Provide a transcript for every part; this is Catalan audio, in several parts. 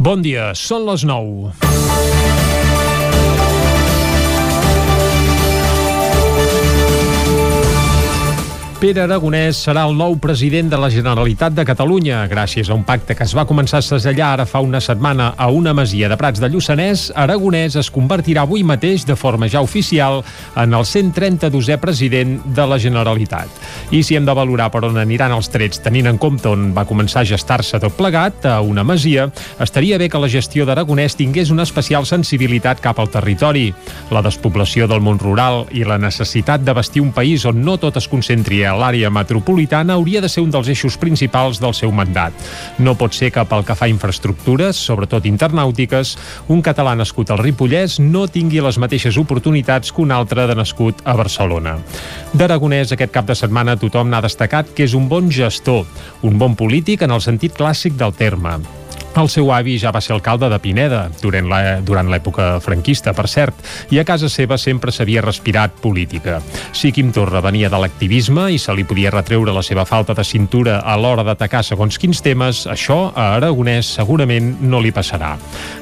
Bon dia, són les 9. Pere Aragonès serà el nou president de la Generalitat de Catalunya. Gràcies a un pacte que es va començar a segellar ara fa una setmana a una masia de Prats de Lluçanès, Aragonès es convertirà avui mateix de forma ja oficial en el 132è president de la Generalitat. I si hem de valorar per on aniran els trets tenint en compte on va començar a gestar-se tot plegat, a una masia, estaria bé que la gestió d'Aragonès tingués una especial sensibilitat cap al territori. La despoblació del món rural i la necessitat de vestir un país on no tot es concentri a l'àrea metropolitana hauria de ser un dels eixos principals del seu mandat. No pot ser que pel que fa a infraestructures, sobretot internàutiques, un català nascut al Ripollès no tingui les mateixes oportunitats que un altre de nascut a Barcelona. D'Aragonès, aquest cap de setmana tothom n'ha destacat que és un bon gestor, un bon polític en el sentit clàssic del terme. El seu avi ja va ser alcalde de Pineda durant l'època franquista, per cert, i a casa seva sempre s'havia respirat política. Si Quim Torra venia de l'activisme i se li podia retreure la seva falta de cintura a l'hora d'atacar segons quins temes, això a Aragonès segurament no li passarà.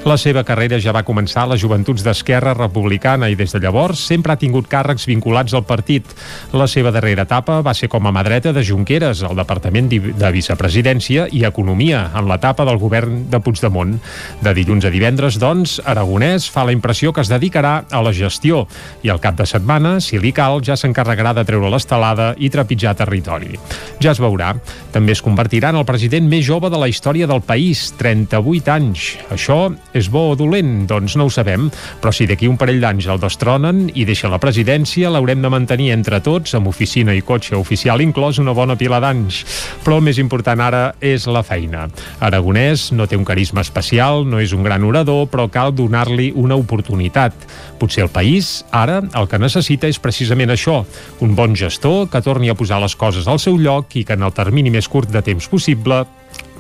La seva carrera ja va començar a les joventuts d'Esquerra Republicana i des de llavors sempre ha tingut càrrecs vinculats al partit. La seva darrera etapa va ser com a mà dreta de Junqueras, al Departament de Vicepresidència i Economia, en l'etapa del govern de Puigdemont. De dilluns a divendres, doncs, Aragonès fa la impressió que es dedicarà a la gestió i al cap de setmana, si li cal, ja s'encarregarà de treure l'estelada i trepitjar territori. Ja es veurà. També es convertirà en el president més jove de la història del país, 38 anys. Això és bo o dolent? Doncs no ho sabem, però si d'aquí un parell d'anys el destronen i deixa la presidència, l'haurem de mantenir entre tots, amb oficina i cotxe oficial inclòs, una bona pila d'anys. Però el més important ara és la feina. Aragonès no té un carisma especial, no és un gran orador, però cal donar-li una oportunitat. Potser el país, ara, el que necessita és precisament això, un bon gestor que torni a posar les coses al seu lloc i que en el termini més curt de temps possible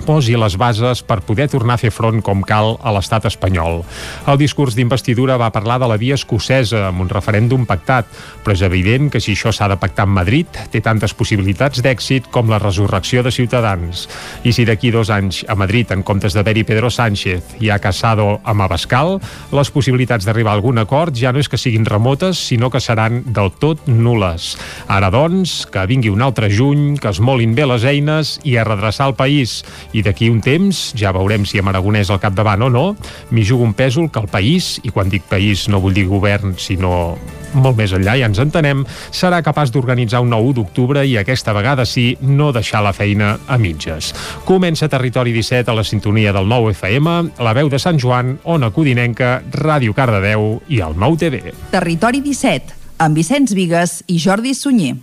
posi les bases per poder tornar a fer front com cal a l'estat espanyol. El discurs d'investidura va parlar de la via escocesa amb un referèndum pactat, però és evident que si això s'ha de pactar amb Madrid té tantes possibilitats d'èxit com la resurrecció de Ciutadans. I si d'aquí dos anys a Madrid, en comptes d'haver-hi Pedro Sánchez, hi ha Casado amb Abascal, les possibilitats d'arribar a algun acord ja no és que siguin remotes, sinó que seran del tot nules. Ara, doncs, que vingui un altre juny, que es molin bé les eines i a redreçar el país i d'aquí un temps ja veurem si amb Aragonès al capdavant o no, m'hi jugo un pèsol que el país, i quan dic país no vull dir govern, sinó molt més enllà, ja ens entenem, serà capaç d'organitzar un 9 d'octubre i aquesta vegada sí, no deixar la feina a mitges. Comença Territori 17 a la sintonia del 9 FM, la veu de Sant Joan, Ona Codinenca, Ràdio Cardedeu i el 9 TV. Territori 17, amb Vicenç Vigues i Jordi Sunyer.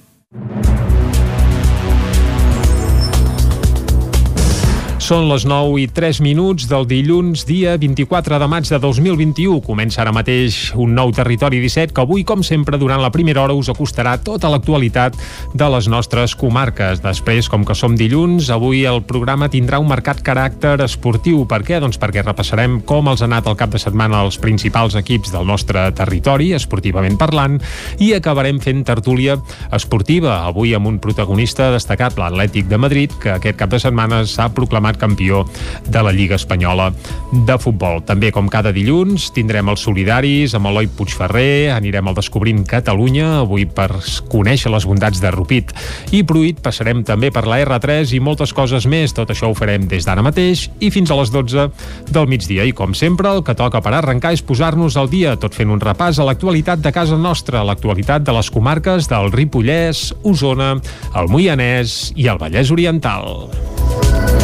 Són les 9 i 3 minuts del dilluns, dia 24 de maig de 2021. Comença ara mateix un nou Territori 17 que avui, com sempre, durant la primera hora us acostarà tota l'actualitat de les nostres comarques. Després, com que som dilluns, avui el programa tindrà un marcat caràcter esportiu. Per què? Doncs perquè repassarem com els ha anat el cap de setmana els principals equips del nostre territori, esportivament parlant, i acabarem fent tertúlia esportiva, avui amb un protagonista destacat, l'Atlètic de Madrid, que aquest cap de setmana s'ha proclamat proclamat campió de la Lliga Espanyola de Futbol. També, com cada dilluns, tindrem els solidaris amb Eloi Puigferrer, anirem al Descobrint Catalunya, avui per conèixer les bondats de Rupit i Pruit, passarem també per la R3 i moltes coses més. Tot això ho farem des d'ara mateix i fins a les 12 del migdia. I, com sempre, el que toca per arrencar és posar-nos al dia, tot fent un repàs a l'actualitat de casa nostra, l'actualitat de les comarques del Ripollès, Osona, el Moianès i el Vallès Oriental.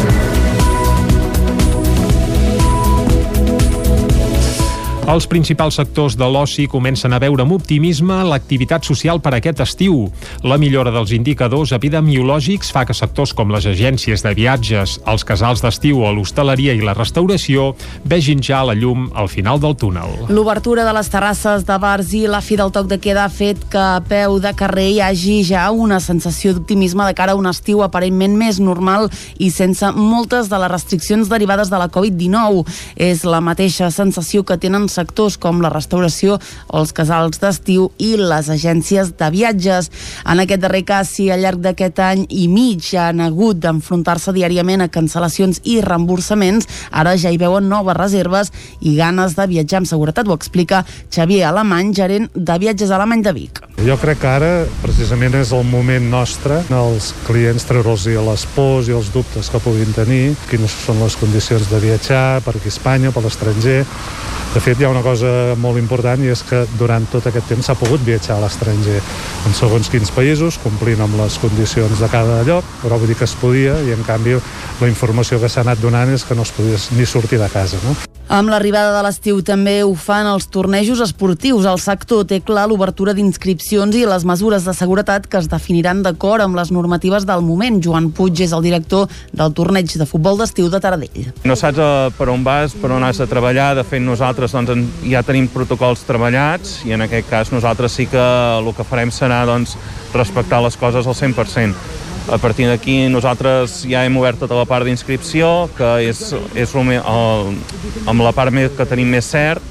Els principals sectors de l'oci comencen a veure amb optimisme l'activitat social per aquest estiu. La millora dels indicadors epidemiològics fa que sectors com les agències de viatges, els casals d'estiu o l'hostaleria i la restauració vegin ja la llum al final del túnel. L'obertura de les terrasses de bars i la fi del toc de queda ha fet que a peu de carrer hi hagi ja una sensació d'optimisme de cara a un estiu aparentment més normal i sense moltes de les restriccions derivades de la Covid-19. És la mateixa sensació que tenen sectors com la restauració els casals d'estiu i les agències de viatges. En aquest darrer cas, si al llarg d'aquest any i mig ja han hagut d'enfrontar-se diàriament a cancel·lacions i reemborsaments, ara ja hi veuen noves reserves i ganes de viatjar amb seguretat, ho explica Xavier Alemany, gerent de viatges alemany de Vic. Jo crec que ara precisament és el moment nostre els clients treure'ls les pors i els dubtes que puguin tenir, quines són les condicions de viatjar per aquí a Espanya, per l'estranger. De fet, hi ha una cosa molt important i és que durant tot aquest temps s'ha pogut viatjar a l'estranger en segons quins països, complint amb les condicions de cada lloc, però vull dir que es podia i en canvi la informació que s'ha anat donant és que no es podia ni sortir de casa. No? Amb l'arribada de l'estiu també ho fan els tornejos esportius. El sector té clar l'obertura d'inscripcions i les mesures de seguretat que es definiran d'acord amb les normatives del moment. Joan Puig és el director del torneig de futbol d'estiu de Taradell. No saps eh, per on vas, per on has de treballar. De fet, nosaltres doncs, ja tenim protocols treballats i en aquest cas nosaltres sí que el que farem serà doncs, respectar les coses al 100%. A partir d'aquí nosaltres ja hem obert tota la part d'inscripció, que és, és el, el, amb la part més, que tenim més cert,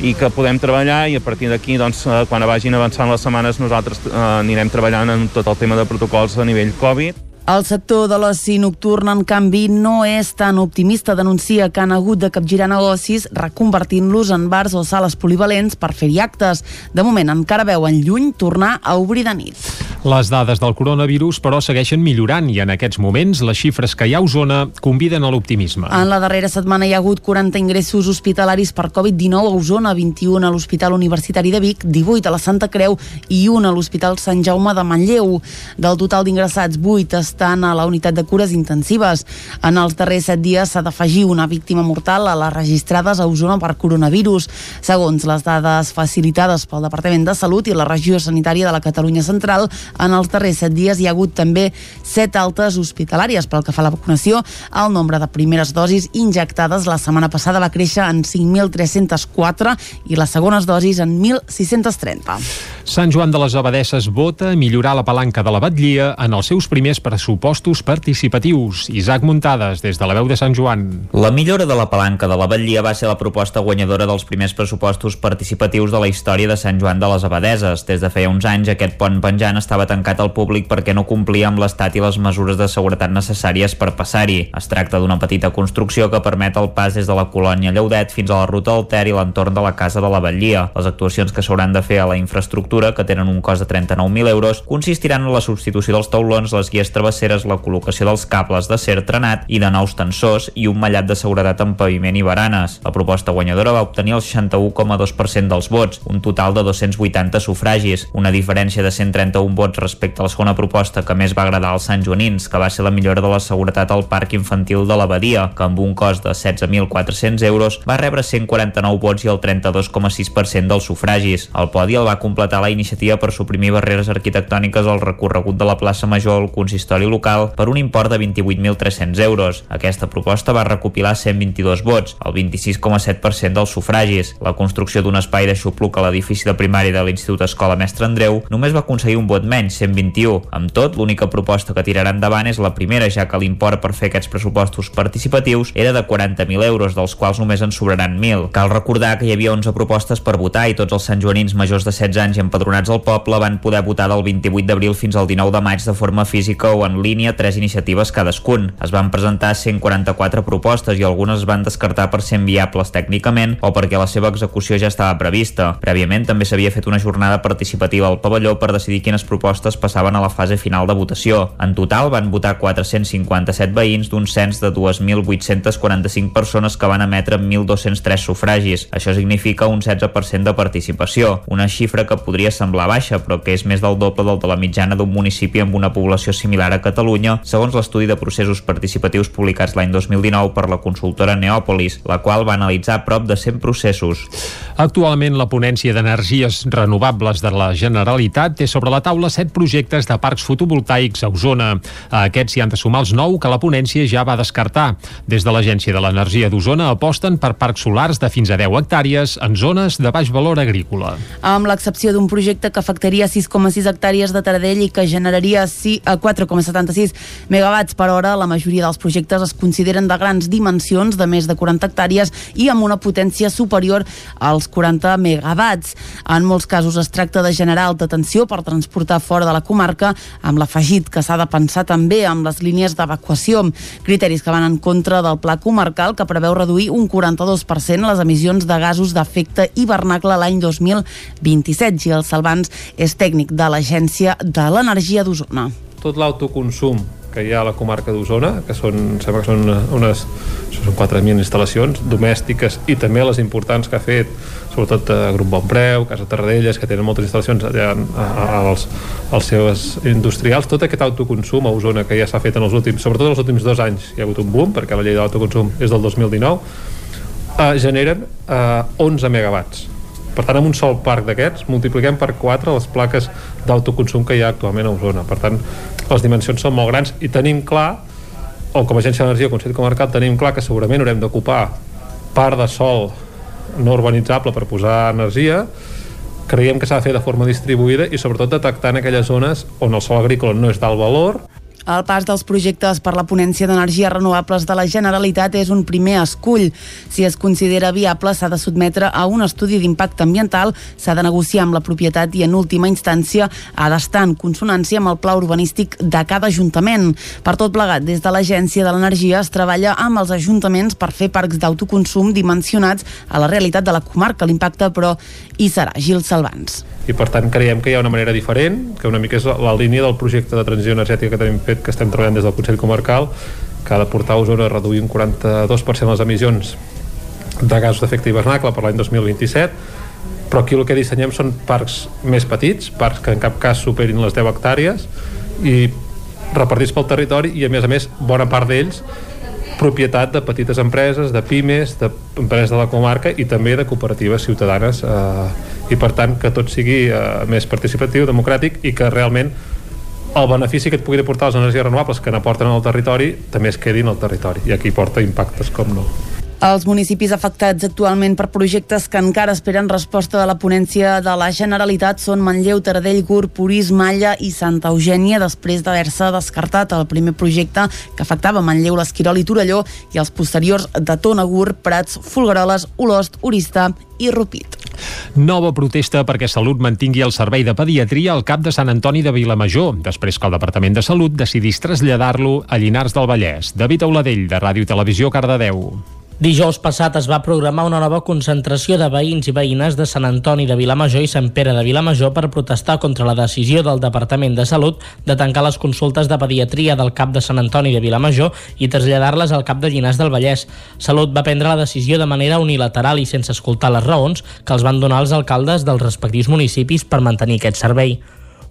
i que podem treballar i a partir d'aquí, doncs, eh, quan vagin avançant les setmanes, nosaltres eh, anirem treballant en tot el tema de protocols a nivell Covid el sector de l'oci nocturn, en canvi, no és tan optimista. Denuncia que han hagut de capgirar negocis reconvertint-los en bars o sales polivalents per fer-hi actes. De moment, encara veuen lluny tornar a obrir de nit. Les dades del coronavirus, però, segueixen millorant i en aquests moments les xifres que hi ha a Osona conviden a l'optimisme. En la darrera setmana hi ha hagut 40 ingressos hospitalaris per Covid-19 a Osona, 21 a l'Hospital Universitari de Vic, 18 a la Santa Creu i 1 a l'Hospital Sant Jaume de Manlleu. Del total d'ingressats, 8 estan a la unitat de cures intensives. En els darrers set dies s'ha d'afegir una víctima mortal a les registrades a Osona per coronavirus. Segons les dades facilitades pel Departament de Salut i la regió sanitària de la Catalunya Central, en els darrers set dies hi ha hagut també set altes hospitalàries. Pel que fa a la vacunació, el nombre de primeres dosis injectades la setmana passada va créixer en 5.304 i les segones dosis en 1.630. Sant Joan de les Abadesses vota millorar la palanca de la batllia en els seus primers pressupostos pressupostos participatius. Isaac Muntades, des de la veu de Sant Joan. La millora de la palanca de la Batllia va ser la proposta guanyadora dels primers pressupostos participatius de la història de Sant Joan de les Abadeses. Des de feia uns anys, aquest pont penjant estava tancat al públic perquè no complia amb l'estat i les mesures de seguretat necessàries per passar-hi. Es tracta d'una petita construcció que permet el pas des de la colònia Lleudet fins a la ruta del Ter i l'entorn de la casa de la Batllia. Les actuacions que s'hauran de fer a la infraestructura, que tenen un cost de 39.000 euros, consistiran en la substitució dels taulons, les guies travessades travesseres la col·locació dels cables d'acer trenat i de nous tensors i un mallat de seguretat en paviment i baranes. La proposta guanyadora va obtenir el 61,2% dels vots, un total de 280 sufragis, una diferència de 131 vots respecte a la segona proposta que més va agradar als Sant Joanins, que va ser la millora de la seguretat al parc infantil de l'Abadia, que amb un cost de 16.400 euros va rebre 149 vots i el 32,6% dels sufragis. El podi el va completar la iniciativa per suprimir barreres arquitectòniques al recorregut de la plaça Major al consistori territori local per un import de 28.300 euros. Aquesta proposta va recopilar 122 vots, el 26,7% dels sufragis. La construcció d'un espai de xupluc a l'edifici de primària de l'Institut Escola Mestre Andreu només va aconseguir un vot menys, 121. Amb tot, l'única proposta que tirarà endavant és la primera, ja que l'import per fer aquests pressupostos participatius era de 40.000 euros, dels quals només en sobraran 1.000. Cal recordar que hi havia 11 propostes per votar i tots els santjoanins majors de 16 anys i empadronats al poble van poder votar del 28 d'abril fins al 19 de maig de forma física o en línia tres iniciatives cadascun. Es van presentar 144 propostes i algunes es van descartar per ser inviables tècnicament o perquè la seva execució ja estava prevista. Prèviament també s'havia fet una jornada participativa al pavelló per decidir quines propostes passaven a la fase final de votació. En total van votar 457 veïns d'un cens de 2.845 persones que van emetre 1.203 sufragis. Això significa un 16% de participació, una xifra que podria semblar baixa però que és més del doble del de la mitjana d'un municipi amb una població similar a Catalunya, segons l'estudi de processos participatius publicats l'any 2019 per la consultora Neòpolis, la qual va analitzar prop de 100 processos. Actualment, la ponència d'energies renovables de la Generalitat té sobre la taula set projectes de parcs fotovoltaics a Osona. A aquests s'hi han de sumar els nou que la ponència ja va descartar. Des de l'Agència de l'Energia d'Osona aposten per parcs solars de fins a 10 hectàrees en zones de baix valor agrícola. Amb l'excepció d'un projecte que afectaria 6,6 hectàrees de Taradell i que generaria 4,76 megawatts per hora, la majoria dels projectes es consideren de grans dimensions, de més de 40 hectàrees i amb una potència superior als 40 megawatts. En molts casos es tracta de generar alta tensió per transportar fora de la comarca, amb l'afegit que s'ha de pensar també amb les línies d'evacuació. Criteris que van en contra del pla comarcal que preveu reduir un 42% les emissions de gasos d'efecte hivernacle l'any 2027. Gil Salvans és tècnic de l'Agència de l'Energia d'Osona. Tot l'autoconsum que hi ha a la comarca d'Osona, que són, sembla que són unes són 4.000 instal·lacions domèstiques i també les importants que ha fet sobretot a Grup Bon Preu, Casa Tarradellas, que tenen moltes instal·lacions allà als, als seus industrials, tot aquest autoconsum a Osona que ja s'ha fet en els últims, sobretot els últims dos anys, hi ha hagut un boom, perquè la llei de l'autoconsum és del 2019, eh, generen eh, 11 megawatts. Per tant, amb un sol parc d'aquests, multipliquem per 4 les plaques d'autoconsum que hi ha actualment a Osona. Per tant, les dimensions són molt grans i tenim clar, o com a agència d'energia Consell Comarcal, tenim clar que segurament haurem d'ocupar part de sol no urbanitzable per posar energia, creiem que s'ha de fer de forma distribuïda i sobretot detectant aquelles zones on el sol agrícola no és d'alt valor el pas dels projectes per la ponència d'energies renovables de la Generalitat és un primer escull. Si es considera viable, s'ha de sotmetre a un estudi d'impacte ambiental, s'ha de negociar amb la propietat i, en última instància, ha d'estar en consonància amb el pla urbanístic de cada ajuntament. Per tot plegat, des de l'Agència de l'Energia es treballa amb els ajuntaments per fer parcs d'autoconsum dimensionats a la realitat de la comarca. L'impacte, però, hi serà. Gil Salvans i per tant creiem que hi ha una manera diferent que una mica és la línia del projecte de transició energètica que tenim fet, que estem treballant des del Consell Comarcal que ha de portar a Osona a reduir un 42% les emissions de gasos d'efecte hivernacle per l'any 2027 però aquí el que dissenyem són parcs més petits, parcs que en cap cas superin les 10 hectàrees i repartits pel territori i a més a més bona part d'ells propietat de petites empreses, de pimes, d'empreses de la comarca i també de cooperatives ciutadanes eh, i per tant que tot sigui eh, més participatiu, democràtic i que realment el benefici que et pugui portar les energies renovables que n'aporten al territori també es quedin al territori i aquí porta impactes com no. Els municipis afectats actualment per projectes que encara esperen resposta de la ponència de la Generalitat són Manlleu, Taradell, Gur, Purís, Malla i Santa Eugènia després d'haver-se descartat el primer projecte que afectava Manlleu, l'Esquirol i Torelló i els posteriors de Tona, Gur, Prats, Fulgaroles, Olost, Orista i Rupit. Nova protesta perquè Salut mantingui el servei de pediatria al cap de Sant Antoni de Vilamajor, després que el Departament de Salut decidís traslladar-lo a Llinars del Vallès. David Auladell, de Ràdio Televisió, Cardedeu. Dijous passat es va programar una nova concentració de veïns i veïnes de Sant Antoni de Vilamajor i Sant Pere de Vilamajor per protestar contra la decisió del Departament de Salut de tancar les consultes de pediatria del CAP de Sant Antoni de Vilamajor i traslladar-les al CAP de Llinars del Vallès. Salut va prendre la decisió de manera unilateral i sense escoltar les raons que els van donar els alcaldes dels respectius municipis per mantenir aquest servei.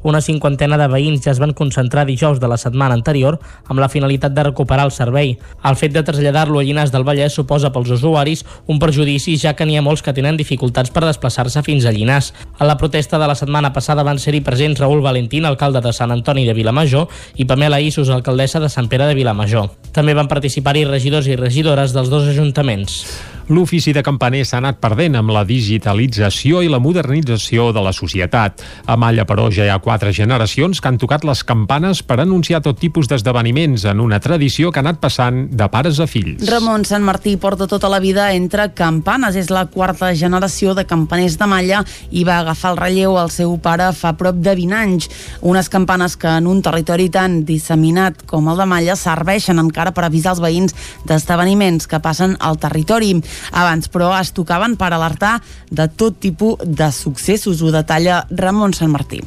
Una cinquantena de veïns ja es van concentrar dijous de la setmana anterior amb la finalitat de recuperar el servei. El fet de traslladar-lo a Llinars del Vallès suposa pels usuaris un perjudici ja que n'hi ha molts que tenen dificultats per desplaçar-se fins a Llinars. A la protesta de la setmana passada van ser-hi presents Raül Valentín, alcalde de Sant Antoni de Vilamajor, i Pamela Issos, alcaldessa de Sant Pere de Vilamajor. També van participar-hi regidors i regidores dels dos ajuntaments. L'ofici de campaner s'ha anat perdent amb la digitalització i la modernització de la societat. A Malla, però, ja hi ha quatre generacions que han tocat les campanes per anunciar tot tipus d'esdeveniments en una tradició que ha anat passant de pares a fills. Ramon Sant Martí porta tota la vida entre campanes. És la quarta generació de campaners de Malla i va agafar el relleu al seu pare fa prop de 20 anys. Unes campanes que en un territori tan disseminat com el de Malla serveixen encara per avisar els veïns d'esdeveniments que passen al territori. Abans, però, es tocaven per alertar de tot tipus de successos. Ho detalla Ramon Sant Martí.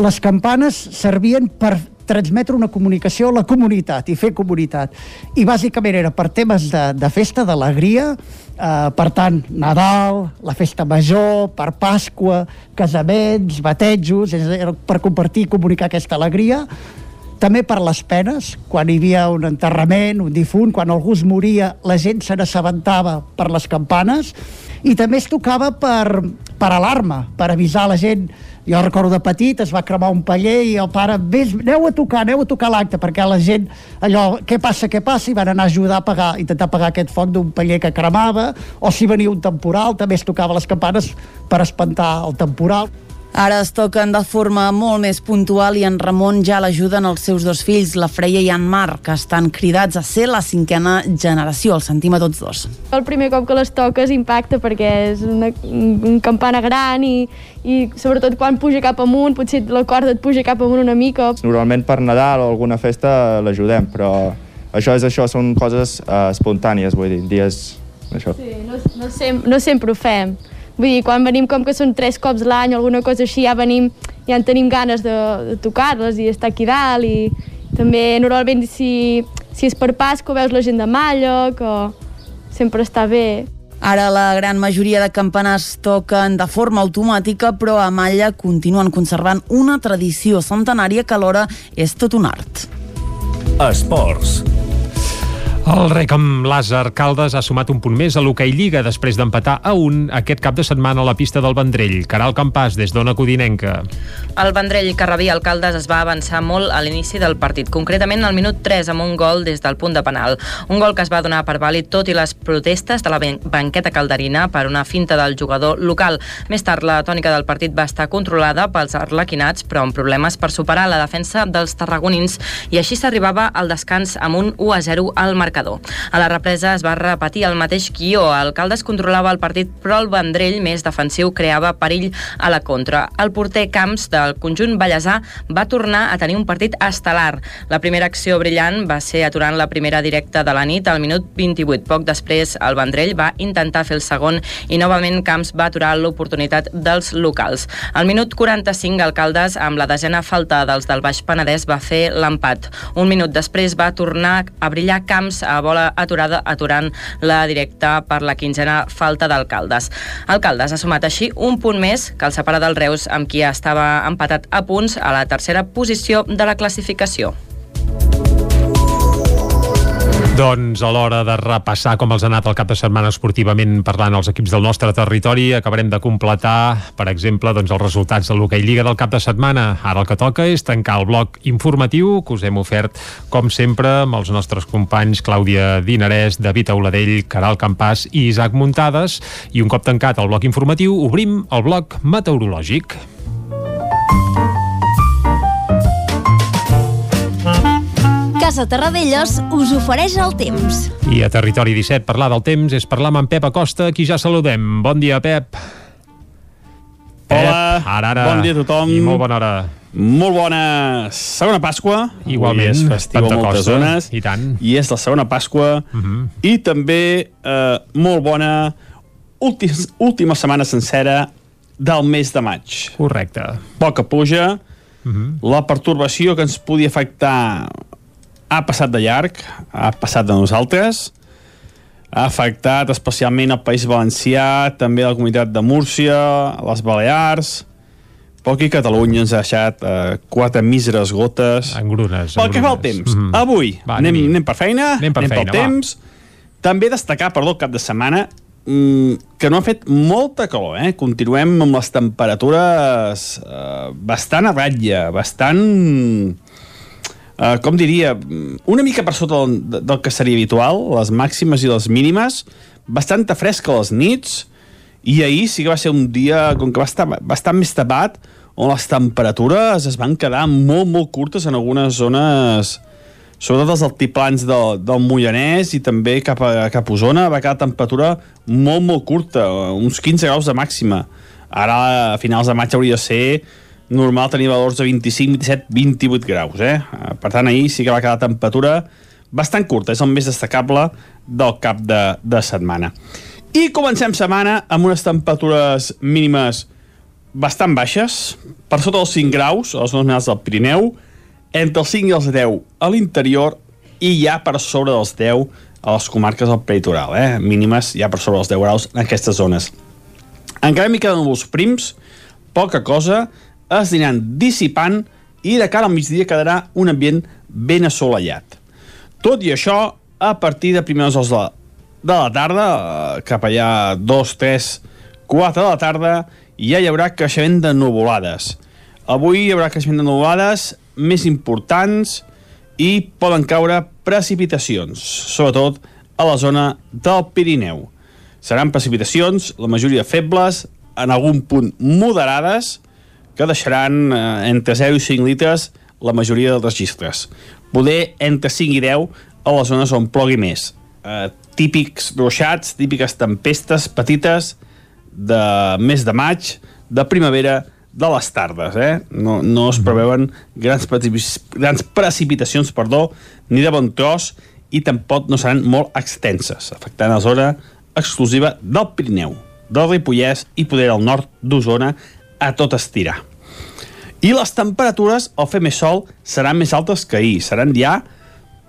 Les campanes servien per transmetre una comunicació a la comunitat i fer comunitat. I bàsicament era per temes de, de festa, d'alegria, eh, per tant, Nadal, la festa major, per Pasqua, casaments, batejos, era per compartir i comunicar aquesta alegria, també per les penes, quan hi havia un enterrament, un difunt, quan algú es moria, la gent se n'assabentava per les campanes, i també es tocava per, per alarma, per avisar la gent Jo recordo de petit, es va cremar un paller i el pare, vés, aneu a tocar, aneu a tocar l'acte, perquè la gent, allò, què passa, què passa, i van anar a ajudar a pagar, intentar pagar aquest foc d'un paller que cremava, o si venia un temporal, també es tocava les campanes per espantar el temporal. Ara es toquen de forma molt més puntual i en Ramon ja l'ajuden els seus dos fills, la Freia i en Marc, que estan cridats a ser la cinquena generació. El sentim a tots dos. El primer cop que les toques impacta perquè és una, un campana gran i, i sobretot quan puja cap amunt, potser la corda et puja cap amunt una mica. Normalment per Nadal o alguna festa l'ajudem, però això és això, són coses uh, espontànies, vull dir, dies... Això. Sí, no, no, sem no sempre ho fem. Vull dir, quan venim com que són tres cops l'any o alguna cosa així, ja venim, ja en tenim ganes de, de tocar-les i estar aquí dalt i també normalment si, si és per Pasco veus la gent de Malla, que sempre està bé. Ara la gran majoria de campanars toquen de forma automàtica, però a Malla continuen conservant una tradició centenària que alhora és tot un art. Esports. El rec amb Làser Caldes ha sumat un punt més a l'Hockey Lliga després d'empatar a un aquest cap de setmana a la pista del Vendrell. Caral Campàs, des d'Ona Codinenca. El Vendrell que rebia Caldes es va avançar molt a l'inici del partit, concretament al minut 3 amb un gol des del punt de penal. Un gol que es va donar per vàlid tot i les protestes de la banqueta calderina per una finta del jugador local. Més tard, la tònica del partit va estar controlada pels arlequinats, però amb problemes per superar la defensa dels tarragonins i així s'arribava al descans amb un 1 a 0 al marcador marcador. A la represa es va repetir el mateix guió. El Caldes controlava el partit, però el Vendrell, més defensiu, creava perill a la contra. El porter Camps del conjunt Vallèsà va tornar a tenir un partit estel·lar. La primera acció brillant va ser aturant la primera directa de la nit al minut 28. Poc després, el Vendrell va intentar fer el segon i novament Camps va aturar l'oportunitat dels locals. Al minut 45, el Caldes, amb la desena falta dels del Baix Penedès, va fer l'empat. Un minut després va tornar a brillar Camps a bola aturada aturant la directa per la quinzena falta d'alcaldes. Alcaldes ha sumat així un punt més que el separa del Reus amb qui estava empatat a punts a la tercera posició de la classificació. Doncs a l'hora de repassar com els ha anat el cap de setmana esportivament parlant els equips del nostre territori, acabarem de completar, per exemple, doncs els resultats de l'Hockey Lliga del cap de setmana. Ara el que toca és tancar el bloc informatiu que us hem ofert, com sempre, amb els nostres companys Clàudia Dinarès, David Auladell, Caral Campàs i Isaac Muntades. I un cop tancat el bloc informatiu, obrim el bloc meteorològic. Casa Terradellos us ofereix el temps. I a Territori 17 parlar del temps és parlar amb en Pep Acosta, qui ja saludem. Bon dia, Pep. Pep, Hola, ara, ara. bon dia a tothom. I molt bona hora. Molt bona segona Pasqua. Igualment. Avui és festiu a moltes zones. I tant. I és la segona Pasqua. Uh Mhm. -huh. I també eh, molt bona última, última setmana sencera del mes de maig. Correcte. Poca puja. Uh -huh. La pertorbació que ens podia afectar ha passat de llarg, ha passat de nosaltres, ha afectat especialment el País Valencià, també la comunitat de Múrcia, les Balears, però aquí Catalunya ens ha deixat eh, quatre míseres gotes. Engrunes. Pel que fa al temps, Mhm. avui Va, anem, anem-hi. anem per feina, Anem per anem feina, pel va. temps. També destacar, perdó, el cap de setmana, mm, que no ha fet molta calor, eh? Continuem amb les temperatures eh, bastant a ratlla, bastant... Uh, com diria, una mica per sota del, del que seria habitual, les màximes i les mínimes, bastant fresca a les nits, i ahir sí que va ser un dia com que va estar bastant més tapat, on les temperatures es van quedar molt, molt curtes en algunes zones, sobretot els altiplans del, del Moianès i també cap a, cap a Osona, va quedar temperatura molt, molt curta, uns 15 graus de màxima. Ara, a finals de maig, hauria de ser normal tenir valors de 25, 27, 28 graus, eh? Per tant, ahir sí que va quedar temperatura bastant curta, és el més destacable del cap de, de setmana. I comencem setmana amb unes temperatures mínimes bastant baixes, per sota dels 5 graus, a les zones del Pirineu, entre els 5 i els 10 a l'interior i ja per sobre dels 10 a les comarques del peritoral, eh? mínimes ja per sobre dels 10 graus en aquestes zones. Encara m'hi queden els prims, poca cosa, es aniran dissipant i de cara al migdia quedarà un ambient ben assolellat. Tot i això, a partir de primeres hores de la, de la tarda, eh, cap allà 2, 3, 4 de la tarda, ja hi haurà creixement de nuvolades. Avui hi haurà creixement de nuvolades més importants i poden caure precipitacions, sobretot a la zona del Pirineu. Seran precipitacions, la majoria febles, en algun punt moderades, que deixaran eh, entre 0 i 5 litres la majoria dels registres. Poder entre 5 i 10 a les zones on plogui més. Eh, típics ruixats, típiques tempestes petites de mes de maig, de primavera, de les tardes. Eh? No, no es preveuen grans, grans precipitacions perdó, ni de bon tros i tampoc no seran molt extenses, afectant la zona exclusiva del Pirineu, del Ripollès i poder al nord d'Osona a tot estirar. I les temperatures, al fer més sol, seran més altes que ahir. Seran ja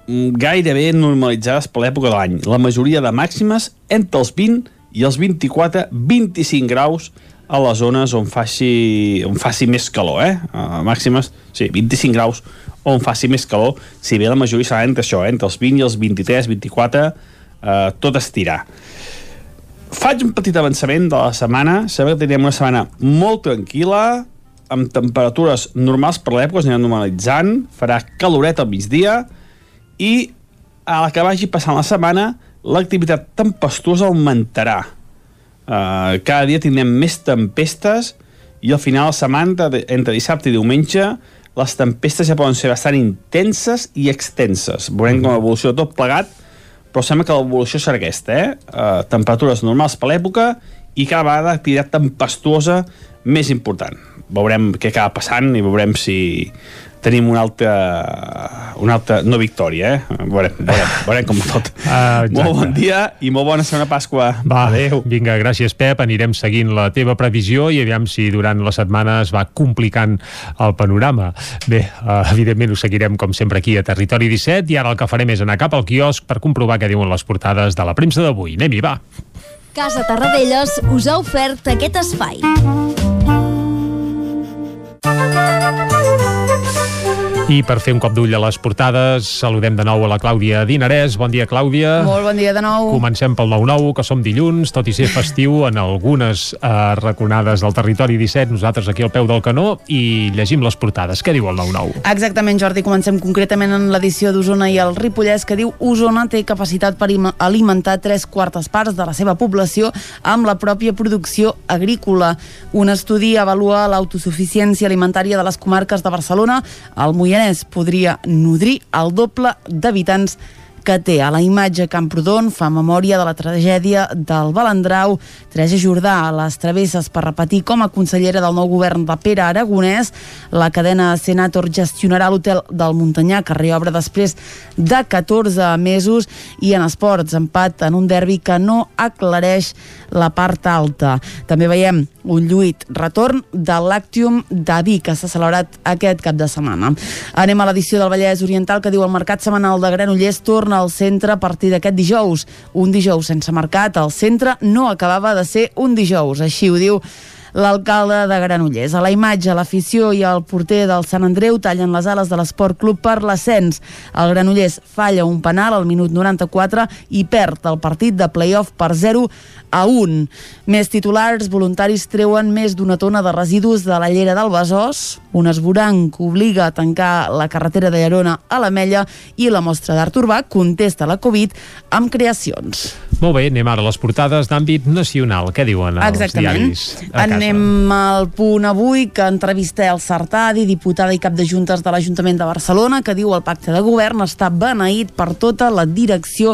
mm, gairebé normalitzades per l'època de l'any. La majoria de màximes entre els 20 i els 24-25 graus a les zones on faci, on faci més calor, eh? Uh, màximes, sí, 25 graus on faci més calor, si bé la majoria serà entre això, eh? entre els 20 i els 23, 24, uh, tot estirar. Faig un petit avançament de la setmana, sabeu que teníem una setmana molt tranquil·la, amb temperatures normals per l'època, es aniran normalitzant, farà caloret al migdia, i a la que vagi passant la setmana, l'activitat tempestuosa augmentarà. Uh, cada dia tindrem més tempestes i al final de setmana, entre dissabte i diumenge, les tempestes ja poden ser bastant intenses i extenses. Veurem com l'evolució de tot plegat, però sembla que l'evolució serà aquesta, eh? Uh, temperatures normals per l'època i cada vegada activitat tempestuosa més important. Veurem què acaba passant i veurem si tenim una altra, una altra no victòria, eh? Veurem, veurem, veurem com tot. Uh, molt bon dia i molt bona segona Pasqua. Va, Adéu. vinga, gràcies Pep, anirem seguint la teva previsió i aviam si durant la setmana es va complicant el panorama. Bé, uh, evidentment ho seguirem com sempre aquí a Territori 17 i ara el que farem és anar cap al quiosc per comprovar què diuen les portades de la premsa d'avui. Anem-hi, va. Casa Tarradellas us ha ofert aquest espai. I per fer un cop d'ull a les portades, saludem de nou a la Clàudia Dinarès. Bon dia, Clàudia. Molt bon dia de nou. Comencem pel 9-9, que som dilluns, tot i ser festiu en algunes eh, raconades del territori 17, nosaltres aquí al peu del canó, i llegim les portades. Què diu el 9-9? Exactament, Jordi. Comencem concretament en l'edició d'Osona i el Ripollès, que diu Osona té capacitat per alimentar tres quartes parts de la seva població amb la pròpia producció agrícola. Un estudi avalua l'autosuficiència alimentària de les comarques de Barcelona, el Mollà Moianès podria nodrir el doble d'habitants que té a la imatge Camprodon fa memòria de la tragèdia del Balandrau. Teresa Jordà a les travesses per repetir com a consellera del nou govern de Pere Aragonès. La cadena Senator gestionarà l'hotel del Muntanyà que reobre després de 14 mesos i en esports empat en un derbi que no aclareix la part alta. També veiem un lluit retorn de l'Actium de Vic que s'ha celebrat aquest cap de setmana. Anem a l'edició del Vallès Oriental que diu el mercat setmanal de Granollers torna torna al centre a partir d'aquest dijous. Un dijous sense mercat al centre no acabava de ser un dijous, així ho diu l'alcalde de Granollers. A la imatge, l'afició i el porter del Sant Andreu tallen les ales de l'Esport Club per l'ascens. El Granollers falla un penal al minut 94 i perd el partit de playoff per 0 a 1. Més titulars, voluntaris treuen més d'una tona de residus de la llera del Besòs, un esboranc obliga a tancar la carretera de Llerona a l'Ametlla i la mostra d'art urbà contesta la Covid amb creacions. Molt bé, anem ara a les portades d'àmbit nacional. Què diuen els Exactament. diaris? A Anem al punt avui que entrevista el Sartadi, diputada i cap de juntes de l'Ajuntament de Barcelona, que diu el pacte de govern està beneït per tota la direcció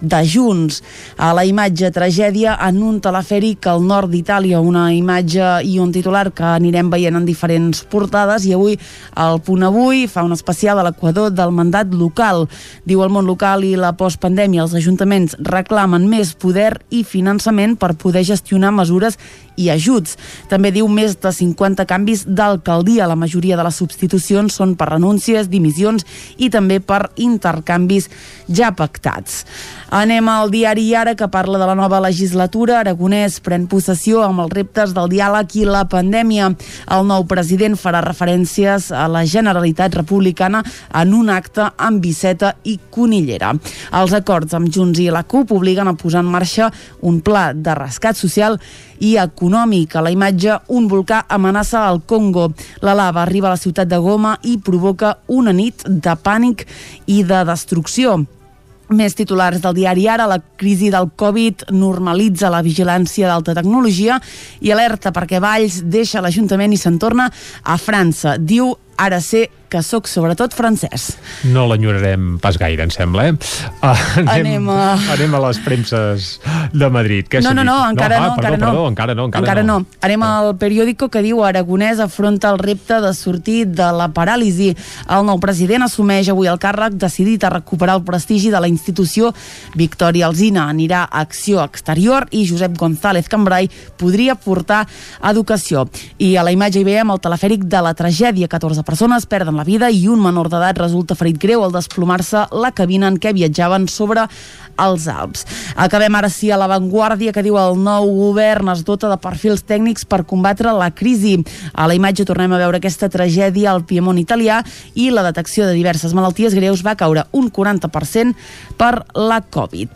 de Junts. A la imatge tragèdia en un telefèric al nord d'Itàlia, una imatge i un titular que anirem veient en diferents portades i avui el punt avui fa un especial a l'equador del mandat local. Diu el món local i la postpandèmia els ajuntaments reclamen més poder i finançament per poder gestionar mesures i ajuts. També diu més de 50 canvis d'alcaldia. La majoria de les substitucions són per renúncies, dimissions i també per intercanvis ja pactats. Anem al diari Ara, que parla de la nova legislatura. Aragonès pren possessió amb els reptes del diàleg i la pandèmia. El nou president farà referències a la Generalitat Republicana en un acte amb Biceta i Conillera. Els acords amb Junts i la CUP obliguen a posar en marxa un pla de rescat social i econòmic. A la imatge, un volcà amenaça el Congo. La lava arriba a la ciutat de Goma i provoca una nit de pànic i de destrucció. Més titulars del diari Ara, la crisi del Covid normalitza la vigilància d'alta tecnologia i alerta perquè Valls deixa l'Ajuntament i se'n torna a França. Diu ara sé que sóc sobretot francès. No l'enyorarem pas gaire, em sembla, eh? Uh, anem, Anem a- anem a les premses de Madrid. Què No, no, no, encara ah, no, perdó, encara no. Perdó, encara no, encara, Encara no. Anem al periòdico que diu Aragonès afronta el repte de sortir de la paràlisi. El nou president assumeix avui el càrrec decidit a recuperar el prestigi de la institució. Victòria Alzina anirà a Acció Exterior i Josep González Cambrai podria portar educació. I a la imatge hi veiem el telefèric de la tragèdia. 14 persones perden la vida i un menor d'edat resulta ferit greu al desplomar-se la cabina en què viatjaven sobre els Alps. Acabem ara sí a l'avantguàrdia que diu el nou govern es dota de perfils tècnics per combatre la crisi. A la imatge tornem a veure aquesta tragèdia al Piemont italià i la detecció de diverses malalties greus va caure un 40% per la Covid.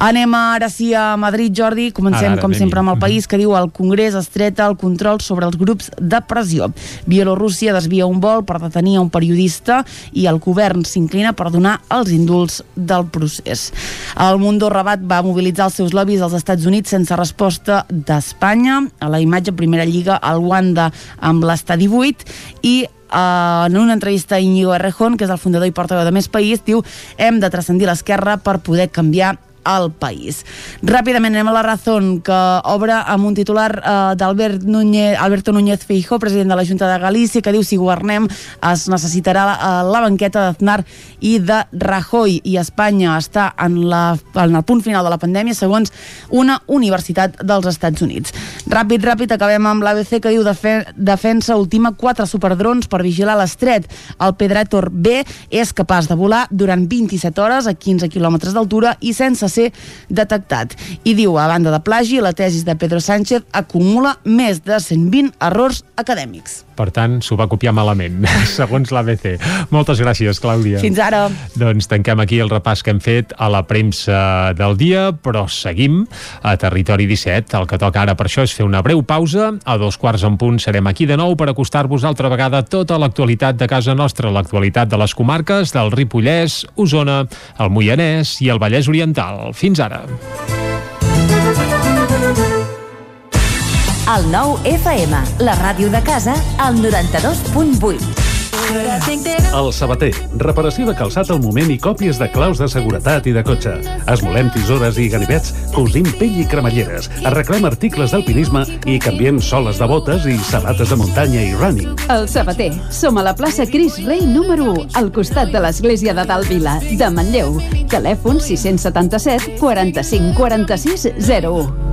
Anem ara sí a Madrid, Jordi. Comencem, Ara, ara, com sempre, amb el país que diu el Congrés estreta el control sobre els grups de pressió. Bielorússia desvia un vol per detenir un periodista i el govern s'inclina per donar els indults del procés. El Mundo Rabat va mobilitzar els seus lobbies als Estats Units sense resposta d'Espanya. A la imatge, primera lliga, el Wanda amb l'estadi 8 i Uh, en una entrevista a Íñigo Errejón, que és el fundador i portaveu de Més País, diu hem de transcendir l'esquerra per poder canviar al país. Ràpidament anem a la Razón, que obre amb un titular uh, d'Albert Núñez, Alberto Núñez Feijó, president de la Junta de Galícia, que diu si governem es necessitarà uh, la banqueta d'Aznar i de Rajoy i Espanya està en, la, en el punt final de la pandèmia segons una universitat dels Estats Units. Ràpid, ràpid, acabem amb l'ABC que diu defe defensa ultima quatre superdrons per vigilar l'estret. El Predator B és capaç de volar durant 27 hores a 15 quilòmetres d'altura i sense ser detectat. I diu, a banda de plagi, la tesis de Pedro Sánchez acumula més de 120 errors acadèmics. Per tant, s'ho va copiar malament, segons l'ABC. Moltes gràcies, Clàudia. Fins ara. Doncs tanquem aquí el repàs que hem fet a la premsa del dia, però seguim a Territori 17. El que toca ara per això és fer una breu pausa. A dos quarts en punt serem aquí de nou per acostar-vos altra vegada tota l'actualitat de casa nostra, l'actualitat de les comarques del Ripollès, Osona, el Moianès i el Vallès Oriental. Fins ara. El nou FM, la ràdio de casa, al 92.8. El Sabater. Reparació de calçat al moment i còpies de claus de seguretat i de cotxe. Esmolem tisores i ganivets, cosim pell i cremalleres, arreglem articles d'alpinisme i canviem soles de botes i sabates de muntanya i running. El Sabater. Som a la plaça Cris Rei número 1, al costat de l'església de Dalt Vila, de Manlleu. Telèfon 677 45 46 01.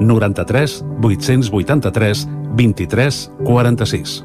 93 883 23 46.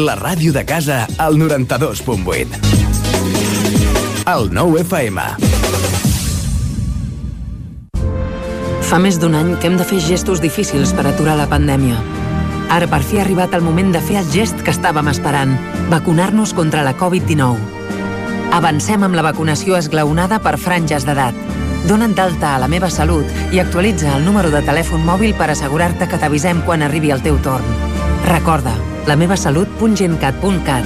La ràdio de casa al 92.8. El 9 FM. Fa més d'un any que hem de fer gestos difícils per aturar la pandèmia. Ara per fi ha arribat el moment de fer el gest que estàvem esperant, vacunar-nos contra la Covid-19. Avancem amb la vacunació esglaonada per franges d'edat. Dona't d'alta a la meva salut i actualitza el número de telèfon mòbil per assegurar-te que t'avisem quan arribi el teu torn. Recorda, lamevasalut.gencat.cat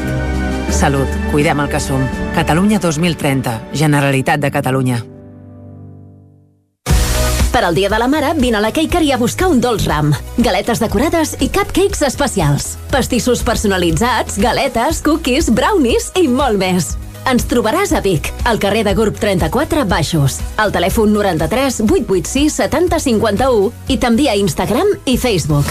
Salut, cuidem el que som. Catalunya 2030, Generalitat de Catalunya. Per al Dia de la Mare, vine a la Cakery a buscar un dolç ram. Galetes decorades i cupcakes especials. Pastissos personalitzats, galetes, cookies, brownies i molt més. Ens trobaràs a Vic, al carrer de Gurb 34 Baixos, al telèfon 93 886 70 51 i també a Instagram i Facebook.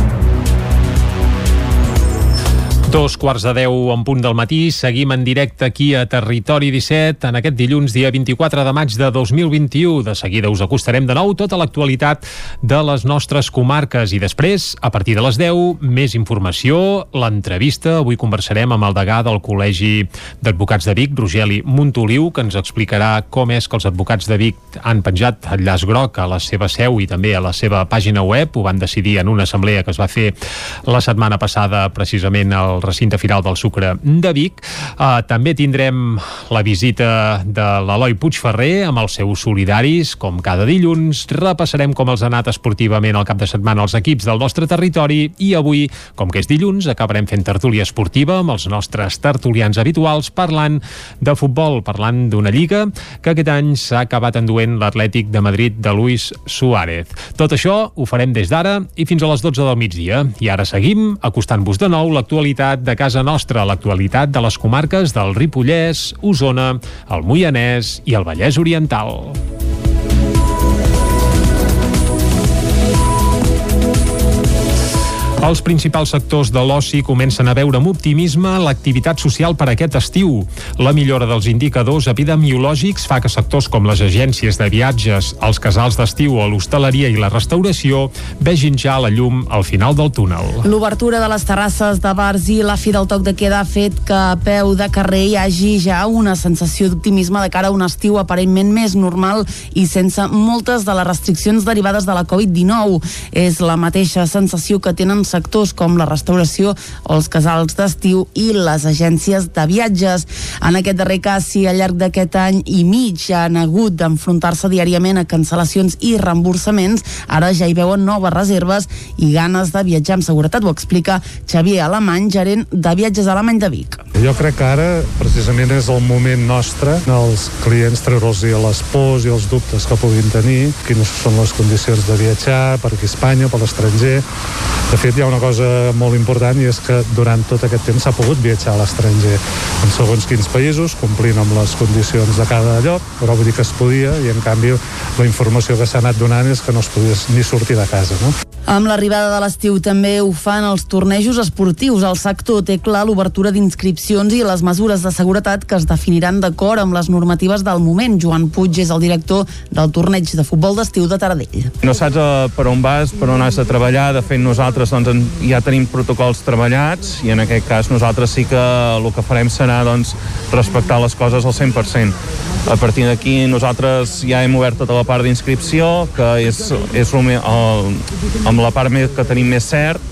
Dos quarts de deu en punt del matí, seguim en directe aquí a Territori 17 en aquest dilluns, dia 24 de maig de 2021. De seguida us acostarem de nou tota l'actualitat de les nostres comarques i després, a partir de les 10, més informació, l'entrevista. Avui conversarem amb el degà del Col·legi d'Advocats de Vic, Rogeli Montoliu, que ens explicarà com és que els advocats de Vic han penjat el llaç groc a la seva seu i també a la seva pàgina web. Ho van decidir en una assemblea que es va fer la setmana passada precisament al recinte firal del Sucre de Vic. Uh, també tindrem la visita de l'Eloi Puigferrer amb els seus solidaris, com cada dilluns. Repassarem com els ha anat esportivament al cap de setmana els equips del nostre territori i avui, com que és dilluns, acabarem fent tertúlia esportiva amb els nostres tertulians habituals parlant de futbol, parlant d'una lliga que aquest any s'ha acabat enduent l'Atlètic de Madrid de Luis Suárez. Tot això ho farem des d'ara i fins a les 12 del migdia. I ara seguim acostant-vos de nou l'actualitat de casa nostra, l'actualitat de les comarques del Ripollès, Osona, el Moianès i el Vallès Oriental. Els principals sectors de l'oci comencen a veure amb optimisme l'activitat social per aquest estiu. La millora dels indicadors epidemiològics fa que sectors com les agències de viatges, els casals d'estiu o l'hostaleria i la restauració vegin ja la llum al final del túnel. L'obertura de les terrasses de bars i la fi del toc de queda ha fet que a peu de carrer hi hagi ja una sensació d'optimisme de cara a un estiu aparentment més normal i sense moltes de les restriccions derivades de la Covid-19. És la mateixa sensació que tenen sectors com la restauració els casals d'estiu i les agències de viatges. En aquest darrer cas, si al llarg d'aquest any i mig ja han hagut d'enfrontar-se diàriament a cancel·lacions i reemborsaments, ara ja hi veuen noves reserves i ganes de viatjar amb seguretat. Ho explica Xavier Alemany, gerent de viatges Alemany de Vic. Jo crec que ara precisament és el moment nostre els clients treure'ls les pors i els dubtes que puguin tenir, quines són les condicions de viatjar per aquí a Espanya, per l'estranger. De fet, hi ha una cosa molt important i és que durant tot aquest temps s'ha pogut viatjar a l'estranger en segons quins països, complint amb les condicions de cada lloc, però vull dir que es podia i en canvi la informació que s'ha anat donant és que no es podia ni sortir de casa. No? Amb l'arribada de l'estiu també ho fan els tornejos esportius. El sector té clar l'obertura d'inscripcions i les mesures de seguretat que es definiran d'acord amb les normatives del moment. Joan Puig és el director del torneig de futbol d'estiu de Taradell. No saps uh, per on vas, per on has de treballar. De fet, nosaltres doncs, ja tenim protocols treballats i en aquest cas nosaltres sí que el que farem serà doncs, respectar les coses al 100%. A partir d'aquí nosaltres ja hem obert tota la part d'inscripció, que és, és el, el, amb la part més, que tenim més cert,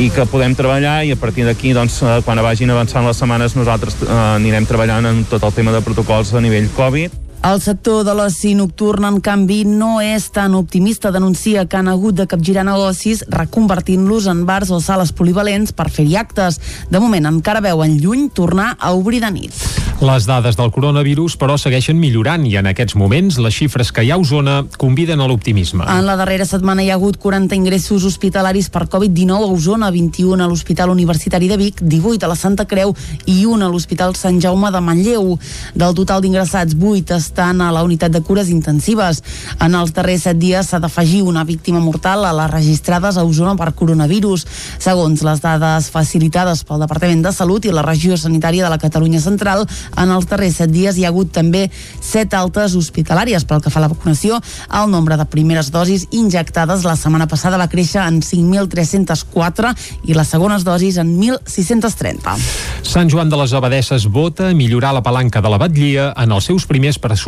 i que podem treballar i a partir d'aquí doncs, eh, quan vagin avançant les setmanes nosaltres eh, anirem treballant en tot el tema de protocols a nivell Covid el sector de l'oci nocturn, en canvi, no és tan optimista. Denuncia que han hagut de capgirar negocis reconvertint-los en bars o sales polivalents per fer-hi actes. De moment, encara veuen lluny tornar a obrir de nit. Les dades del coronavirus, però, segueixen millorant i en aquests moments les xifres que hi ha a Osona conviden a l'optimisme. En la darrera setmana hi ha hagut 40 ingressos hospitalaris per Covid-19 a Osona, 21 a l'Hospital Universitari de Vic, 18 a la Santa Creu i 1 a l'Hospital Sant Jaume de Manlleu. Del total d'ingressats, 8 estan a la unitat de cures intensives. En els darrers 7 dies s'ha d'afegir una víctima mortal a les registrades a Osona per coronavirus. Segons les dades facilitades pel Departament de Salut i la regió sanitària de la Catalunya Central, En els darrers set dies hi ha hagut també set altes hospitalàries. Pel que fa a la vacunació, el nombre de primeres dosis injectades la setmana passada va créixer en 5.304 i les segones dosis en 1.630. Sant Joan de les Abadesses vota millorar la palanca de la batllia en els seus primers pressupostos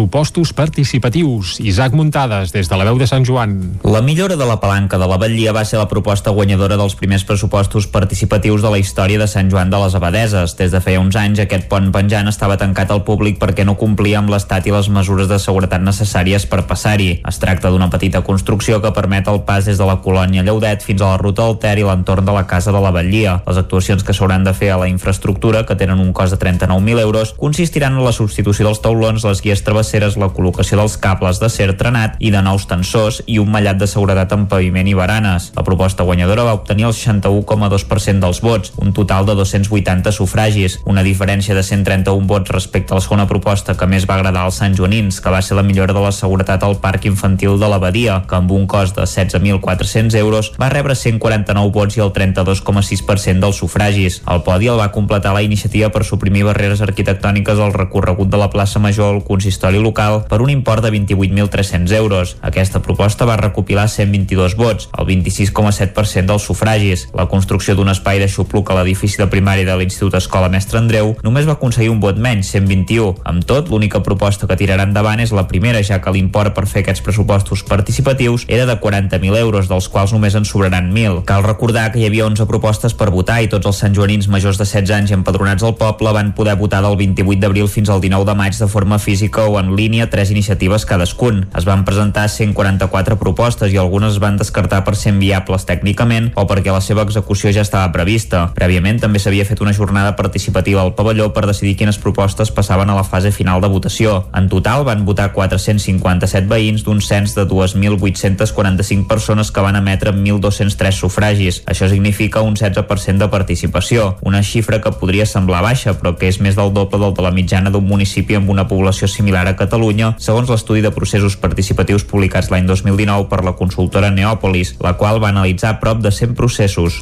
participatius. Isaac Muntades, des de la veu de Sant Joan. La millora de la palanca de la batllia va ser la proposta guanyadora dels primers pressupostos participatius de la història de Sant Joan de les Abadeses. Des de feia uns anys, aquest pont penjant estava tancat al públic perquè no complia amb l'estat i les mesures de seguretat necessàries per passar-hi. Es tracta d'una petita construcció que permet el pas des de la colònia Lleudet fins a la ruta del Ter i l'entorn de la Casa de la Batllia. Les actuacions que s'hauran de fer a la infraestructura, que tenen un cost de 39.000 euros, consistiran en la substitució dels taulons, les guies travesseres, la col·locació dels cables d'acer trenat i de nous tensors i un mallat de seguretat en paviment i baranes. La proposta guanyadora va obtenir el 61,2% dels vots, un total de 280 sufragis, una diferència de 131 vots respecte a la segona proposta que més va agradar als Sant Joanins, que va ser la millora de la seguretat al parc infantil de l'Abadia, que amb un cost de 16.400 euros va rebre 149 vots i el 32,6% dels sufragis. El podi el va completar la iniciativa per suprimir barreres arquitectòniques al recorregut de la plaça Major al consistori local per un import de 28.300 euros. Aquesta proposta va recopilar 122 vots, el 26,7% dels sufragis. La construcció d'un espai de xupluc a l'edifici de primària de l'Institut Escola Mestre Andreu només va aconseguir un vot menys, 121. Amb tot, l'única proposta que tirarà endavant és la primera, ja que l'import per fer aquests pressupostos participatius era de 40.000 euros, dels quals només en sobraran 1.000. Cal recordar que hi havia 11 propostes per votar i tots els santjoanins majors de 16 anys i empadronats al poble van poder votar del 28 d'abril fins al 19 de maig de forma física o en línia, tres iniciatives cadascun. Es van presentar 144 propostes i algunes es van descartar per ser inviables tècnicament o perquè la seva execució ja estava prevista. Prèviament també s'havia fet una jornada participativa al pavelló per decidir quines propostes passaven a la fase final de votació. En total van votar 457 veïns d'un cens de 2.845 persones que van emetre 1.203 sufragis. Això significa un 16% de participació, una xifra que podria semblar baixa, però que és més del doble del de la mitjana d'un municipi amb una població similar a Catalunya, segons l'estudi de processos participatius publicats l'any 2019 per la consultora Neòpolis, la qual va analitzar prop de 100 processos.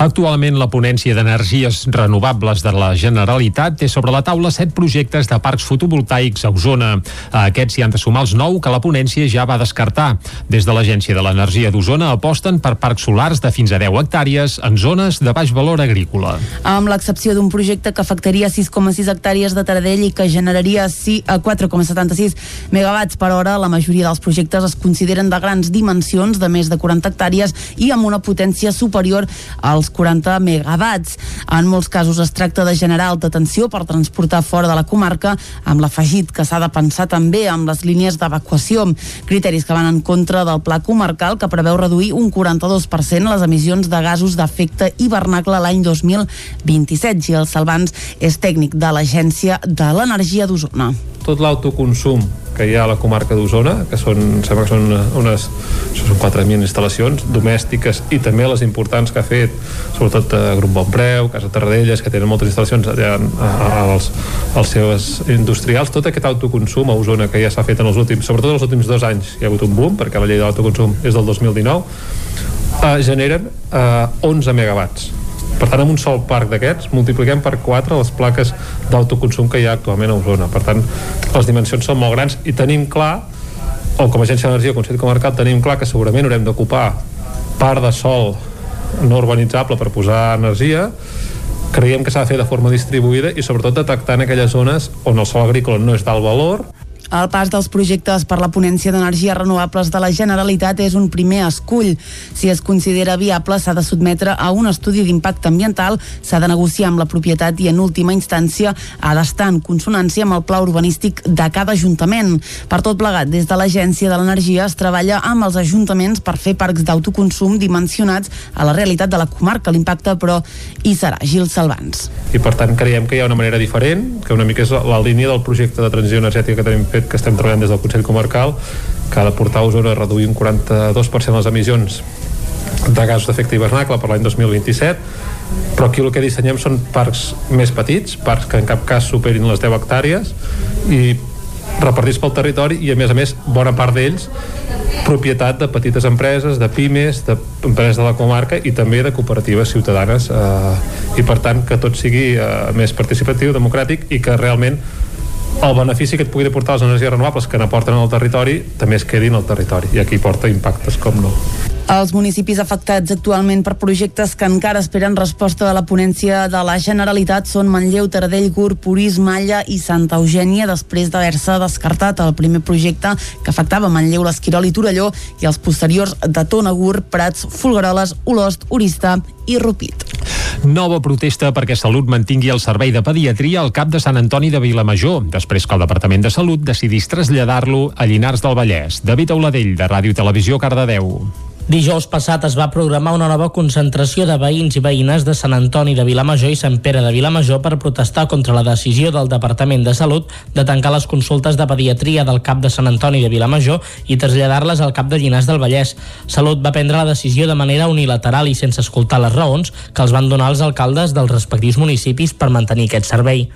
Actualment, la ponència d'energies renovables de la Generalitat té sobre la taula set projectes de parcs fotovoltaics a Osona. A aquests s'hi han de sumar els nou que la ponència ja va descartar. Des de l'Agència de l'Energia d'Osona aposten per parcs solars de fins a 10 hectàrees en zones de baix valor agrícola. Amb l'excepció d'un projecte que afectaria 6,6 hectàrees de Taradell i que generaria 4,76 megawatts per hora, la majoria dels projectes es consideren de grans dimensions, de més de 40 hectàrees i amb una potència superior als 40 megawatts. En molts casos es tracta de generar alta tensió per transportar fora de la comarca, amb l'afegit que s'ha de pensar també amb les línies d'evacuació, criteris que van en contra del pla comarcal que preveu reduir un 42% les emissions de gasos d'efecte hivernacle l'any 2027. Gil Salvans és tècnic de l'Agència de l'Energia d'Osona. Tot l'autoconsum que hi ha a la comarca d'Osona, que són, sembla que són unes són 4.000 instal·lacions domèstiques i també les importants que ha fet, sobretot a Grup Bon Preu, Casa Tarradellas, que tenen moltes instal·lacions allà als, als seus industrials, tot aquest autoconsum a Osona que ja s'ha fet en els últims, sobretot els últims dos anys, hi ha hagut un boom, perquè la llei de l'autoconsum és del 2019, eh, generen eh, 11 megawatts per tant, amb un sol parc d'aquests multipliquem per 4 les plaques d'autoconsum que hi ha actualment a Osona. Per tant, les dimensions són molt grans i tenim clar, o com a agència d'energia Consell Comarcal, tenim clar que segurament haurem d'ocupar part de sol no urbanitzable per posar energia, creiem que s'ha de fer de forma distribuïda i sobretot detectant aquelles zones on el sol agrícola no és d'alt valor el pas dels projectes per la ponència d'energies renovables de la Generalitat és un primer escull. Si es considera viable, s'ha de sotmetre a un estudi d'impacte ambiental, s'ha de negociar amb la propietat i, en última instància, ha d'estar en consonància amb el pla urbanístic de cada ajuntament. Per tot plegat, des de l'Agència de l'Energia es treballa amb els ajuntaments per fer parcs d'autoconsum dimensionats a la realitat de la comarca. L'impacte, però, hi serà. Gil Salvans. I, per tant, creiem que hi ha una manera diferent, que una mica és la línia del projecte de transició energètica que tenim fet fet que estem treballant des del Consell Comarcal que ha de portar a Osona a reduir un 42% les emissions de gasos d'efecte hivernacle per l'any 2027 però aquí el que dissenyem són parcs més petits, parcs que en cap cas superin les 10 hectàrees i repartits pel territori i a més a més bona part d'ells propietat de petites empreses, de pimes, d'empreses de la comarca i també de cooperatives ciutadanes eh, i per tant que tot sigui eh, més participatiu, democràtic i que realment el benefici que et pugui portar les energies renovables que n'aporten al territori també es quedin al territori i aquí porta impactes com no. Els municipis afectats actualment per projectes que encara esperen resposta de la ponència de la Generalitat són Manlleu, Taradell, Gur, Purís, Malla i Santa Eugènia després d'haver-se descartat el primer projecte que afectava Manlleu, l'Esquirol i Torelló i els posteriors de Tona, Gur, Prats, Fulgaroles, Olost, Orista i Rupit. Nova protesta perquè Salut mantingui el servei de pediatria al cap de Sant Antoni de Vilamajor, després que el Departament de Salut decidís traslladar-lo a Llinars del Vallès. David Auladell, de Ràdio Televisió, Cardedeu. Dijous passat es va programar una nova concentració de veïns i veïnes de Sant Antoni de Vilamajor i Sant Pere de Vilamajor per protestar contra la decisió del Departament de Salut de tancar les consultes de pediatria del CAP de Sant Antoni de Vilamajor i traslladar-les al CAP de Llinars del Vallès. Salut va prendre la decisió de manera unilateral i sense escoltar les raons que els van donar els alcaldes dels respectius municipis per mantenir aquest servei.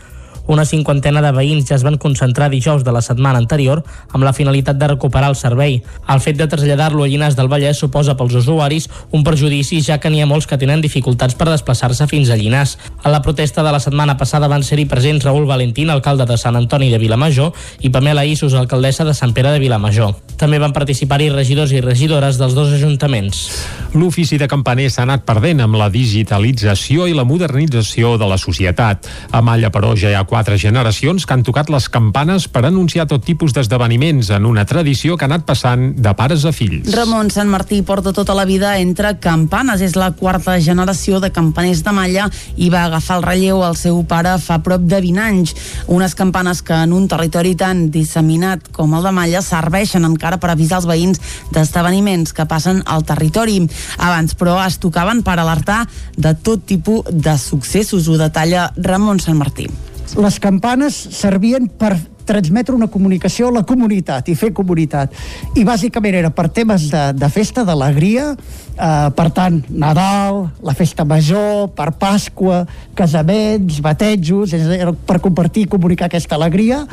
Una cinquantena de veïns ja es van concentrar dijous de la setmana anterior amb la finalitat de recuperar el servei. El fet de traslladar-lo a Llinars del Vallès suposa pels usuaris un perjudici ja que n'hi ha molts que tenen dificultats per desplaçar-se fins a Llinars. A la protesta de la setmana passada van ser-hi presents Raül Valentín, alcalde de Sant Antoni de Vilamajor, i Pamela Issos, alcaldessa de Sant Pere de Vilamajor. També van participar-hi regidors i regidores dels dos ajuntaments. L'ofici de campaner s'ha anat perdent amb la digitalització i la modernització de la societat. A Malla, però, ja hi ha quatre generacions que han tocat les campanes per anunciar tot tipus d'esdeveniments en una tradició que ha anat passant de pares a fills. Ramon Sant Martí porta tota la vida entre campanes. És la quarta generació de campaners de Malla i va agafar el relleu al seu pare fa prop de 20 anys. Unes campanes que en un territori tan disseminat com el de Malla serveixen encara per avisar els veïns d'esdeveniments que passen al territori. Abans, però, es tocaven per alertar de tot tipus de successos. Ho detalla Ramon Sant Martí. Les campanes servien per transmetre una comunicació a la comunitat i fer comunitat. I bàsicament era per temes de, de festa, d'alegria, eh, per tant, Nadal, la festa major, per Pasqua, casaments, batejos, era per compartir i comunicar aquesta alegria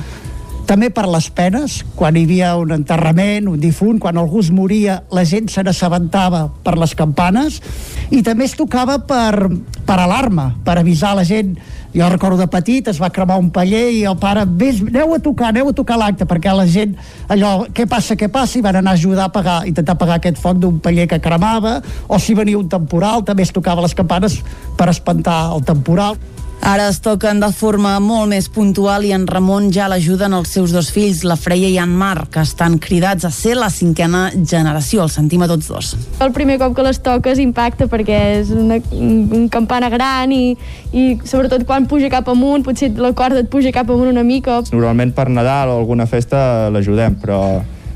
també per les penes, quan hi havia un enterrament, un difunt, quan algú es moria, la gent se n'assabentava per les campanes, i també es tocava per, per alarma, per avisar la gent. Jo recordo de petit, es va cremar un paller i el pare, vés, aneu a tocar, aneu a tocar l'acte, perquè la gent, allò, què passa, què passa, i van anar a ajudar a pagar, intentar pagar aquest foc d'un paller que cremava, o si venia un temporal, també es tocava les campanes per espantar el temporal. Ara es toquen de forma molt més puntual i en Ramon ja l'ajuden els seus dos fills, la Freia i en Marc, que estan cridats a ser la cinquena generació. El sentim a tots dos. El primer cop que les toques impacta perquè és una, un campana gran i, i sobretot quan puja cap amunt, potser la corda et puja cap amunt una mica. Normalment per Nadal o alguna festa l'ajudem, però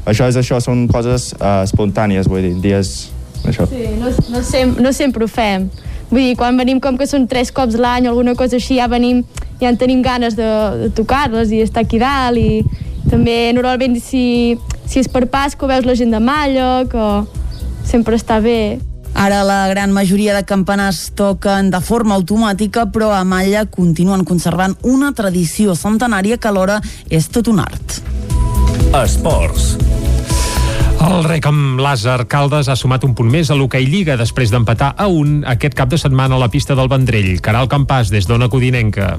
això és això, són coses uh, espontànies, vull dir, dies... Això. Sí, no, no, sem no sempre ho fem. Vull dir, quan venim com que són tres cops l'any o alguna cosa així, ja venim, ja en tenim ganes de, de tocar-les i estar aquí dalt i també normalment si, si és per Pasco veus la gent de Malla, que sempre està bé. Ara la gran majoria de campanes toquen de forma automàtica, però a Malla continuen conservant una tradició centenària que alhora és tot un art. Esports. El rec amb Làser Caldes ha sumat un punt més a l'Hockey Lliga després d'empatar a un aquest cap de setmana a la pista del Vendrell. Caral Campàs, des d'Ona Codinenca.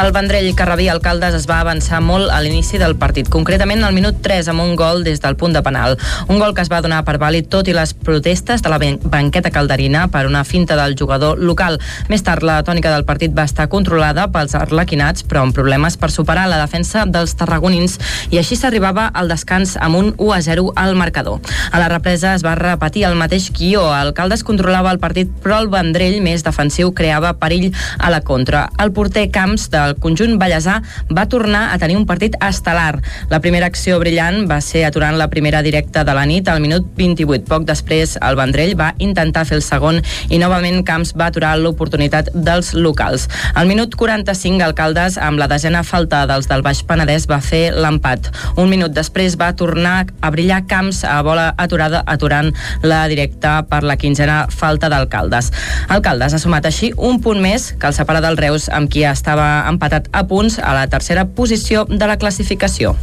El Vendrell Carrabí Alcaldes es va avançar molt a l'inici del partit, concretament al minut 3 amb un gol des del punt de penal. Un gol que es va donar per vàlid tot i les protestes de la banqueta calderina per una finta del jugador local. Més tard, la tònica del partit va estar controlada pels arlequinats, però amb problemes per superar la defensa dels tarragonins i així s'arribava al descans amb un 1 a 0 al marcador marcador. A la represa es va repetir el mateix guió. El Caldes controlava el partit, però el Vendrell, més defensiu, creava perill a la contra. El porter Camps del conjunt Vallèsà va tornar a tenir un partit estel·lar. La primera acció brillant va ser aturant la primera directa de la nit al minut 28. Poc després, el Vendrell va intentar fer el segon i novament Camps va aturar l'oportunitat dels locals. Al minut 45, el Caldes, amb la desena falta dels del Baix Penedès, va fer l'empat. Un minut després va tornar a brillar Camps a bola aturada aturant la directa per la quinzena falta d'alcaldes. Alcaldes ha sumat així un punt més que el separa del Reus amb qui estava empatat a punts a la tercera posició de la classificació.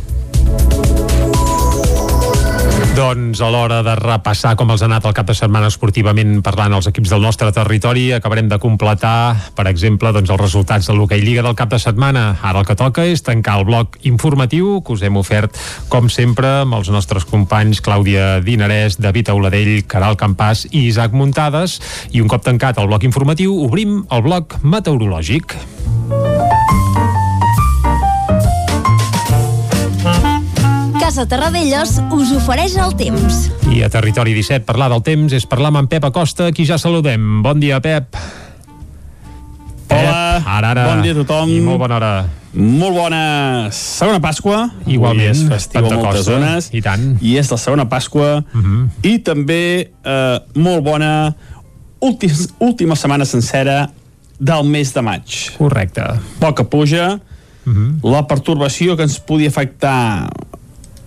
Doncs a l'hora de repassar com els ha anat el cap de setmana esportivament parlant els equips del nostre territori, acabarem de completar, per exemple, doncs els resultats de l'Hockey Lliga del cap de setmana. Ara el que toca és tancar el bloc informatiu que us hem ofert, com sempre, amb els nostres companys Clàudia Dinarès, David Auladell, Caral Campàs i Isaac Muntades. I un cop tancat el bloc informatiu, obrim el bloc meteorològic. Casa Terradellos us ofereix el temps. I a Territori 17 parlar del temps és parlar amb en Pep Acosta, qui ja saludem. Bon dia, Pep. Hola, ara, ara. bon dia a tothom. I molt bona hora. Molt bona segona Pasqua. Igualment, Avui és festiu a moltes zones. I tant. Mhm. I és la segona Pasqua. Uh -huh. I també eh, molt bona última, última setmana sencera del mes de maig. Correcte. Poca puja. Uh Mhm. -huh. La pertorbació que ens podia afectar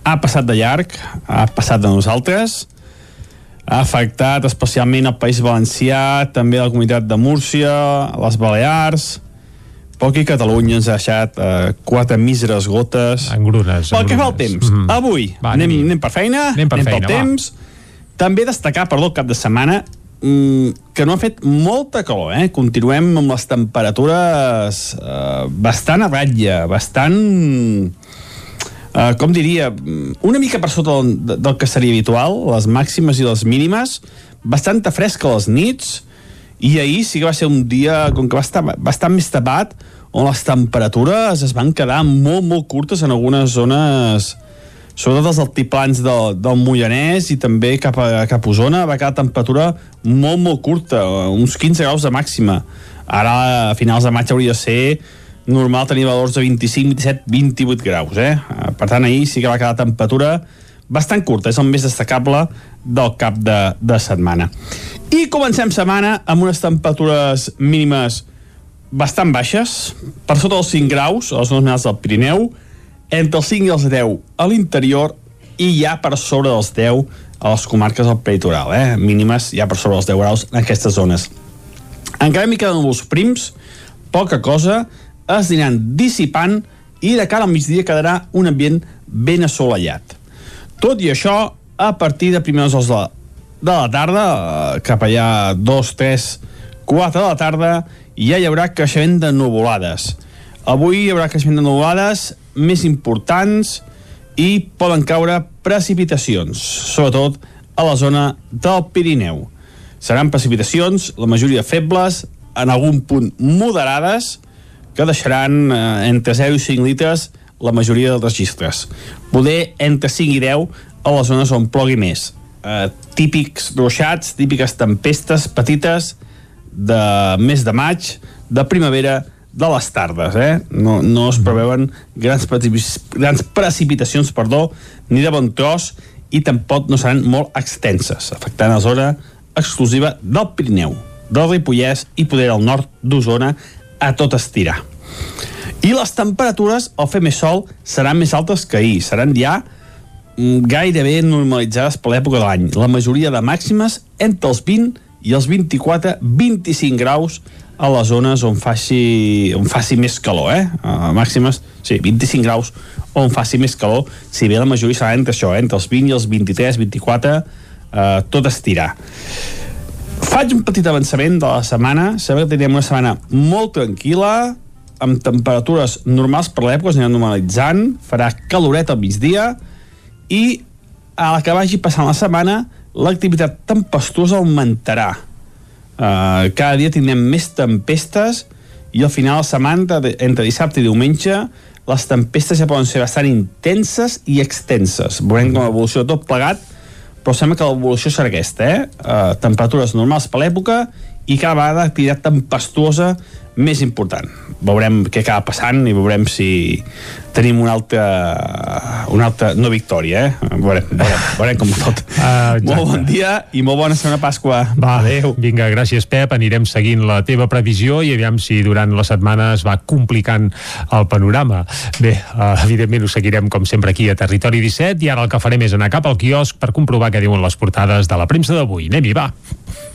ha passat de llarg, ha passat de nosaltres, ha afectat especialment el País Valencià, també la comunitat de Múrcia, les Balears, aquí a Catalunya ens ha deixat eh, quatre míseres gotes. Engrunes. Pel que fa al temps, Mhm. avui Va, anem, anem per feina, Anem per feina, pel va. temps. També destacar, perdó, el cap de setmana, mm, que no ha fet molta calor, eh? Continuem amb les temperatures eh, bastant a ratlla, bastant... Uh, com diria, mm, una mica per sota del, del que seria habitual, les màximes i les mínimes, bastanta fresca a les nits, i ahir sí que va ser un dia, com que va estar bastant més tapat, on les temperatures es van quedar molt, molt curtes en algunes zones, sobretot els altiplans del, del Moianès i també cap a, cap a Osona, va quedar temperatura molt, molt curta, uns 15 graus de màxima. Ara, a finals de maig hauria de ser normal tenir valors de 25, 27, 28 graus, eh? Per tant, ahir sí que va quedar temperatura bastant curta, és el més destacable del cap de, de setmana. I comencem setmana amb unes temperatures mínimes bastant baixes, per sota dels 5 graus a les zones més del Pirineu, entre els 5 i els 10 a l'interior i ja per sobre dels 10 a les comarques del peritoral, eh? mínimes ja per sobre dels 10 graus en aquestes zones. Encara m'hi queden els prims, poca cosa, es aniran dissipant i de cara al migdia quedarà un ambient ben assolellat. Tot i això, a partir de primers hores de la, de la tarda, eh, cap allà 2, 3, 4 de la tarda, ja hi haurà creixement de nuvolades. Avui hi haurà creixement de nuvolades més importants i poden caure precipitacions, sobretot a la zona del Pirineu. Seran precipitacions, la majoria febles, en algun punt moderades, que deixaran eh, entre 0 i 5 litres la majoria dels registres. Poder entre 5 i 10 a les zones on plogui més. Eh, típics ruixats, típiques tempestes petites de mes de maig, de primavera, de les tardes, eh? No, no es preveuen grans, grans precipitacions, perdó, ni de bon tros, i tampoc no seran molt extenses, afectant la zona exclusiva del Pirineu, del Ripollès i poder al nord d'Osona a tot estirar. I les temperatures, al fer més sol, seran més altes que ahir. Seran ja mm, gairebé normalitzades per l'època de l'any. La majoria de màximes entre els 20 i els 24-25 graus a les zones on faci, on faci més calor, eh? Uh, màximes, sí, 25 graus on faci més calor, si bé la majoria serà entre això, eh? entre els 20 i els 23, 24, uh, tot estirar. Faig un petit avançament de la setmana. Sabeu que teníem una setmana molt tranquil·la, amb temperatures normals per l'època, es aniran normalitzant, farà caloret al migdia, i a la que vagi passant la setmana, l'activitat tempestuosa augmentarà. Uh, cada dia tindrem més tempestes i al final de setmana, entre dissabte i diumenge, les tempestes ja poden ser bastant intenses i extenses. Veurem com evolució tot plegat, però sembla que l'evolució serà aquesta, eh? Uh, temperatures normals per l'època i cada vegada activitat tempestuosa més important. Veurem què acaba passant i veurem si tenim una altra, una altra no victòria, eh? Veurem, veurem, veurem com tot. Ah, molt bon dia i molt bona setmana Pasqua. Va, Adéu. vinga, gràcies Pep, anirem seguint la teva previsió i aviam si durant la setmana es va complicant el panorama. Bé, uh, evidentment ho seguirem com sempre aquí a Territori 17 i ara el que farem és anar cap al quiosc per comprovar què diuen les portades de la premsa d'avui. Anem-hi, va.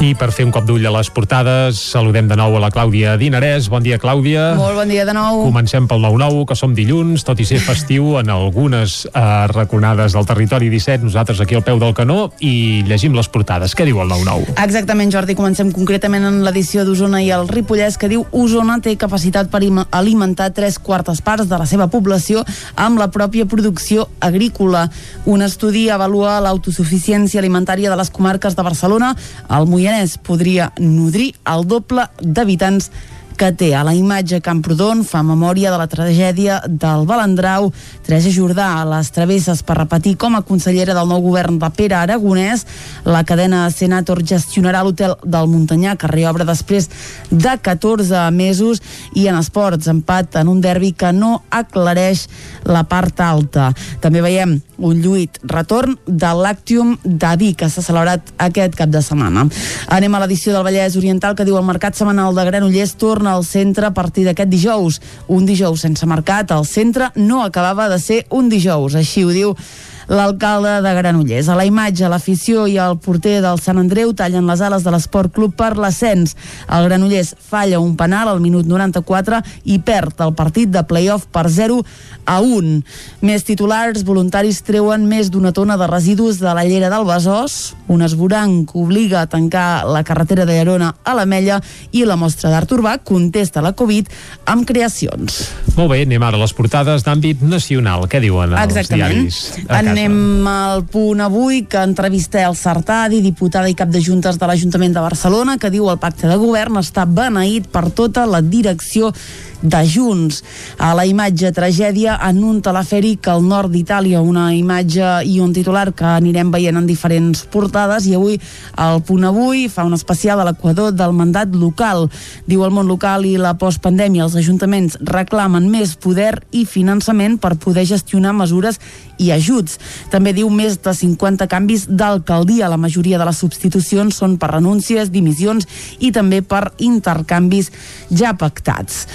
I per fer un cop d'ull a les portades, saludem de nou a la Clàudia Dinarès. Bon dia, Clàudia. Molt bon dia de nou. Comencem pel 9-9, que som dilluns, tot i ser festiu en algunes eh, raconades del territori 17, nosaltres aquí al peu del canó, i llegim les portades. Què diu el 9-9? Exactament, Jordi. Comencem concretament en l'edició d'Osona i el Ripollès, que diu Osona té capacitat per alimentar tres quartes parts de la seva població amb la pròpia producció agrícola. Un estudi avalua l'autosuficiència alimentària de les comarques de Barcelona, el Moianès Moianès podria nodrir el doble d'habitants que té a la imatge Camprodon fa memòria de la tragèdia del Balandrau Teresa Jordà a les travesses per repetir com a consellera del nou govern de Pere Aragonès la cadena Senator gestionarà l'hotel del Muntanyà que reobre després de 14 mesos i en esports empat en un derbi que no aclareix la part alta també veiem un lluit retorn del Lactium de Vic, que s'ha celebrat aquest cap de setmana. Anem a l'edició del Vallès Oriental, que diu el mercat setmanal de Granollers torna al centre a partir d'aquest dijous. Un dijous sense mercat al centre no acabava de ser un dijous, així ho diu l'alcalde de Granollers. A la imatge, l'afició i el porter del Sant Andreu tallen les ales de l'Esport Club per l'ascens. El Granollers falla un penal al minut 94 i perd el partit de playoff per 0 a 1. Més titulars, voluntaris treuen més d'una tona de residus de la llera del Besòs, un esborang que obliga a tancar la carretera de Llerona a l'Ametlla i la mostra d'art urbà contesta la Covid amb creacions. Molt bé, anem ara a les portades d'àmbit nacional. Què diuen els Exactament. diaris? Casa? Anem al punt avui que entrevista el Sartadi, diputada i cap de juntes de l'Ajuntament de Barcelona, que diu el pacte de govern està beneït per tota la direcció de Junts. A la imatge tragèdia en un telefèric al nord d'Itàlia, una imatge i un titular que anirem veient en diferents portades i avui el punt avui fa un especial a l'equador del mandat local. Diu el món local i la postpandèmia els ajuntaments reclamen més poder i finançament per poder gestionar mesures i ajuts. També diu més de 50 canvis d'alcaldia. La majoria de les substitucions són per renúncies, dimissions i també per intercanvis ja pactats.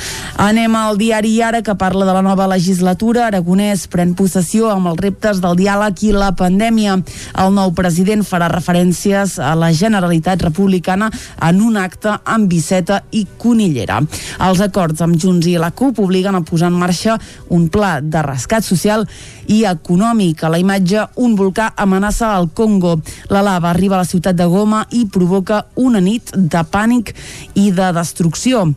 Anem al diari Ara, que parla de la nova legislatura. Aragonès pren possessió amb els reptes del diàleg i la pandèmia. El nou president farà referències a la Generalitat Republicana en un acte amb Viceta i Conillera. Els acords amb Junts i la CUP obliguen a posar en marxa un pla de rescat social i econòmic. A la imatge, un volcà amenaça el Congo. La lava arriba a la ciutat de Goma i provoca una nit de pànic i de destrucció.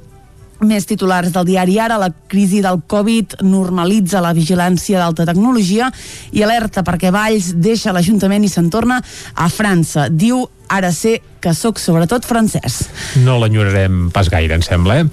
Més titulars del diari Ara, la crisi del Covid normalitza la vigilància d'alta tecnologia i alerta perquè Valls deixa l'Ajuntament i se'n torna a França. Diu ara sé que sóc sobretot francès. No l'enyorarem pas gaire, em sembla, eh?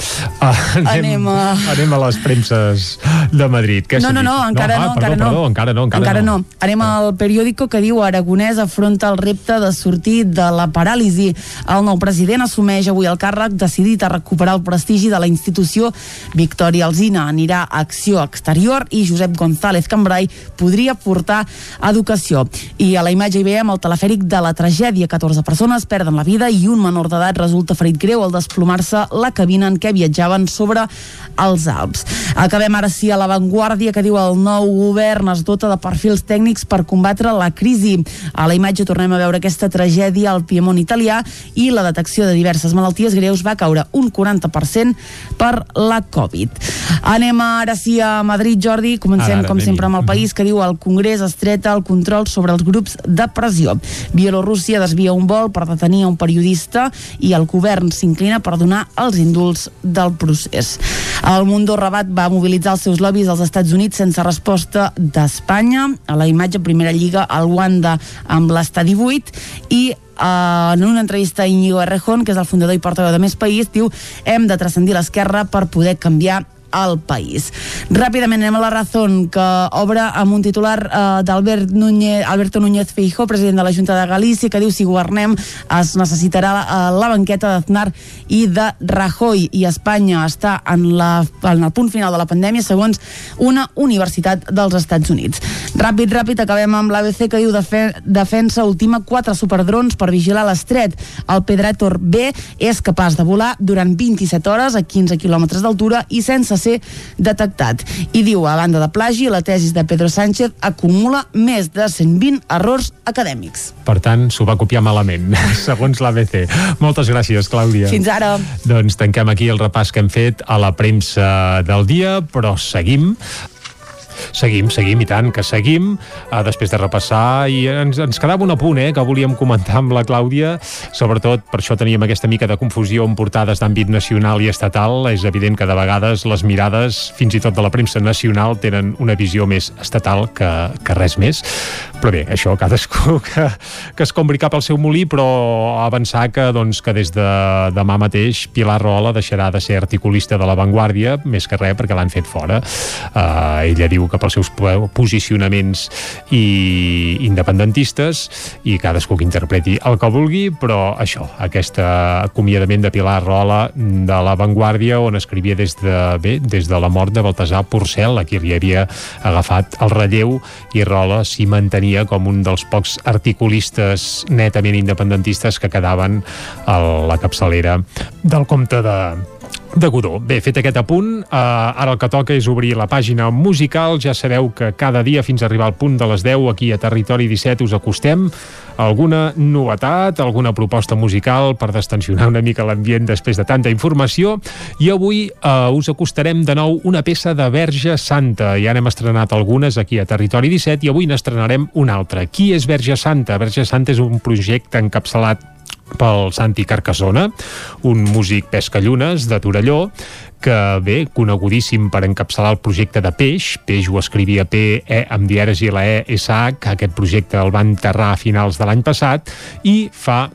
Uh, anem, Anem a- anem a les premses de Madrid. Què No, no, no, encara ah, no, perdó, encara no. Perdó, encara no, encara, encara no. Anem al periòdico que diu Aragonès afronta el repte de sortir de la paràlisi. El nou president assumeix avui el càrrec decidit a recuperar el prestigi de la institució. Victòria Alzina anirà a Acció Exterior i Josep González Cambrai podria portar educació. I a la imatge hi veiem el telefèric de la tragèdia. 14 persones perden la vida i un menor d'edat resulta ferit greu al desplomar-se la cabina en què viatjaven sobre els Alps. Acabem ara sí a l'avantguàrdia que diu el nou govern es dota de perfils tècnics per combatre la crisi. A la imatge tornem a veure aquesta tragèdia al Piemont italià i la detecció de diverses malalties greus va caure un 40% per la Covid. Anem ara sí a Madrid, Jordi. Comencem, Ara, ara, com sempre, amb el país que diu el Congrés estreta el control sobre els grups de pressió. Bielorússia desvia un vol per detenir a un periodista i el govern s'inclina per donar els indults del procés. El Mundo Rabat va mobilitzar els seus lobbies als Estats Units sense resposta d'Espanya. A la imatge, primera lliga, el Wanda amb l'estadi 8 i Uh, en una entrevista a Íñigo Errejón, que és el fundador i portaveu de Més País, diu hem de transcendir l'esquerra per poder canviar al país. Ràpidament anem a la Razón, que obre amb un titular eh, d'Albert Núñez, Alberto Núñez Feijó, president de la Junta de Galícia, que diu si governem es necessitarà eh, la banqueta d'Aznar i de Rajoy i Espanya està en, la, en el punt final de la pandèmia segons una universitat dels Estats Units. Ràpid, ràpid, acabem amb l'ABC que diu defe, defensa ultima quatre superdrons per vigilar l'estret. El Predator B és capaç de volar durant 27 hores a 15 quilòmetres d'altura i sense ser detectat. I diu, a banda de plagi, la tesis de Pedro Sánchez acumula més de 120 errors acadèmics. Per tant, s'ho va copiar malament, segons l'ABC. Moltes gràcies, Clàudia. Fins ara. Doncs tanquem aquí el repàs que hem fet a la premsa del dia, però seguim Seguim, seguim, i tant, que seguim, uh, després de repassar, i ens, ens quedava un apunt, eh, que volíem comentar amb la Clàudia, sobretot per això teníem aquesta mica de confusió amb portades d'àmbit nacional i estatal, és evident que de vegades les mirades, fins i tot de la premsa nacional, tenen una visió més estatal que, que res més, però bé, això cadascú que, que es compri cap al seu molí, però avançar que, doncs, que des de demà mateix Pilar Rola deixarà de ser articulista de La Vanguardia, més que res perquè l'han fet fora. Uh, ella diu que pels seus posicionaments i independentistes i cadascú que interpreti el que vulgui, però això, aquest acomiadament de Pilar Rola de La Vanguardia, on escrivia des de, bé, des de la mort de Baltasar Porcel, a qui li havia agafat el relleu, i Rola s'hi mantenia com un dels pocs articulistes netament independentistes que quedaven a la capçalera del comte de, de Godó. Bé, fet aquest apunt, eh, ara el que toca és obrir la pàgina musical. Ja sabeu que cada dia fins a arribar al punt de les 10 aquí a Territori 17 us acostem alguna novetat, alguna proposta musical per destensionar una mica l'ambient després de tanta informació i avui eh, us acostarem de nou una peça de Verge Santa. Ja n'hem estrenat algunes aquí a Territori 17 i avui n'estrenarem una altra. Qui és Verge Santa? Verge Santa és un projecte encapçalat pel Santi Carcassona, un músic pescallunes de Torelló, que bé, conegudíssim per encapçalar el projecte de Peix, Peix ho escrivia P, E, amb dieres i la E, S, H, aquest projecte el va enterrar a finals de l'any passat, i fa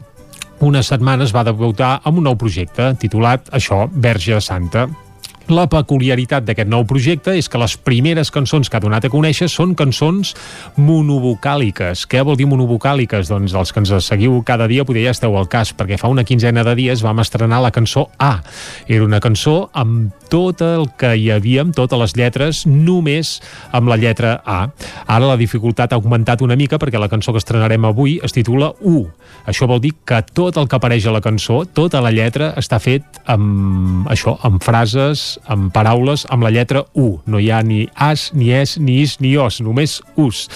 unes setmanes va debutar amb un nou projecte titulat això, Verge Santa, la peculiaritat d'aquest nou projecte és que les primeres cançons que ha donat a conèixer són cançons monovocàliques. Què vol dir monovocàliques? Doncs els que ens seguiu cada dia poder ja esteu al cas, perquè fa una quinzena de dies vam estrenar la cançó A. Era una cançó amb tot el que hi havia, amb totes les lletres, només amb la lletra A. Ara la dificultat ha augmentat una mica perquè la cançó que estrenarem avui es titula U. Això vol dir que tot el que apareix a la cançó, tota la lletra, està fet amb això, amb frases, amb paraules amb la lletra U. No hi ha ni as, ni es, ni is, ni os, només us.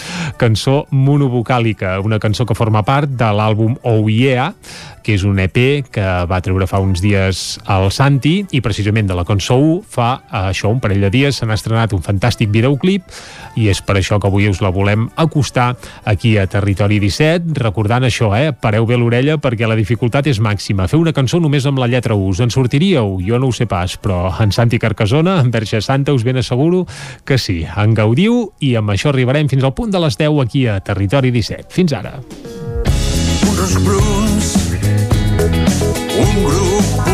Cançó monovocàlica, una cançó que forma part de l'àlbum Oh Yeah, que és un EP que va treure fa uns dies al Santi i precisament de la cançó 1 fa eh, això un parell de dies s'ha estrenat un fantàstic videoclip i és per això que avui us la volem acostar aquí a Territori 17 recordant això, eh? Pareu bé l'orella perquè la dificultat és màxima. Fer una cançó només amb la lletra U. Us en sortiríeu? Jo no ho sé pas, però en Santi Carcassona, en Verge Santa, us ben asseguro que sí. En gaudiu i amb això arribarem fins al punt de les 10 aquí a Territori 17. Fins ara. Uns bruns un grup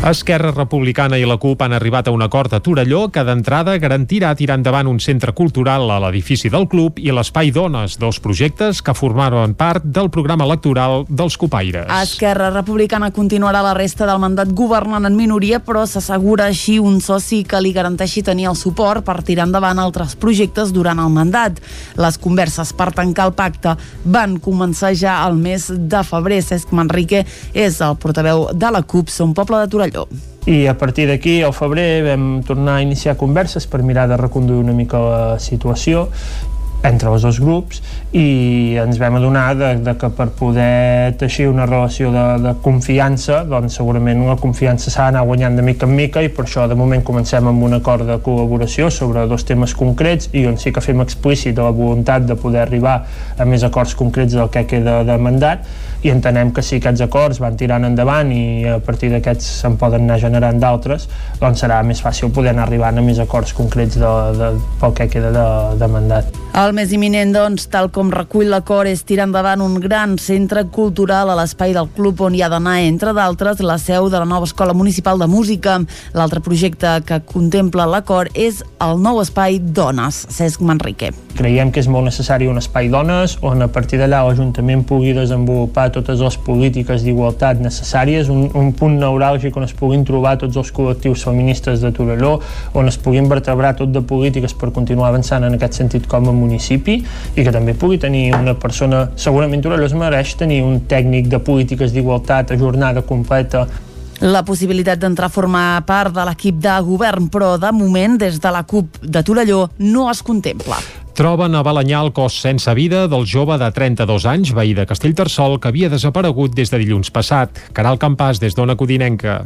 Esquerra Republicana i la CUP han arribat a un acord a Torelló que d'entrada garantirà tirar endavant un centre cultural a l'edifici del club i l'Espai Dones, dos projectes que formaven part del programa electoral dels copaires. Esquerra Republicana continuarà la resta del mandat governant en minoria, però s'assegura així un soci que li garanteixi tenir el suport per tirar endavant altres projectes durant el mandat. Les converses per tancar el pacte van començar ja al mes de febrer. Cesc Manrique és el portaveu de la CUP, Som Poble de Torelló. I a partir d'aquí, al febrer, vam tornar a iniciar converses per mirar de reconduir una mica la situació entre els dos grups i ens vam adonar de, de que per poder teixir una relació de, de confiança doncs segurament la confiança s'ha d'anar guanyant de mica en mica i per això de moment comencem amb un acord de col·laboració sobre dos temes concrets i on sí que fem explícit la voluntat de poder arribar a més acords concrets del que queda de mandat i entenem que si aquests acords van tirant endavant i a partir d'aquests se'n poden anar generant d'altres doncs serà més fàcil poder anar arribant a més acords concrets de, de, pel que queda de, de mandat. El més imminent, doncs, tal com recull l'acord, és tirar endavant un gran centre cultural a l'espai del club on hi ha d'anar, entre d'altres, la seu de la nova Escola Municipal de Música. L'altre projecte que contempla l'acord és el nou espai Dones, Cesc Manrique. Creiem que és molt necessari un espai dones on a partir d'allà l'Ajuntament pugui desenvolupar totes les polítiques d'igualtat necessàries, un, un punt neuràlgic on es puguin trobar tots els col·lectius feministes de Torelló, on es puguin vertebrar tot de polítiques per continuar avançant en aquest sentit com a municipi i que també pugui tenir una persona, segurament Torelló es mereix tenir un tècnic de polítiques d'igualtat a jornada completa la possibilitat d'entrar a formar part de l'equip de govern, però de moment, des de la CUP de Torelló, no es contempla. Troben a Balanyà el cos sense vida del jove de 32 anys, veí de Castellterçol, que havia desaparegut des de dilluns passat. Caral Campàs, des d'Ona Codinenca.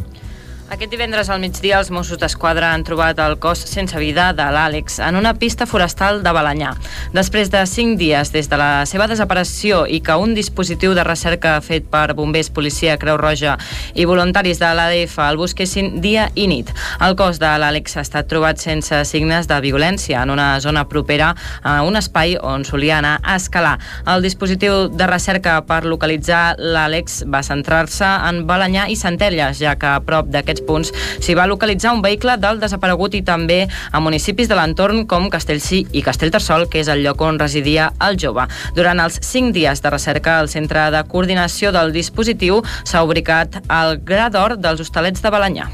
Aquest divendres al migdia els Mossos d'Esquadra han trobat el cos sense vida de l'Àlex en una pista forestal de Balanyà. Després de cinc dies des de la seva desaparició i que un dispositiu de recerca fet per bombers, policia, Creu Roja i voluntaris de l'ADF el busquessin dia i nit. El cos de l'Àlex ha estat trobat sense signes de violència en una zona propera a un espai on solia anar a escalar. El dispositiu de recerca per localitzar l'Àlex va centrar-se en Balanyà i Centelles, ja que a prop d'aquest aquests punts s'hi va localitzar un vehicle del desaparegut i també a municipis de l'entorn com Castellcí i Castellterçol, que és el lloc on residia el jove. Durant els cinc dies de recerca, el Centre de Coordinació del Dispositiu s'ha ubicat al Gra d'Or dels Hostalets de Balanyà.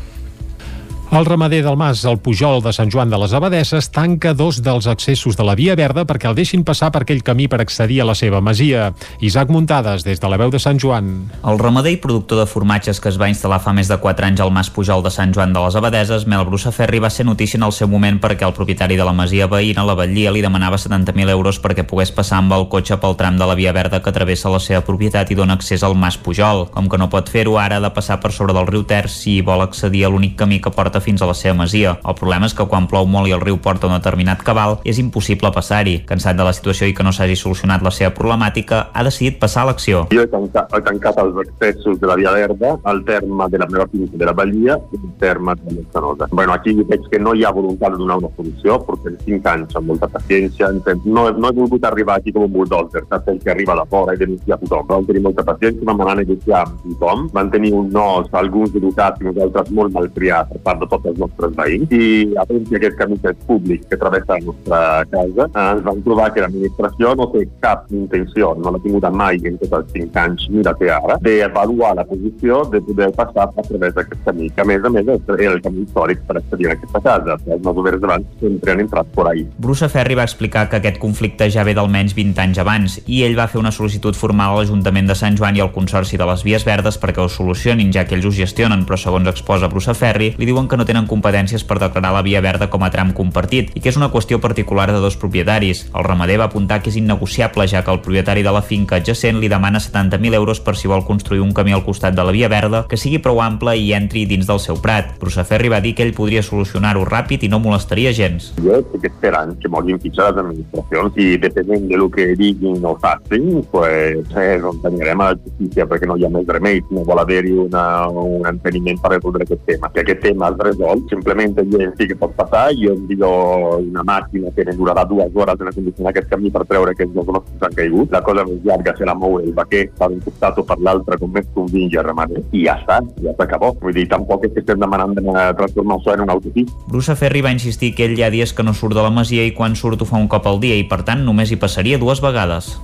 El ramader del Mas, el Pujol de Sant Joan de les Abadesses, tanca dos dels accessos de la Via Verda perquè el deixin passar per aquell camí per accedir a la seva masia. Isaac Muntades, des de la veu de Sant Joan. El ramader i productor de formatges que es va instal·lar fa més de 4 anys al Mas Pujol de Sant Joan de les Abadeses, Mel Brusaferri, va ser notícia en el seu moment perquè el propietari de la masia veïna, la Batllia, li demanava 70.000 euros perquè pogués passar amb el cotxe pel tram de la Via Verda que travessa la seva propietat i dona accés al Mas Pujol. Com que no pot fer-ho ara, ha de passar per sobre del riu Ter si vol accedir a l'únic camí que porta fins a la seva masia. El problema és que quan plou molt i el riu porta un determinat cabal, és impossible passar-hi. Cansat de la situació i que no s'hagi solucionat la seva problemàtica, ha decidit passar a l'acció. Jo he tancat, he tancat els accessos de la Via Verda al terme de la meva finca de la Balia i al terme de la Canosa. Bueno, aquí veig que no hi ha voluntat de donar una solució, perquè 5 anys amb molta paciència. No, no he volgut arribar aquí com un bulldozer, saps? El que arriba a la fora i denunciar tothom. Vam tenir molta paciència, vam anar a negociar amb tothom. Van tenir un nos, alguns educats i nosaltres molt mal triats per part de tots els nostres veïns i havent aquest camí que és públic que travessa la nostra casa, eh, ens vam trobar que l'administració no té cap intenció, no l'ha tingut mai en tots els cinc anys ni la té ara, d'avaluar la posició de poder passar a través d'aquest camí, que a més a més era el camí històric per accedir a aquesta casa. Els masovers d'abans sempre han entrat por ahí. Bruce Ferri va explicar que aquest conflicte ja ve d'almenys 20 anys abans i ell va fer una sol·licitud formal a l'Ajuntament de Sant Joan i al Consorci de les Vies Verdes perquè ho solucionin, ja que ells ho gestionen, però segons exposa Bruce Ferri, li diuen que no tenen competències per declarar la via verda com a tram compartit i que és una qüestió particular de dos propietaris. El ramader va apuntar que és innegociable ja que el propietari de la finca adjacent li demana 70.000 euros per si vol construir un camí al costat de la via verda que sigui prou ample i entri dins del seu prat. Brusaferri va dir que ell podria solucionar-ho ràpid i no molestaria gens. Jo estic esperant que moguin fitxar les administracions i depenent de lo que diguin o facin, pues, eh, doncs anirem a la justícia perquè no hi ha més remei, no vol haver-hi un enteniment per resoldre aquest tema. Que aquest tema es resolt. Simplemente sí que pot passar, jo envio una màquina que ne durarà dues hores en acondicionar aquest camí per treure aquests dos grossos que han caigut. La cosa serà moure el vaquer per un costat o per més convingui a remenar. I ja està, ja s'acabó. Vull dir, tampoc és que estem demanant de transformar això en un autopista. Bruce Ferri va insistir que ell hi ha dies que no surt de la masia i quan surt ho fa un cop al dia i per tant només hi passaria dues vegades.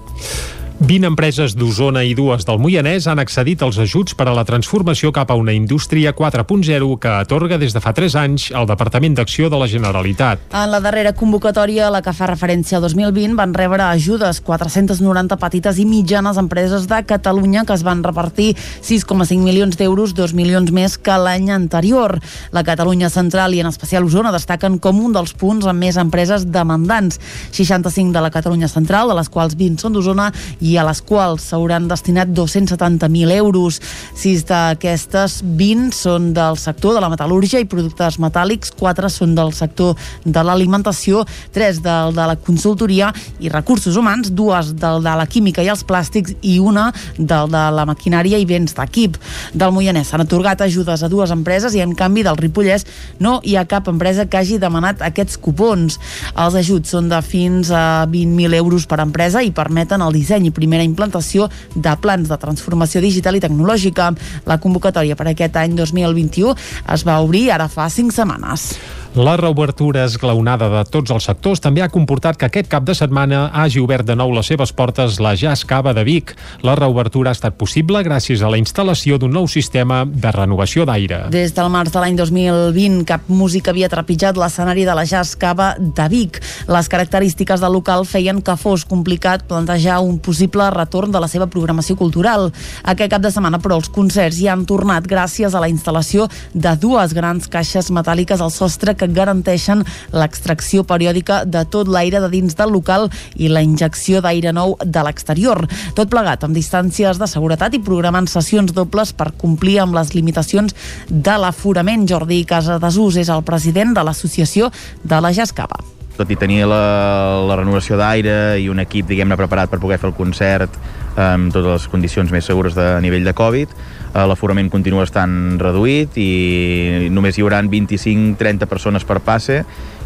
20 empreses d'Osona i dues del Moianès han accedit als ajuts per a la transformació cap a una indústria 4.0 que atorga des de fa 3 anys el Departament d'Acció de la Generalitat. En la darrera convocatòria, la que fa referència al 2020, van rebre ajudes 490 petites i mitjanes empreses de Catalunya que es van repartir 6,5 milions d'euros, 2 milions més que l'any anterior. La Catalunya central i en especial Osona destaquen com un dels punts amb més empreses demandants. 65 de la Catalunya central, de les quals 20 són d'Osona i a les quals s'hauran destinat 270.000 euros. Sis d'aquestes 20 són del sector de la metal·lúrgia i productes metàl·lics, quatre són del sector de l'alimentació, tres del de la consultoria i recursos humans, dues del de la química i els plàstics i una del de la maquinària i béns d'equip. Del Moianès s'han atorgat ajudes a dues empreses i en canvi del Ripollès no hi ha cap empresa que hagi demanat aquests cupons. Els ajuts són de fins a 20.000 euros per empresa i permeten el disseny i primera implantació de plans de transformació digital i tecnològica. La convocatòria per aquest any 2021 es va obrir ara fa 5 setmanes. La reobertura esglaonada de tots els sectors també ha comportat que aquest cap de setmana hagi obert de nou les seves portes la Jazz Cava de Vic. La reobertura ha estat possible gràcies a la instal·lació d'un nou sistema de renovació d'aire. Des del març de l'any 2020, cap músic havia trepitjat l'escenari de la Jazz Cava de Vic. Les característiques del local feien que fos complicat plantejar un possible retorn de la seva programació cultural. Aquest cap de setmana, però, els concerts hi han tornat gràcies a la instal·lació de dues grans caixes metàl·liques al sostre que garanteixen l'extracció periòdica de tot l'aire de dins del local i la injecció d'aire nou de l'exterior. Tot plegat amb distàncies de seguretat i programant sessions dobles per complir amb les limitacions de l'aforament. Jordi Casadesús és el president de l'associació de la Jascava tot i tenir la, la renovació d'aire i un equip, diguem-ne, preparat per poder fer el concert amb totes les condicions més segures de a nivell de Covid, eh, l'aforament continua estant reduït i només hi haurà 25-30 persones per passe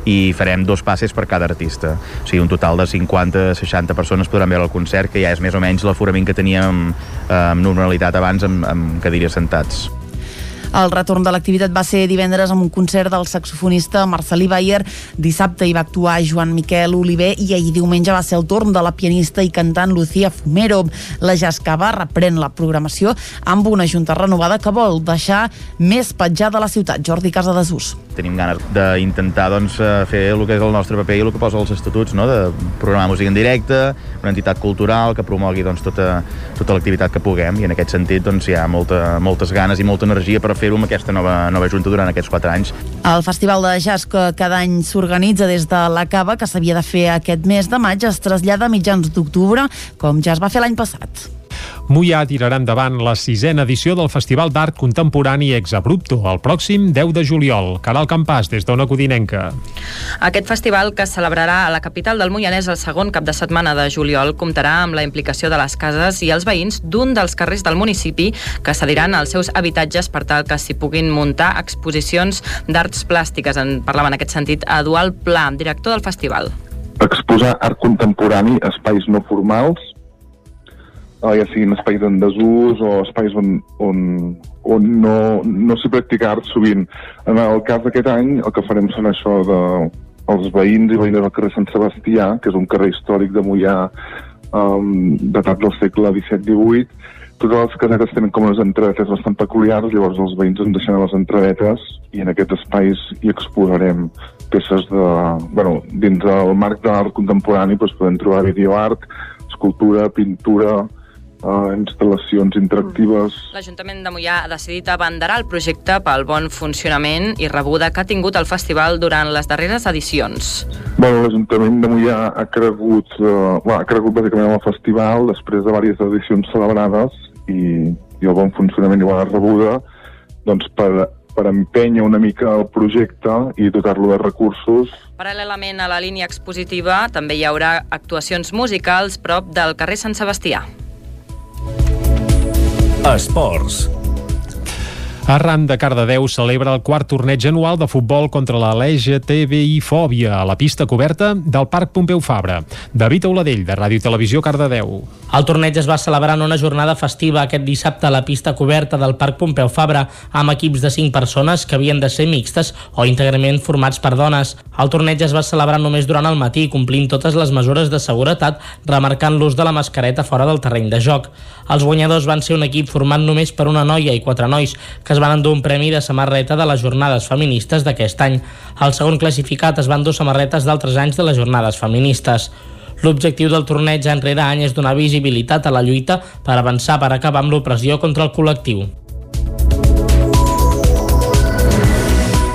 i farem dos passes per cada artista. O sigui, un total de 50-60 persones podran veure el concert, que ja és més o menys l'aforament que teníem eh, amb normalitat abans amb, amb cadires sentats. El retorn de l'activitat va ser divendres amb un concert del saxofonista Marcelí Bayer. Dissabte hi va actuar Joan Miquel Oliver i ahir diumenge va ser el torn de la pianista i cantant Lucía Fumero. La Jascava reprèn la programació amb una junta renovada que vol deixar més petjada la ciutat. Jordi Casa Desús. Tenim ganes d'intentar doncs, eh, fer el que és el nostre paper i el que posa els estatuts, no? de programar música en directe, una entitat cultural que promogui doncs, tota, tota l'activitat que puguem i en aquest sentit doncs, hi ha molta, moltes ganes i molta energia per fer-ho amb aquesta nova, nova junta durant aquests quatre anys. El Festival de Jazz que cada any s'organitza des de la Cava, que s'havia de fer aquest mes de maig, es trasllada a mitjans d'octubre, com ja es va fer l'any passat. Mollà tirarà endavant la sisena edició del Festival d'Art Contemporani Exabrupto el pròxim 10 de juliol. Caral Campàs, des d'Ona Codinenca. Aquest festival, que es celebrarà a la capital del Moianès el segon cap de setmana de juliol, comptarà amb la implicació de les cases i els veïns d'un dels carrers del municipi que cediran els seus habitatges per tal que s'hi puguin muntar exposicions d'arts plàstiques. En parlava en aquest sentit Eduard Pla, director del festival. exposar art contemporani a espais no formals, ja siguin espais en desús o espais on, on, on no, no s'hi practica art sovint. En el cas d'aquest any, el que farem són això de els veïns i veïnes del carrer Sant Sebastià, que és un carrer històric de Mollà um, datat del segle XVII-XVIII, totes les casetes tenen com unes entrevetes bastant peculiars, llavors els veïns ens deixen les entrevetes i en aquests espais hi exposarem peces de... Bueno, dins del marc de l'art contemporani doncs podem trobar videoart, escultura, pintura, uh, instal·lacions interactives... L'Ajuntament de Mollà ha decidit abanderar el projecte pel bon funcionament i rebuda que ha tingut el festival durant les darreres edicions. Bueno, l'Ajuntament de Mollà ha cregut, uh, bueno, ha cregut bàsicament en el festival després de diverses edicions celebrades i, i el bon funcionament i bona rebuda doncs per, per empènyer una mica el projecte i dotar-lo de recursos Paral·lelament a la línia expositiva, també hi haurà actuacions musicals prop del carrer Sant Sebastià. Esports. Arran de Cardedeu celebra el quart torneig anual de futbol contra la LGTBI-fòbia a la pista coberta del Parc Pompeu Fabra. David Auladell, de Ràdio Televisió Cardedeu. El torneig es va celebrar en una jornada festiva aquest dissabte a la pista coberta del Parc Pompeu Fabra amb equips de 5 persones que havien de ser mixtes o íntegrament formats per dones. El torneig es va celebrar només durant el matí, complint totes les mesures de seguretat, remarcant l'ús de la mascareta fora del terreny de joc. Els guanyadors van ser un equip format només per una noia i quatre nois, que es van endur un premi de samarreta de les jornades feministes d'aquest any. El segon classificat es van dur samarretes d'altres anys de les jornades feministes. L'objectiu del torneig any rere any és donar visibilitat a la lluita per avançar per acabar amb l'opressió contra el col·lectiu.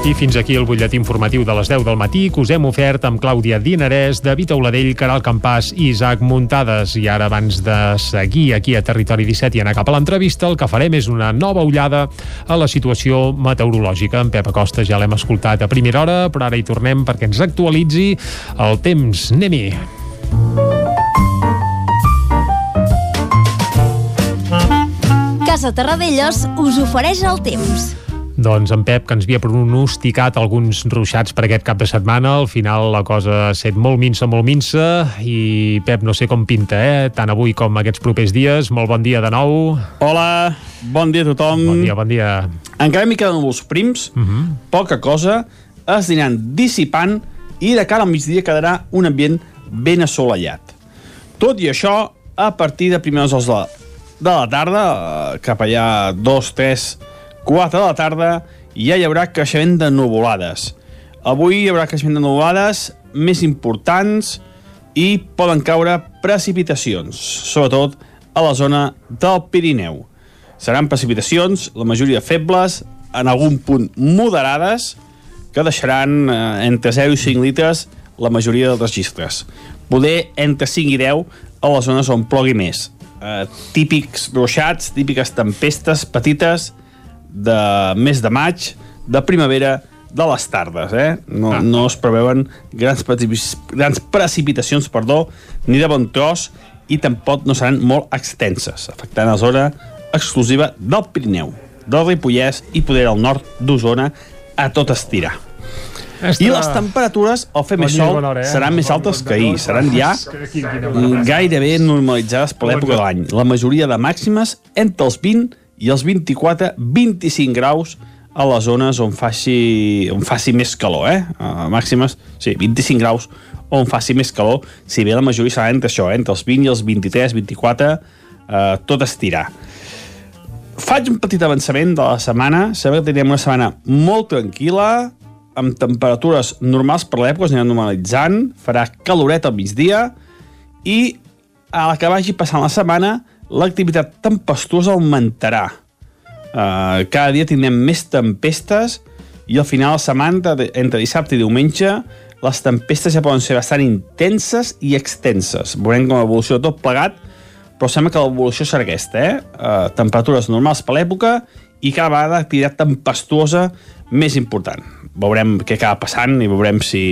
I fins aquí el butlletí informatiu de les 10 del matí que us hem ofert amb Clàudia Dinarès, David Auladell, Caral Campàs i Isaac Muntades. I ara, abans de seguir aquí a Territori 17 i anar cap a l'entrevista, el que farem és una nova ullada a la situació meteorològica. En Pep Acosta ja l'hem escoltat a primera hora, però ara hi tornem perquè ens actualitzi el temps. Anem-hi. Casa Terradellos us ofereix el temps. Doncs en Pep, que ens havia pronosticat alguns ruixats per aquest cap de setmana, al final la cosa ha set molt minsa, molt minsa, i Pep, no sé com pinta, eh? Tant avui com aquests propers dies. Molt bon dia de nou. Hola, bon dia a tothom. Bon dia, bon dia. Encara m'hi queden els prims, uh -huh. poca cosa, es aniran dissipant i de cara al migdia quedarà un ambient ben assolellat. Tot i això, a partir de primers hores de la, de la tarda, eh, cap allà dos, tres, 4 de la tarda, ja hi haurà creixement de nuvolades. Avui hi haurà creixement de nuvolades més importants i poden caure precipitacions, sobretot a la zona del Pirineu. Seran precipitacions, la majoria febles, en algun punt moderades, que deixaran eh, entre 0 i 5 litres la majoria dels registres. Poder entre 5 i 10 a les zones on plogui més. Eh, típics ruixats, típiques tempestes petites, de mes de maig, de primavera, de les tardes, eh? No, ah. no es preveuen grans, grans precipitacions, perdó, ni de bon tros, i tampoc no seran molt extenses, afectant la zona exclusiva del Pirineu, del Ripollès i poder al nord d'Osona a tot estirar. I les temperatures, al fer més sol, eh? seran més altes que ahir. Seran ja gairebé normalitzades per l'època de l'any. La majoria de màximes entre els 20 i els 24-25 graus a les zones on faci, on faci més calor, eh? Uh, màximes, sí, 25 graus on faci més calor, si bé la majoria serà entre això, eh? entre els 20 i els 23, 24, uh, tot estirar. Faig un petit avançament de la setmana, sabeu que teníem una setmana molt tranquil·la, amb temperatures normals per l'època, es aniran normalitzant, farà caloret al migdia, i a la que vagi passant la setmana, l'activitat tempestuosa augmentarà. Uh, cada dia tindrem més tempestes i al final de setmana, entre dissabte i diumenge, les tempestes ja poden ser bastant intenses i extenses. Veurem com evolució tot plegat, però sembla que l'evolució serà aquesta, eh? Uh, temperatures normals per l'època i cada vegada activitat tempestuosa més important. Veurem què acaba passant i veurem si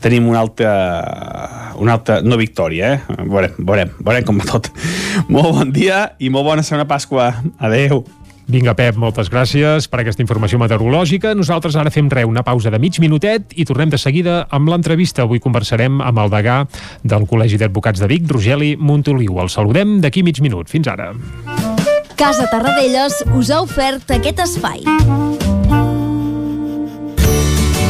tenim una altra, una altra no victòria, eh? Veurem, veurem, veurem com va tot. Molt bon dia i molt bona segona Pasqua. Adeu. Vinga, Pep, moltes gràcies per aquesta informació meteorològica. Nosaltres ara fem re, una pausa de mig minutet i tornem de seguida amb l'entrevista. Avui conversarem amb el degà del Col·legi d'Advocats de Vic, Rogeli Montoliu. El saludem d'aquí mig minut. Fins ara. Casa Tarradellas us ha ofert aquest espai.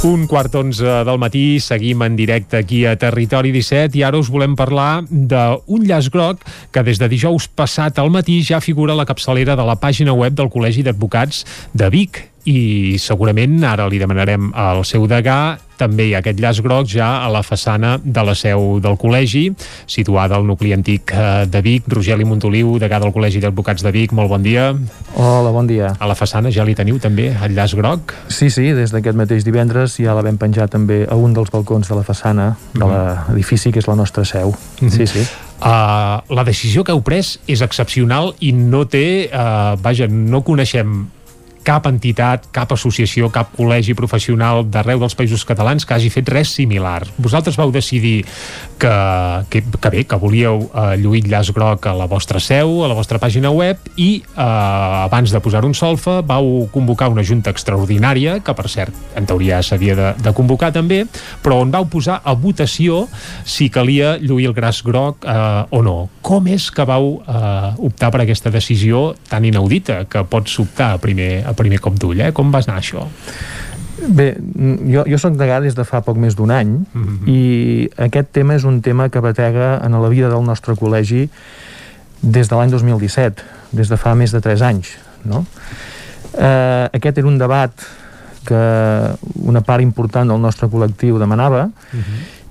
Un quart onze del matí, seguim en directe aquí a Territori 17 i ara us volem parlar d'un llaç groc que des de dijous passat al matí ja figura a la capçalera de la pàgina web del Col·legi d'Advocats de Vic i segurament ara li demanarem al seu degà també hi ha aquest llaç groc ja a la façana de la seu del col·legi, situada al nucli antic eh, de Vic. Rogeli Montoliu, degà del Col·legi d'Advocats de Vic, molt bon dia. Hola, bon dia. A la façana ja li teniu també el llaç groc? Sí, sí, des d'aquest mateix divendres ja la vam penjar també a un dels balcons de la façana de l'edifici, que és la nostra seu. Sí, sí. Uh, la decisió que heu pres és excepcional i no té, uh, vaja, no coneixem cap entitat, cap associació, cap col·legi professional d'arreu dels països catalans que hagi fet res similar. Vosaltres vau decidir que, que, que bé, que volíeu uh, lluir llaç groc a la vostra seu, a la vostra pàgina web i uh, abans de posar un solfa vau convocar una junta extraordinària, que per cert, en teoria s'havia de, de convocar també, però on vau posar a votació si calia lluir el gras groc uh, o no. Com és que vau uh, optar per aquesta decisió tan inaudita que pots optar a primer, a primer cop d'ull, eh? Com vas anar això? Bé, jo, jo sóc degà des de fa poc més d'un any i aquest tema és un tema que batega en la vida del nostre col·legi des de l'any 2017, des de fa més de 3 anys. No? Eh, aquest era un debat que una part important del nostre col·lectiu demanava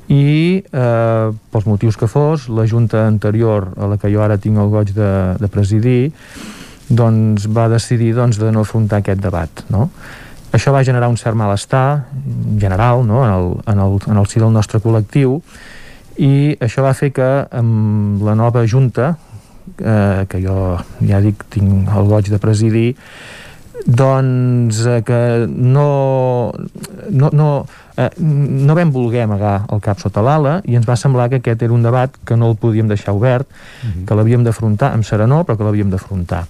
i eh, pels motius que fos, la junta anterior a la que jo ara tinc el goig de, de presidir doncs va decidir doncs, de no afrontar aquest debat no? això va generar un cert malestar general no? en, el, en, el, en el si del nostre col·lectiu i això va fer que amb la nova junta eh, que jo ja dic tinc el goig de presidir doncs eh, que no no, no, eh, no vam voler amagar el cap sota l'ala i ens va semblar que aquest era un debat que no el podíem deixar obert, que l'havíem d'afrontar amb serenor, però que l'havíem d'afrontar.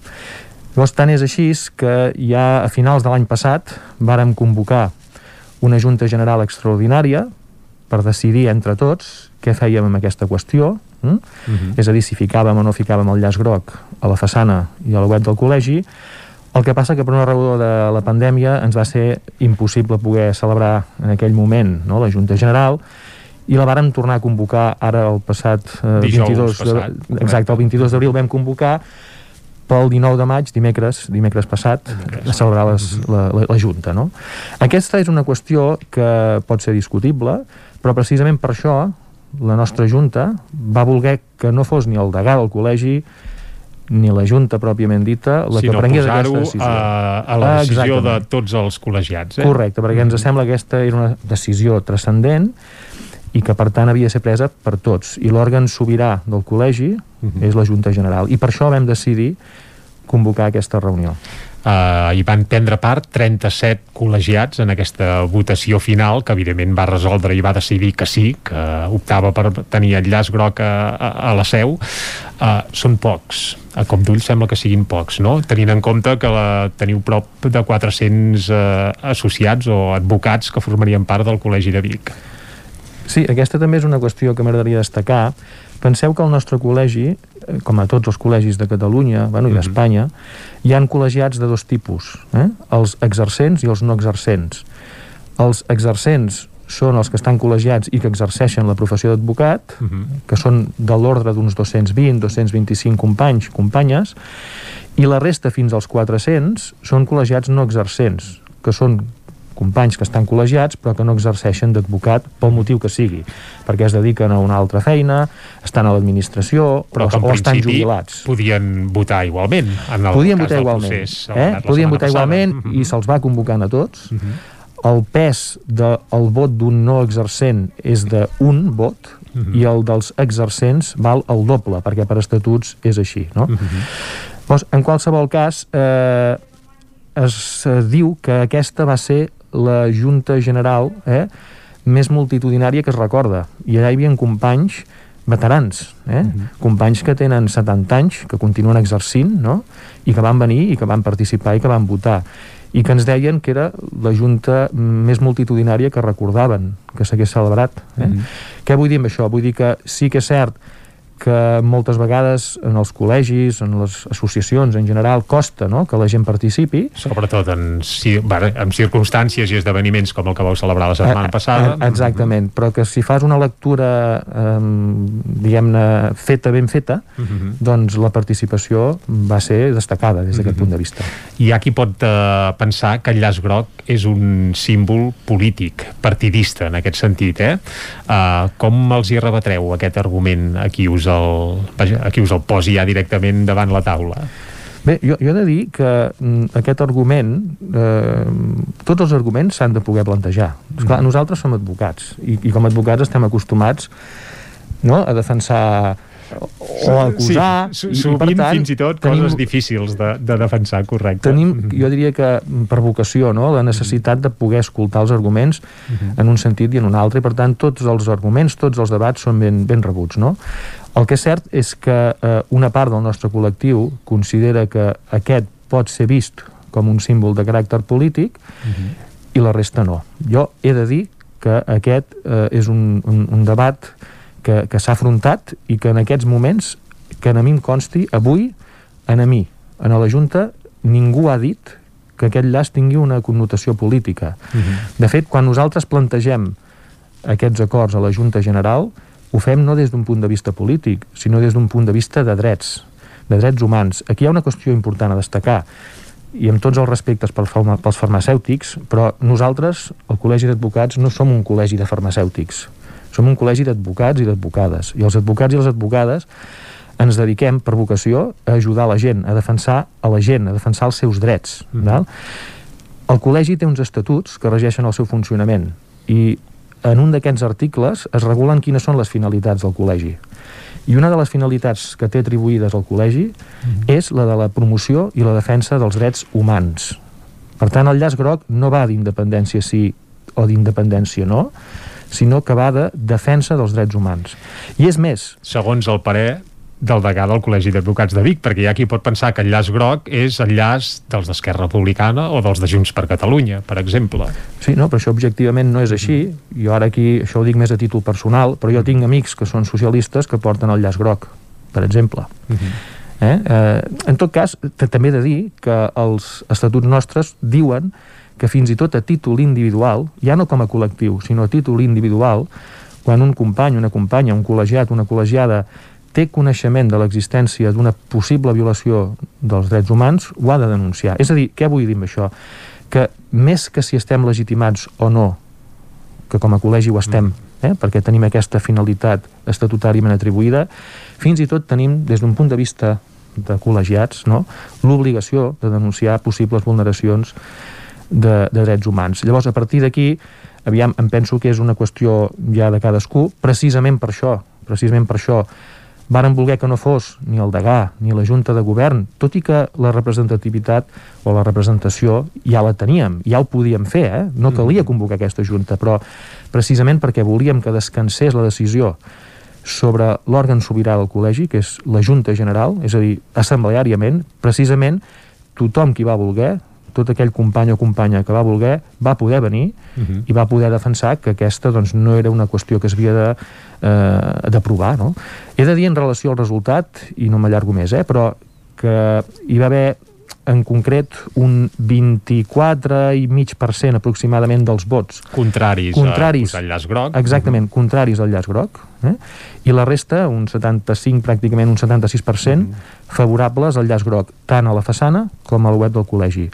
Llavors tant és així que ja a finals de l'any passat vàrem convocar una Junta General Extraordinària per decidir entre tots què fèiem amb aquesta qüestió mm? és a dir, si ficàvem o no ficàvem el llaç groc a la façana i a la web del col·legi el que passa que per una raó de la pandèmia ens va ser impossible poder celebrar en aquell moment no, la Junta General i la vàrem tornar a convocar ara el passat eh, Dijous 22 de, passat, exacte, el 22 d'abril vam convocar pel 19 de maig, dimecres, dimecres passat, a celebrar les, la, la, la Junta. No? Aquesta és una qüestió que pot ser discutible, però precisament per això la nostra Junta va voler que no fos ni el degà del col·legi ni la Junta pròpiament dita la sinó que prengués aquesta decisió. a, a la decisió de Exactament. tots els col·legiats. Eh? Correcte, perquè ens sembla que aquesta era una decisió transcendent i que per tant havia de ser presa per tots i l'òrgan sobirà del col·legi és la Junta General i per això vam decidir convocar aquesta reunió. Uh, hi van prendre part 37 col·legiats en aquesta votació final que evidentment va resoldre i va decidir que sí, que optava per tenir el llaç groc a, a, a la seu uh, són pocs a cop d'ull sembla que siguin pocs no? tenint en compte que la, teniu prop de 400 uh, associats o advocats que formarien part del Col·legi de Vic Sí, aquesta també és una qüestió que m'agradaria destacar. Penseu que al nostre col·legi, eh, com a tots els col·legis de Catalunya bueno, i d'Espanya, hi han col·legiats de dos tipus, eh? els exercents i els no exercents. Els exercents són els que estan col·legiats i que exerceixen la professió d'advocat, que són de l'ordre d'uns 220, 225 companys, companyes, i la resta fins als 400 són col·legiats no exercents, que són companys que estan col·legiats però que no exerceixen d'advocat pel motiu que sigui, perquè es dediquen a una altra feina, estan a l'administració però o, que en o estan jubilats. podien votar igualment en el podien cas votar del igualment, procés eh? podien votar passada. igualment Mhm. i se'ls va convocant a tots. El pes del vot d'un no exercent és d'un vot i el dels exercents val el doble, perquè per estatuts és així, no? Doncs, en qualsevol cas, eh, es diu que aquesta va ser la Junta General eh, més multitudinària que es recorda. I allà hi havia companys veterans, eh? companys que tenen 70 anys, que continuen exercint, no? i que van venir i que van participar i que van votar i que ens deien que era la junta més multitudinària que recordaven que s'hagués celebrat. Eh? Què vull dir amb això? Vull dir que sí que és cert que moltes vegades en els col·legis, en les associacions en general, costa no? que la gent participi. Sobretot en, en circumstàncies i esdeveniments com el que vau celebrar la setmana Eh, passada. eh, Exactament, però que si fas una lectura, eh, diguem-ne, feta, ben feta, Mhm. doncs la participació va ser destacada des d'aquest punt de vista. Hi ha qui pot eh, pensar que el llaç groc és un símbol polític, partidista en aquest sentit, eh? Uh, com els hi rebatreu aquest argument a qui us el, vaja, a qui us el posi ja directament davant la taula? Bé, jo, jo he de dir que mm, aquest argument, eh, tots els arguments s'han de poder plantejar. Esclar, nosaltres som advocats i, i com a advocats estem acostumats no, a defensar o a acusar sí, sovint i per tant fins i tot tenim, coses difícils de, de defensar, correcte. tenim, jo diria que mm, per vocació, no? la necessitat de poder escoltar els arguments Mhm. en un sentit i en un altre, i per tant tots els arguments, tots els debats són ben, ben rebuts. No? El que és cert és que eh, una part del nostre col·lectiu considera que aquest pot ser vist com un símbol de caràcter polític i la resta no. Jo he de dir que aquest eh, és un, un, un debat que, que s'ha afrontat i que en aquests moments, que a mi em consti, avui, en a mi, en la Junta, ningú ha dit que aquest llaç tingui una connotació política. De fet, quan nosaltres plantegem aquests acords a la Junta General, ho fem no des d'un punt de vista polític, sinó des d'un punt de vista de drets, de drets humans. Aquí hi ha una qüestió important a destacar, i amb tots els respectes pels, farma, pels farmacèutics, però nosaltres, el Col·legi d'Advocats, no som un col·legi de farmacèutics. Som un col·legi d'advocats i d'advocades. I els advocats i les advocades ens dediquem, per vocació, a ajudar la gent, a defensar a la gent, a defensar els seus drets. Mm -hmm. El col·legi té uns estatuts que regeixen el seu funcionament i en un d'aquests articles es regulen quines són les finalitats del col·legi. I una de les finalitats que té atribuïdes al col·legi és la de la promoció i la defensa dels drets humans. Per tant, el llaç groc no va d'independència sí o d'independència no, sinó que va de defensa dels drets humans. I és més... Segons el parer del degà del Col·legi d'Advocats de Vic, perquè hi ha qui pot pensar que el llaç groc és el llaç dels d'Esquerra Republicana o dels de Junts per Catalunya, per exemple. Sí, no, però això objectivament no és així. Jo ara aquí, això ho dic més a títol personal, però jo tinc amics que són socialistes que porten el llaç groc, per exemple. Eh? Eh, en tot cas, també he de dir que els estatuts nostres diuen que fins i tot a títol individual, ja no com a col·lectiu, sinó a títol individual, quan un company, una companya, un col·legiat, una col·legiada té coneixement de l'existència d'una possible violació dels drets humans, ho ha de denunciar. És a dir, què vull dir amb això? Que més que si estem legitimats o no, que com a col·legi ho estem, eh, perquè tenim aquesta finalitat estatutàriament atribuïda, fins i tot tenim, des d'un punt de vista de col·legiats, no? l'obligació de denunciar possibles vulneracions de, de drets humans. Llavors, a partir d'aquí, aviam, em penso que és una qüestió ja de cadascú, precisament per això, precisament per això, varen voler que no fos ni el degà ni la Junta de Govern, tot i que la representativitat o la representació ja la teníem, ja ho podíem fer, eh? no calia convocar aquesta Junta, però precisament perquè volíem que descansés la decisió sobre l'òrgan sobirà del col·legi, que és la Junta General, és a dir, assembleàriament, precisament tothom qui va voler, tot aquell company o companya que va voler, va poder venir Mhm. i va poder defensar que aquesta doncs, no era una qüestió que es havia de, eh, d'aprovar. No? He de dir en relació al resultat, i no m'allargo més, eh, però que hi va haver en concret un 24,5% aproximadament dels vots Contraris, contraris a posar el llaç groc. exactament, contraris al llaç groc eh? i la resta, un 75 pràcticament un 76% favorables al llaç groc, tant a la façana com al web del col·legi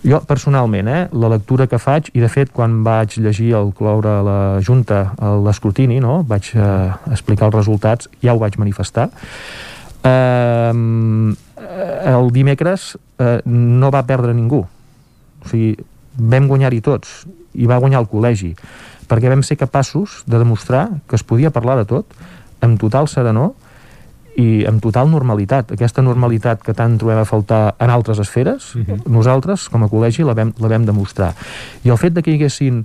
jo personalment, eh, la lectura que faig i de fet quan vaig llegir el cloure a la Junta a l'escrutini no? vaig eh, explicar els resultats ja ho vaig manifestar eh, el dimecres eh, no va perdre ningú o sigui, vam guanyar-hi tots i va guanyar el col·legi perquè vam ser capaços de demostrar que es podia parlar de tot amb total serenor i amb total normalitat. Aquesta normalitat que tant trobem a faltar en altres esferes, nosaltres, com a col·legi, la vam, la vam demostrar. I el fet de que hi haguessin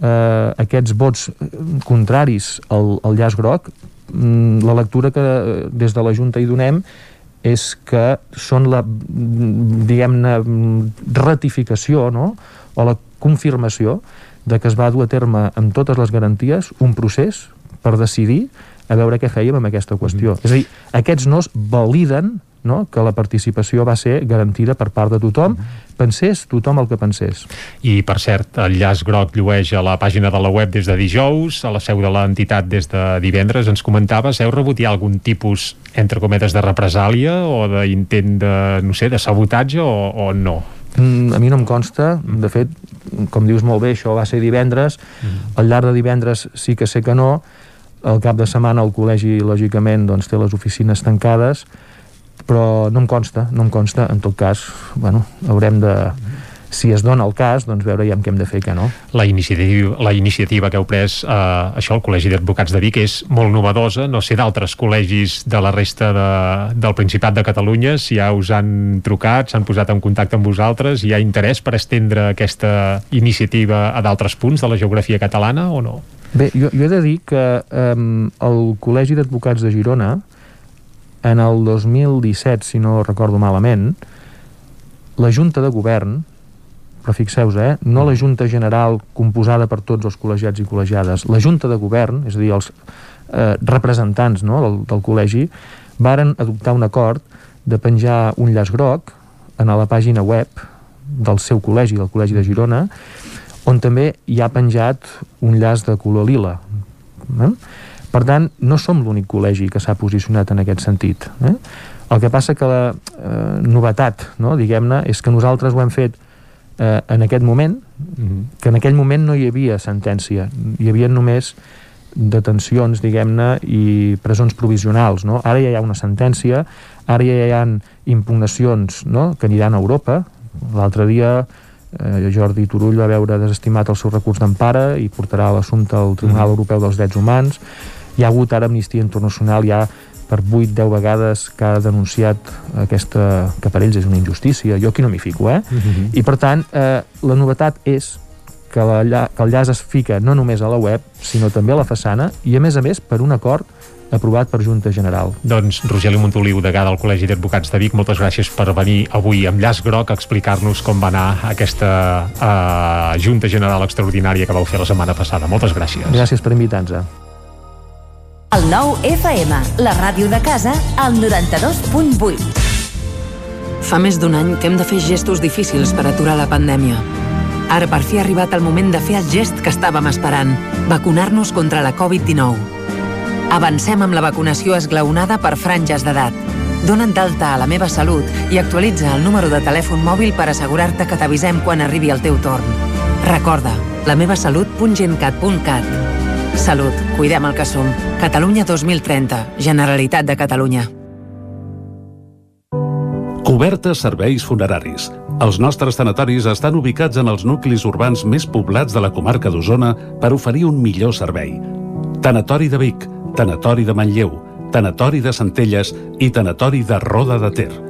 eh, aquests vots eh, contraris al, al llaç groc, mm, la lectura que eh, des de la Junta hi donem és que són la, mm, diguem-ne, mm, ratificació, no?, o la confirmació de que es va dur a terme amb totes les garanties un procés per decidir a veure què fèiem amb aquesta qüestió. És a dir, aquests nos validen no? que la participació va ser garantida per part de tothom, pensés tothom el que pensés. I, per cert, el llaç groc llueix a la pàgina de la web des de dijous, a la seu de l'entitat des de divendres. Ens comentaves, heu rebut ja algun tipus, entre cometes, de represàlia o d'intent de, no sé, de sabotatge o, o no? Mm, a mi no em consta, de fet, com dius molt bé, això va ser divendres, al llarg de divendres sí que sé que no, al cap de setmana el col·legi, lògicament, doncs, té les oficines tancades, però no em consta, no em consta, en tot cas, bueno, haurem de si es dona el cas, doncs veure ja què hem de fer i què no. La iniciativa, la iniciativa que heu pres, eh, això, el Col·legi d'Advocats de Vic, és molt novedosa. No sé d'altres col·legis de la resta de, del Principat de Catalunya, si ja us han trucat, s'han posat en contacte amb vosaltres, hi ha interès per estendre aquesta iniciativa a d'altres punts de la geografia catalana o no? Bé, jo, jo he de dir que um, el Col·legi d'Advocats de Girona, en el 2017, si no recordo malament, la Junta de Govern, però fixeu-vos, eh, no la Junta General composada per tots els col·legiats i col·legiades, la Junta de Govern, és a dir, els eh, representants no, del, del col·legi, varen adoptar un acord de penjar un llaç groc en la pàgina web del seu col·legi, del Col·legi de Girona, on també hi ha penjat un llaç de color lila. Eh? Per tant, no som l'únic col·legi que s'ha posicionat en aquest sentit. Eh? El que passa que la eh, novetat, no, diguem-ne, és que nosaltres ho hem fet eh, en aquest moment, que en aquell moment no hi havia sentència, hi havia només detencions, diguem-ne, i presons provisionals, no? Ara ja hi ha una sentència, ara ja hi ha impugnacions, no?, que aniran a Europa. L'altre dia eh, Jordi Turull va veure desestimat el seu recurs d'empara i portarà l'assumpte al Tribunal Europeu dels Drets Humans. Hi ha hagut ara Amnistia Internacional ja per 8-10 vegades que ha denunciat aquesta, que per ells és una injustícia. Jo aquí no m'hi fico, eh? Mhm. Uh -huh. I per tant, eh, la novetat és que, la, que el llaç es fica no només a la web, sinó també a la façana, i a més a més per un acord aprovat per Junta General. Doncs Rogeli Montoliu, degà del Col·legi d'Advocats de Vic, moltes gràcies per venir avui amb llaç groc a explicar-nos com va anar aquesta uh, Junta General Extraordinària que vau fer la setmana passada. Moltes gràcies. Gràcies per invitar-nos. El nou FM, la ràdio de casa, al 92.8. Fa més d'un any que hem de fer gestos difícils per aturar la pandèmia. Ara per fi ha arribat el moment de fer el gest que estàvem esperant, vacunar-nos contra la Covid-19. Avancem amb la vacunació esglaonada per franges d'edat. Dona't d'alta a la meva salut i actualitza el número de telèfon mòbil per assegurar-te que t'avisem quan arribi el teu torn. Recorda, lamevasalut.gencat.cat Salut, cuidem el que som. Catalunya 2030, Generalitat de Catalunya. Cobertes serveis funeraris. Els nostres tanatoris estan ubicats en els nuclis urbans més poblats de la comarca d'Osona per oferir un millor servei. Tanatori de Vic, Tanatori de Manlleu, Tanatori de Centelles i Tanatori de Roda de Ter.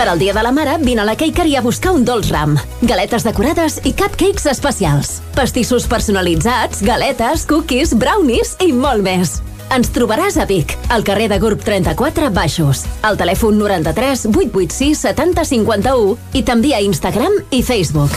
Per al Dia de la Mare, vine a la Cakery a buscar un dolç ram. Galetes decorades i cupcakes especials. Pastissos personalitzats, galetes, cookies, brownies i molt més. Ens trobaràs a Vic, al carrer de Gurb 34 Baixos, al telèfon 93 886 70 51 i també a Instagram i Facebook.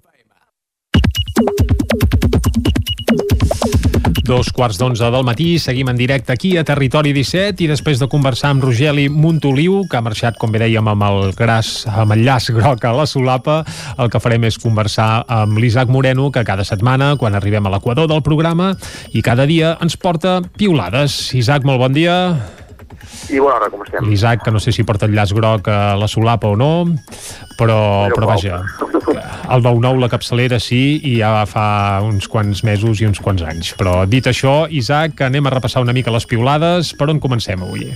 Dos quarts d'onze del matí, seguim en directe aquí a Territori 17 i després de conversar amb Rogeli Montoliu, que ha marxat, com bé dèiem, amb el gras, amb el llaç groc a la solapa, el que farem és conversar amb l'Isaac Moreno, que cada setmana, quan arribem a l'equador del programa, i cada dia ens porta piulades. Isaac, molt bon dia. I bona hora, com estem? L'Isaac, que no sé si porta el llaç groc a la solapa o no, però, però vaja, el 9-9 la capçalera sí, i ja fa uns quants mesos i uns quants anys. Però dit això, Isaac, anem a repassar una mica les piulades. Per on comencem avui?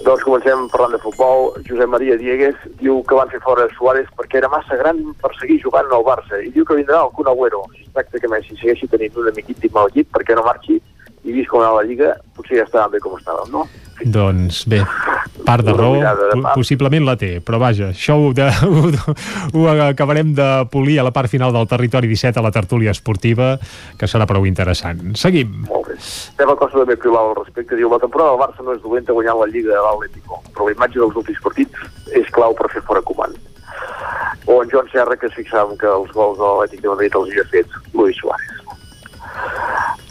Doncs comencem parlant de futbol. Josep Maria Diegues diu que van fer fora Suárez perquè era massa gran per seguir jugant al Barça i diu que vindrà el Kun Agüero. Si es tracta que Messi segueixi tenint un amic íntim al llit perquè no marxi i vist com anava la Lliga, potser ja estàvem bé com estàvem, no? Doncs bé, part de raó de possiblement la té, però vaja, això ho, de, ho, ho acabarem de polir a la part final del Territori 17 a la tertúlia esportiva, que serà prou interessant. Seguim. Molt bé. Teva Costa també piulava al respecte. Diu, la temporada del Barça no és dolenta guanyant la Lliga de l'Atlético, però la imatge dels últims partits és clau per fer fora Coman. O en Joan Serra, que es fixava que els gols de l'Atlètic de Madrid els havia fet Luis Suárez.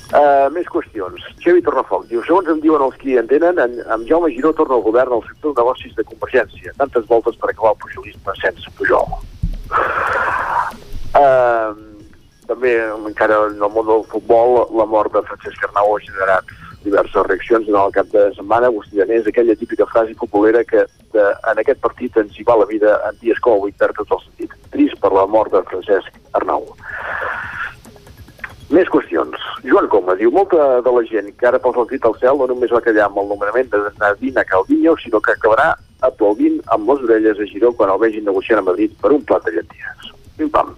Uh, més qüestions. Xevi Tornafoc diu, segons em diuen els que hi entenen, en, en Jaume Giró torna al govern al sector de negocis de Convergència. Tantes voltes per acabar el pujolisme sense Pujol. Uh, també, encara en el món del futbol, la mort de Francesc Arnau ha generat diverses reaccions en el cap de setmana. Agustí Danés, aquella típica frase populera que de, en aquest partit ens hi va la vida en dies com avui perd tot el sentit. Trist per la mort de Francesc Arnau. Més qüestions. Joan Coma diu, molta de la gent que ara posa el crit al cel no només va callar amb el nomenament de Nadina Calviño, sinó que acabarà aplaudint amb les orelles a Giró quan el vegin negociant a Madrid per un plat de llenties. Pim-pam.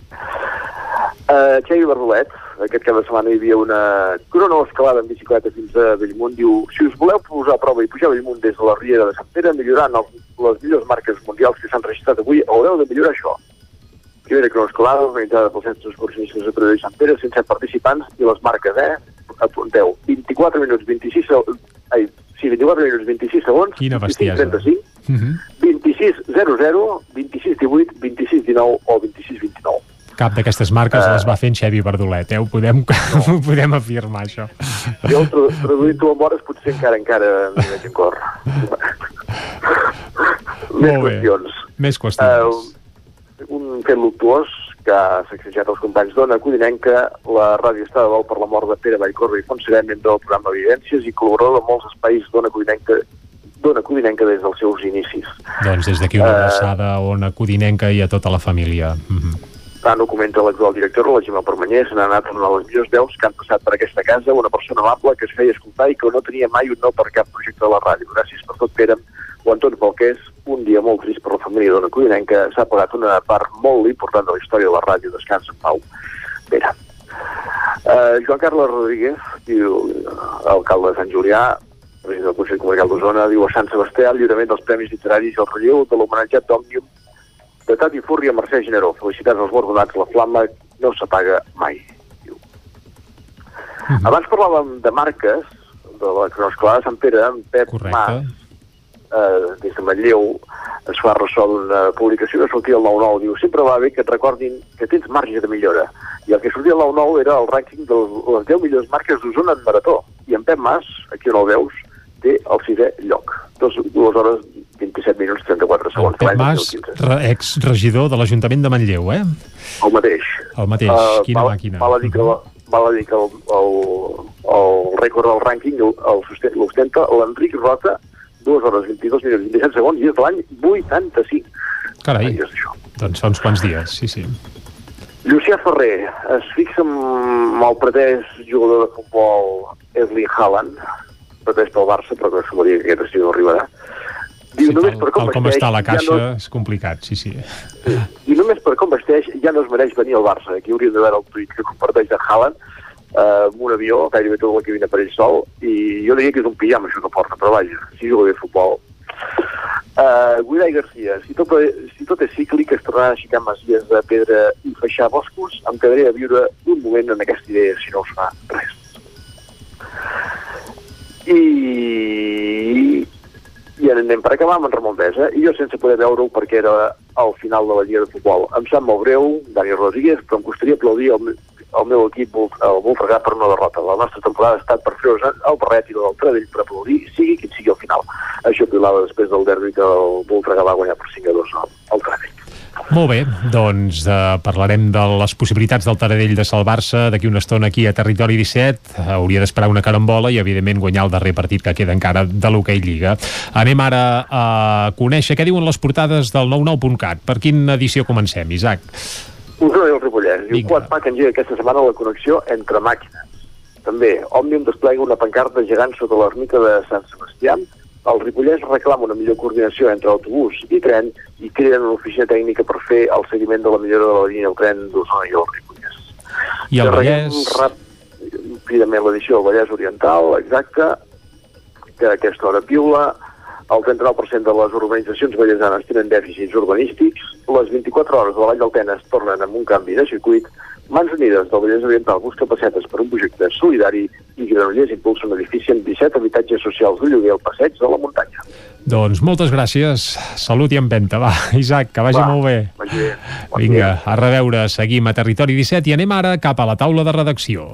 Uh, Xavi Bardolet, aquest cap de setmana hi havia una cronoescalada en bicicleta fins a Bellmunt, diu, si us voleu posar a prova i pujar a Bellmunt des de la Riera de Sant Pere, millorant els, les millors marques mundials que s'han registrat avui, haureu de millorar això. Primera cronoescalada organitzada pels centres excursionistes de Pedro i Sant Pere, 107 participants, i les marques, eh? Apunteu, 24 minuts 26 segons, ai, sí, 24 minuts 26 segons, Quina 25 bestiesa. 35, Mm -hmm. 26 00, 26 18, 26 19 o 26 29. Cap d'aquestes marques Eh. les va fer en Xevi Verdolet, eh? Ho podem, ho podem afirmar, això. Jo, tra traduint-ho amb hores, potser encara, encara m'hi veig en cor. Més qüestions. Més qüestions. Uh, un fet luctuós que ha sacsejat els companys d'Ona Codinenca, la ràdio està de dol per la mort de Pere Vallcorba i Fontserè, membre del programa Evidències i col·laborador de molts espais d'Ona Codinenca, d'Ona Codinenca des dels seus inicis. Doncs des d'aquí una Eh. abraçada a Ona Codinenca i a tota la família. Mm -hmm. Tant ho comenta l'actual director, la Gemma Permanyer, se n'ha anat una de les millors veus que han passat per aquesta casa, una persona amable que es feia escoltar i que no tenia mai un no per cap projecte de la ràdio. Gràcies per tot, Pere. O Antoni Falqués, un dia molt trist per la família d'Ona Codinenca, s'ha pagat una part molt important de la història de la ràdio. Descansa en pau. Pere. Uh, Joan Carles Rodríguez, diu, alcalde de Sant Julià, president del Consell Comarcal d'Osona, diu a Sant Sebastià el lliurament dels Premis Literaris i el relleu de l'homenatjat d'Òmnium de Tati Furri a Mercè Generó. Felicitats als guardonats, la flama no s'apaga mai. Diu. Abans parlàvem de marques, de la cronoscalada de Sant Pere, en Pep Correcte. Mas, eh, des de Manlleu, es fa ressò d'una publicació que sortia al 9-9. Diu, sempre va bé que et recordin que tens marge de millora. I el que sortia al 9-9 era el rànquing de les 10 millors marques d'Osona en marató. I en Pep Mas, aquí on el veus, té el sisè lloc. Dos, dues hores 27 minuts 34 El segons. Pep l'any Mas, 2015. re- ex-regidor de l'Ajuntament de Manlleu, eh? El mateix. El mateix, Eh, quina val, màquina. Val a dir que, la- val a dir que el, el, el rècord del rànquing el, el l'ostenta l'Enric Rota, 2 hores 22 minuts 27 segons, i és l'any 85. Carai, doncs fa uns quants dies, sí, sí. Llucià Ferrer es fixa amb el pretès jugador de futbol Erling Haaland, pretès pel Barça, però que sumaria que aquest estiu no arribarà. Diu, Sí, només tal, per com tal com vesteix, està la ja caixa no- és complicat, sí, sí. I només per com vesteix ja no es mereix venir al Barça. Aquí hauríem de veure el tuit que comparteix de Haaland eh, amb un avió, gairebé tot que vine per ell sol, i jo diria que és un pijama això que porta, però vaja, si juga bé a futbol. Uh, Guidai Garcia, si tot, si tot és cíclic, es tornaran a aixecar masies de pedra i feixar boscos, em quedaré a viure un moment en aquesta idea, si no us fa res. I, i ara anem per acabar amb en Ramon Besa, i jo sense poder veure-ho perquè era al final de la Lliga de Futbol. Em sap molt greu, Dani Rodríguez, però em costaria aplaudir el, el meu equip, el Voltregà, per una derrota. La nostra temporada ha estat per fer el barret i del Tradell per aplaudir, sigui quin sigui al final. Això pilava després del derbi que el Voltregà va guanyar per 5 a 2 al, Tradell. Molt bé, doncs eh, parlarem de les possibilitats del Taradell de salvar-se d'aquí una estona aquí a Territori 17. Hauria d'esperar una carambola i, evidentment, guanyar el darrer partit que queda encara de l'hoquei Lliga. Anem ara a conèixer què diuen les portades del 99.cat. Per quina edició comencem, Isaac? Osona i el Ripollès. Diu, Quad Pack engega aquesta setmana la connexió entre màquines. També, Òmnium desplega una pancarta gegant sota l'ermita de Sant Sebastià. El Ripollès reclama una millor coordinació entre autobús i tren i creen una oficina tècnica per fer el seguiment de la millora de la línia del tren d'Osona i el Ripollès. I el Vallès? Rap... Ràpidament l'edició del Vallès Oriental, exacte, que a aquesta hora piula. El 39% de les urbanitzacions vallesanes tenen dèficits urbanístics. Les 24 hores de la Vall del Tenes tornen amb un canvi de circuit. Mans Unides del Vallès Oriental busca pessetes per un projecte solidari i Granollers impulsa un edifici amb 17 habitatges socials de lloguer al passeig de la muntanya. Doncs moltes gràcies. Salut i empenta. Va, Isaac, que vagi Va, molt bé. Vagi bé. Vinga, a reveure. Seguim a Territori 17 i anem ara cap a la taula de redacció.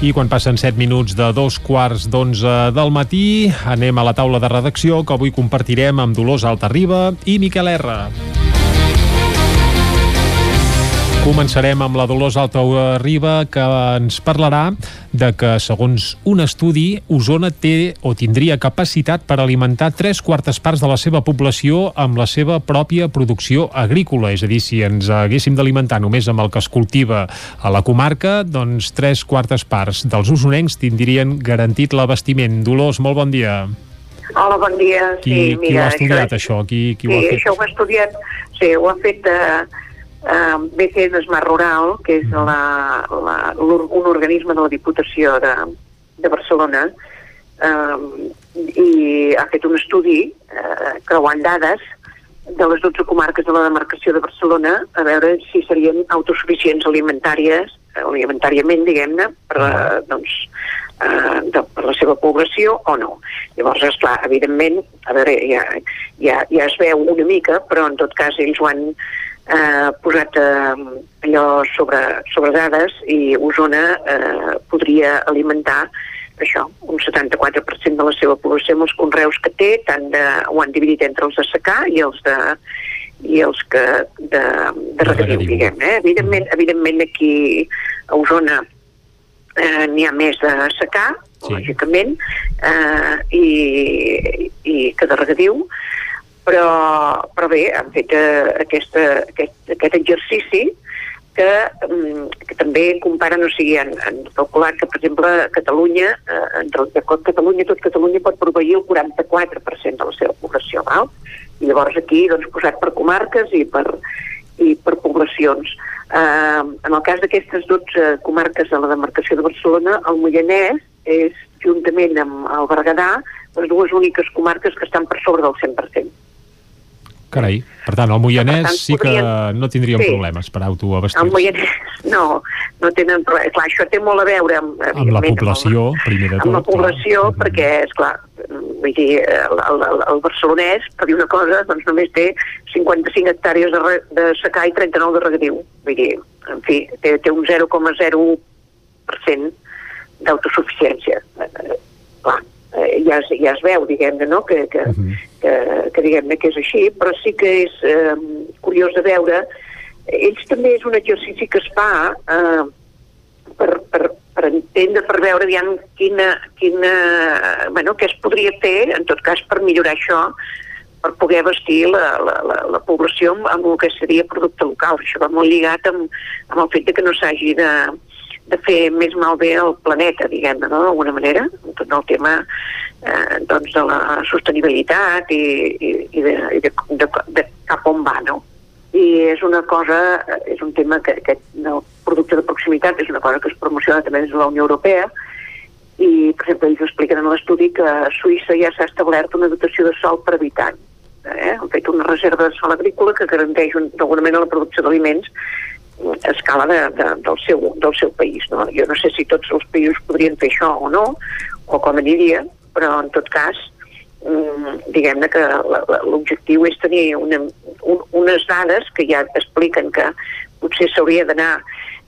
I quan passen 7 minuts de dos quarts d'onze del matí, anem a la taula de redacció que avui compartirem amb Dolors Altarriba i Miquel R. Començarem amb la Dolors Altarriba que ens parlarà de que, segons un estudi, Osona té o tindria capacitat per alimentar tres quartes parts de la seva població amb la seva pròpia producció agrícola. És a dir, si ens haguéssim d'alimentar només amb el que es cultiva a la comarca, doncs tres quartes parts dels usonencs tindrien garantit l'abastiment. Dolors, molt bon dia. Hola, bon dia. Qui, sí, qui mira, ho ha estudiat, això? Qui, qui sí, ho ha fet? això ho ha estudiat, sí, ho ha fet uh, uh, BC d'Esmar Rural, que és la, la, l'or- un organisme de la Diputació de, de Barcelona, um, i ha fet un estudi uh, creuant dades de les 12 comarques de la demarcació de Barcelona a veure si serien autosuficients alimentàries, eh, alimentàriament, diguem-ne, per, uh, doncs, eh, de, per la seva població o no. Llavors, esclar, evidentment, a veure, ja, ja, ja es veu una mica, però en tot cas ells ho han eh, posat eh, allò sobre, sobre dades i Osona eh, podria alimentar això, un 74% de la seva població amb els conreus que té, tant de, ho han dividit entre els de secà i els de i els que de, de regadiu, diguem. Eh? Evidentment, evidentment aquí a Osona eh, n'hi ha més de secà, sí. lògicament, eh, i, i que de regadiu, però, però bé, han fet eh, aquesta, aquest, aquest exercici que, mm, que també comparen, o sigui, han, han calculat que, per exemple, Catalunya, eh, entre el- Catalunya, tot Catalunya pot proveir el 44% de la seva població, val? I llavors aquí, doncs, posat per comarques i per, i per poblacions. Eh, en el cas d'aquestes 12 comarques de la demarcació de Barcelona, el Moianès és, juntament amb el Berguedà, les dues úniques comarques que estan per sobre del 100%. Carai, per tant, el Moianès tant, sí que podrien- no tindríem sí. problemes per autoabastir El Moianès, no, no tenen problema. Clar, això té molt a veure amb, amb la població, primer de tot. amb la població, perquè, és clar, vull dir, el, el, el, el barcelonès, per dir una cosa, doncs només té 55 hectàrees de, re, de secà i 39 de regadiu. Vull dir, en fi, té, té un 0,01% d'autosuficiència. Eh, eh, clar, eh, ja, es, ja es veu, diguem-ne, no?, que, que, que, que diguem-ne que és així, però sí que és eh, curiós de veure. Ells també és un exercici que es fa eh, per, per, per entendre entendre, per veure aviam quina, quina, bueno, què es podria fer, en tot cas, per millorar això, per poder vestir la, la, la, la població amb, amb el que seria producte local. Això va molt lligat amb, amb el fet de que no s'hagi de, de fer més malbé al planeta, diguem-ne, no? d'alguna manera, tot el tema eh, doncs de la sostenibilitat i, i, i, de, i de, de, de cap on va, no? I és una cosa, és un tema que aquest no, producte de proximitat és una cosa que es promociona també des de la Unió Europea i, per exemple, ells expliquen en l'estudi que a Suïssa ja s'ha establert una dotació de sol per habitant. Eh? Han fet una reserva de sol agrícola que garanteix d'alguna manera la producció d'aliments a escala de, de, del, seu, del seu país. No? Jo no sé si tots els països podrien fer això o no, o com aniria, però en tot cas mm, diguem-ne que l'objectiu és tenir una, un, unes dades que ja expliquen que potser s'hauria d'anar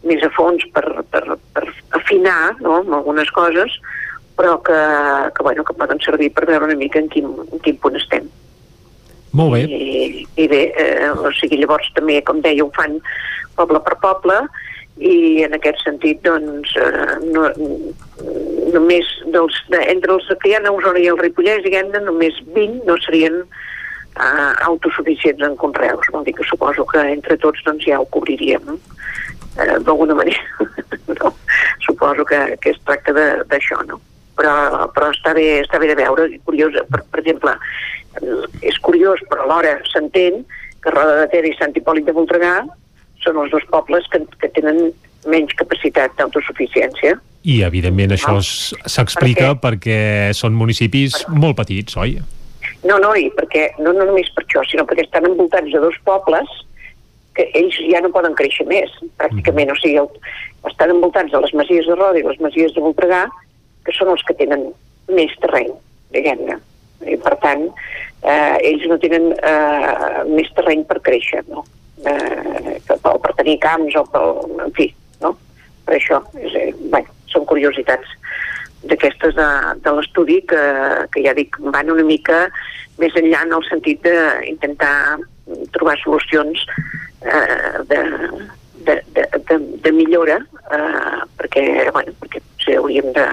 més a fons per, per, per afinar no, amb algunes coses, però que, que, bueno, que poden servir per veure una mica en quin, en quin punt estem. Molt bé. I, i bé, eh, o sigui, llavors també, com deia, ho fan poble per poble i en aquest sentit, doncs, eh, no, només dels, de, entre els que hi ha a Osona i el Ripollès, diguem-ne, només 20 no serien eh, autosuficients en conreus. Vol dir que suposo que entre tots doncs, ja ho cobriríem eh, d'alguna manera. no? Suposo que, que es tracta d'això, no? Però, però està, bé, està bé de veure, curiós, per, per exemple, és curiós, però alhora s'entén que Roda de Ter i Sant Hipòlit de Voltregà són els dos pobles que, que tenen menys capacitat d'autosuficiència. I, evidentment, això s'explica perquè... perquè són municipis per... molt petits, oi? No, no, i perquè, no, no només per això, sinó perquè estan envoltats de dos pobles que ells ja no poden créixer més, pràcticament. Mm. O sigui, el, estan envoltats de les masies de Roda i les masies de Voltregà, que són els que tenen més terreny, diguem-ne. I, per tant, eh, ells no tenen eh, més terreny per créixer, no? eh, o per tenir camps o per, en fi, no? Per això, és, eh, bé, són curiositats d'aquestes de, de l'estudi que, que ja dic, van una mica més enllà en el sentit d'intentar trobar solucions eh, de, de, de, de, de millora eh, perquè, bueno, perquè potser hauríem de,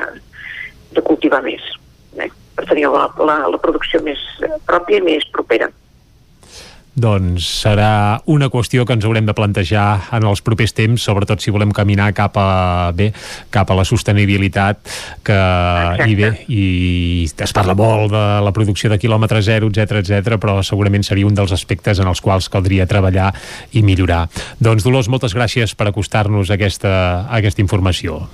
de cultivar més per tenir la, la, la producció més pròpia i més propera doncs serà una qüestió que ens haurem de plantejar en els propers temps, sobretot si volem caminar cap a, bé, cap a la sostenibilitat que Exacte. i bé, i es parla molt de la producció de quilòmetre zero, etc etc, però segurament seria un dels aspectes en els quals caldria treballar i millorar. Doncs Dolors, moltes gràcies per acostar-nos a aquesta, a aquesta informació.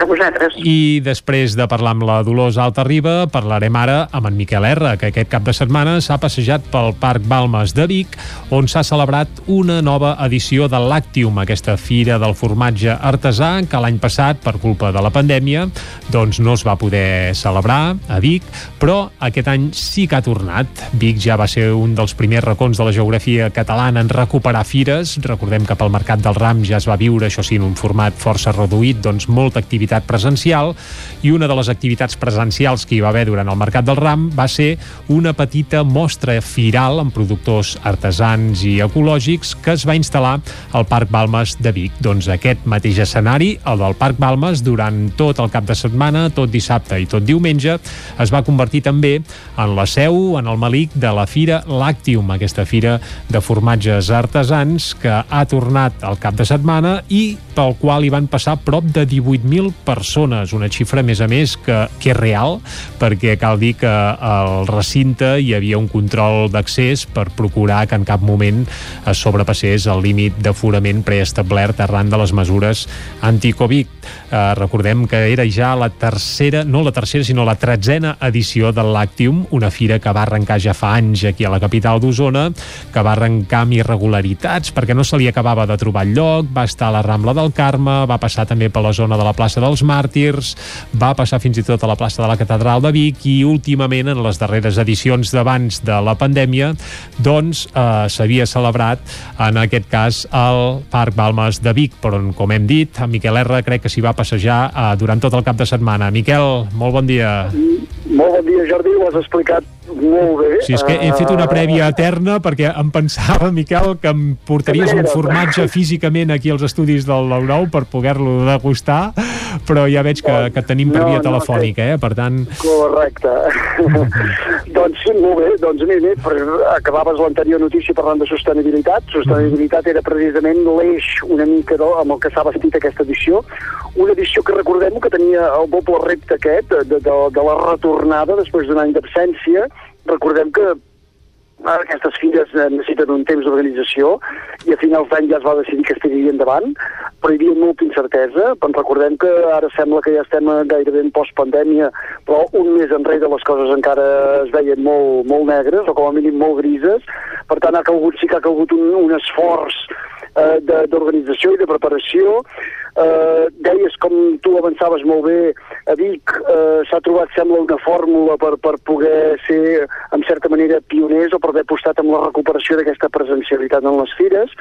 A vosaltres. I després de parlar amb la Dolors Alta Riba, parlarem ara amb en Miquel R, que aquest cap de setmana s'ha passejat pel Parc Balmes de Vic, on s'ha celebrat una nova edició de l'Actium, aquesta fira del formatge artesà, que l'any passat, per culpa de la pandèmia, doncs no es va poder celebrar a Vic, però aquest any sí que ha tornat. Vic ja va ser un dels primers racons de la geografia catalana en recuperar fires. Recordem que pel Mercat del Ram ja es va viure, això sí, en un format força reduït, doncs molta activitat activitat presencial i una de les activitats presencials que hi va haver durant el Mercat del Ram va ser una petita mostra firal amb productors artesans i ecològics que es va instal·lar al Parc Balmes de Vic. Doncs aquest mateix escenari, el del Parc Balmes, durant tot el cap de setmana, tot dissabte i tot diumenge, es va convertir també en la seu, en el malic de la Fira Lactium, aquesta fira de formatges artesans que ha tornat al cap de setmana i pel qual hi van passar prop de 18.000 persones, una xifra, a més a més, que, que és real, perquè cal dir que al recinte hi havia un control d'accés per procurar que en cap moment es sobrepassés el límit d'aforament preestablert arran de les mesures anti-Covid. Eh, recordem que era ja la tercera, no la tercera, sinó la tretzena edició del Lactium, una fira que va arrencar ja fa anys aquí a la capital d'Osona, que va arrencar amb irregularitats perquè no se li acabava de trobar lloc, va estar a la Rambla del Carme, va passar també per la zona de la plaça plaça dels Màrtirs, va passar fins i tot a la plaça de la Catedral de Vic i últimament en les darreres edicions d'abans de la pandèmia doncs eh, s'havia celebrat en aquest cas al Parc Balmes de Vic, però com hem dit, en Miquel R crec que s'hi va passejar eh, durant tot el cap de setmana. Miquel, molt bon dia. Molt bon dia, Jordi, ho has explicat molt bé. Sí, és que he fet una prèvia eterna perquè em pensava, Miquel, que em portaries un formatge físicament aquí als estudis del 9 per poder-lo degustar però ja veig que, que tenim per via telefònica, eh? Per tant... Correcte. doncs molt bé. Doncs mira, per, acabaves l'anterior notícia parlant de sostenibilitat. Sostenibilitat era precisament l'eix una mica amb el que s'ha vestit aquesta edició. Una edició que recordem que tenia el doble repte aquest, de, de, de la retornada després d'un any d'absència. Recordem que aquestes fires eh, necessiten un temps d'organització i a finals d'any ja es va decidir que es tiraria endavant, però hi havia molta incertesa. Però recordem que ara sembla que ja estem gairebé en postpandèmia, però un mes enrere les coses encara es veien molt, molt negres, o com a mínim molt grises. Per tant, ha calgut, sí que ha calgut un, un esforç eh, d'organització i de preparació. Eh, deies, com tu avançaves molt bé, a Vic eh, s'ha trobat, sembla, una fórmula per, per poder ser, en certa manera, pioners o per haver apostat amb la recuperació d'aquesta presencialitat en les fires.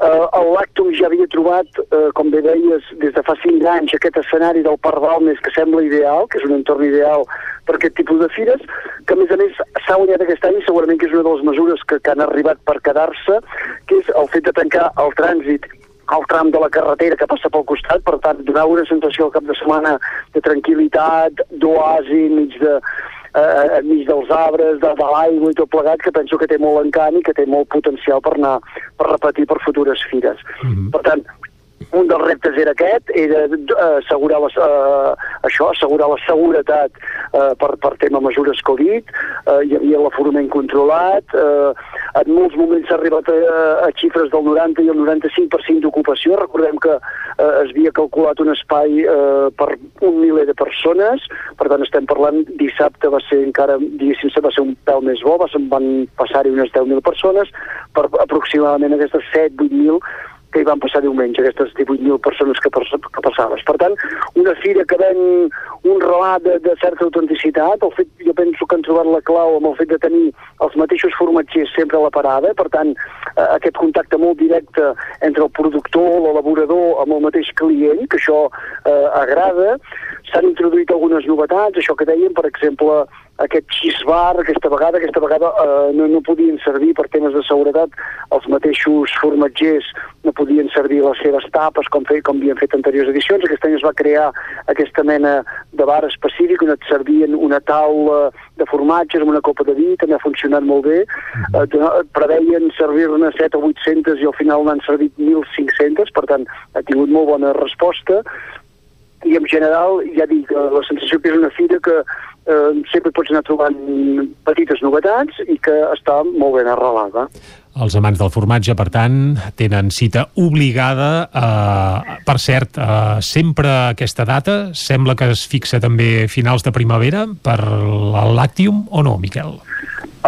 Uh, el Lactum ja havia trobat, uh, com bé deies, des de fa 5 anys aquest escenari del Parc Balmes que sembla ideal, que és un entorn ideal per aquest tipus de fires, que a més a més s'ha guanyat aquest any segurament que és una de les mesures que, que han arribat per quedar-se, que és el fet de tancar el trànsit al tram de la carretera que passa pel costat, per tant, donar una sensació al cap de setmana de tranquil·litat, d'oasi enmig de, eh, enmig dels arbres, de, de l'aigua i tot plegat, que penso que té molt encant i que té molt potencial per anar, per repetir per futures fires. Per tant, un dels reptes era aquest, era eh, assegurar, les, eh, això, assegurar la seguretat eh, per, per tema mesures Covid, eh, hi havia l'aforament controlat, eh, en molts moments s'ha arribat a, a xifres del 90 i el 95% d'ocupació, recordem que eh, es havia calculat un espai eh, per un miler de persones, per tant estem parlant, dissabte va ser encara, diguéssim, va ser un pèl més bo, va, van passar-hi unes 10.000 persones, per aproximadament aquestes 7-8.000 que hi van passar diumenge, aquestes 18.000 persones que, pas, que passaves. Per tant, una fira que ven un relat de, de certa autenticitat, el fet, jo penso que han trobat la clau amb el fet de tenir els mateixos formatgers sempre a la parada, per tant, eh, aquest contacte molt directe entre el productor, l'elaborador, amb el mateix client, que això eh, agrada. S'han introduït algunes novetats, això que dèiem, per exemple, aquest cheese bar, aquesta vegada, aquesta vegada eh, no, no podien servir per temes de seguretat, els mateixos formatgers no podien servir les seves tapes com, fe, com havien fet anteriors edicions. Aquest any es va crear aquesta mena de bar específic on et servien una taula de formatges amb una copa de vi, també ha funcionat molt bé. Eh, preveien servir-ne 7 o 800 i al final n'han servit 1.500, per tant ha tingut molt bona resposta i en general ja dic, eh, la sensació que és una fira que eh, sempre pots anar trobant petites novetats i que està molt ben arrelada. Els amants del formatge, per tant, tenen cita obligada. Eh, per cert, eh, sempre aquesta data sembla que es fixa també finals de primavera per el Lactium o no, Miquel?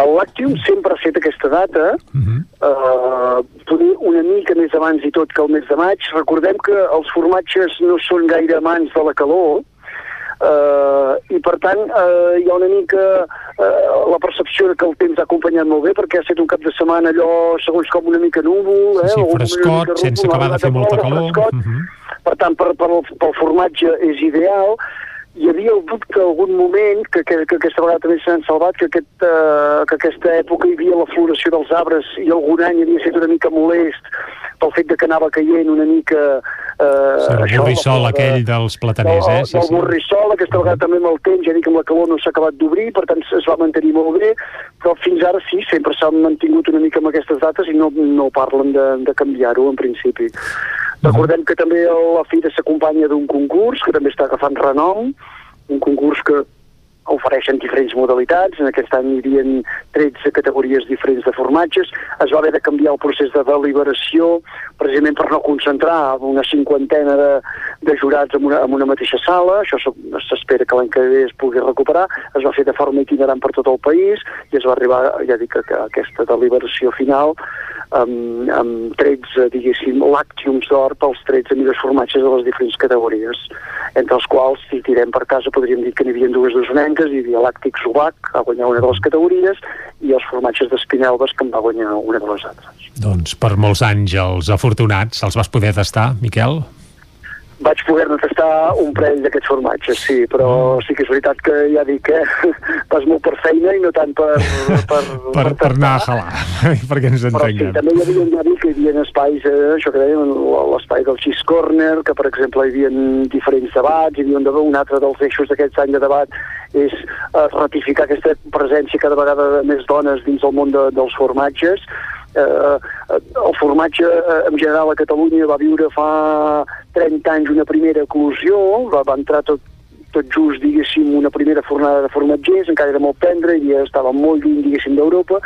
El Lactium sempre ha fet aquesta data, eh, poder una mica més abans i tot que el mes de maig. Recordem que els formatges no són gaire amants de la calor, eh, i per tant eh, hi ha una mica eh, la percepció que el temps ha acompanyat molt bé perquè ha estat un cap de setmana allò segons com una mica núvol eh, Sí, una frescot, mica sense acabar de fer molta calor. frescot. Mhm. per tant per, per, pel formatge és ideal hi havia el dubte algun moment que, que, que aquesta vegada també s'han salvat que, aquest, uh, que aquesta època hi havia la floració dels arbres i algun any havia estat una mica molest pel fet de que anava caient una mica uh, Sí, el borrissol aquell dels plataners, eh? Sí, del sí. borrissol, aquesta vegada també amb el temps, ja dic, amb la calor no s'ha acabat d'obrir, per tant es va mantenir molt bé, però fins ara sí, sempre s'han mantingut una mica amb aquestes dates i no, no parlen de, de canviar-ho en principi. Recordem que també la fira s'acompanya d'un concurs que també està agafant renom, un concurs que ofereixen diferents modalitats, en aquest any hi havia 13 categories diferents de formatges, es va haver de canviar el procés de deliberació precisament per no concentrar una cinquantena de, de jurats en una, en una mateixa sala, això se- s'espera que l'any que ve es pugui recuperar, es va fer de forma itinerant per tot el país i es va arribar, ja dic, a, a aquesta deliberació final amb, amb 13, diguéssim, làctiums d'or pels 13 millors formatges de les diferents categories, entre els quals, si tirem per casa, podríem dir que n'hi havia dues d'osonenques, hi havia làctic subac, que va guanyar una de les categories, i els formatges d'espinelves, que en va guanyar una de les altres. Doncs per molts anys els afortunats els vas poder tastar, Miquel? Vaig poder-ne tastar un parell d'aquests formatges, sí, però Mm. sí que és veritat que ja dic que vas molt per feina i no tant per... per, Per, per anar a halar, perquè ens Però sí, entenguem. també hi havia, ja dic, que hi havia espais, eh, això que dèiem, l'espai del Cheese Corner, que per exemple hi havia diferents debats, hi havia un, debat, un altre dels eixos d'aquest any de debat és eh, ratificar aquesta presència cada vegada de més dones dins del món de, dels formatges. Eh, el formatge eh, en general a Catalunya va viure fa 30 anys una primera eclosió, va, va entrar tot, tot just, diguéssim, una primera fornada de formatgers, encara era molt tendre, i estava molt lluny, diguéssim, d'Europa,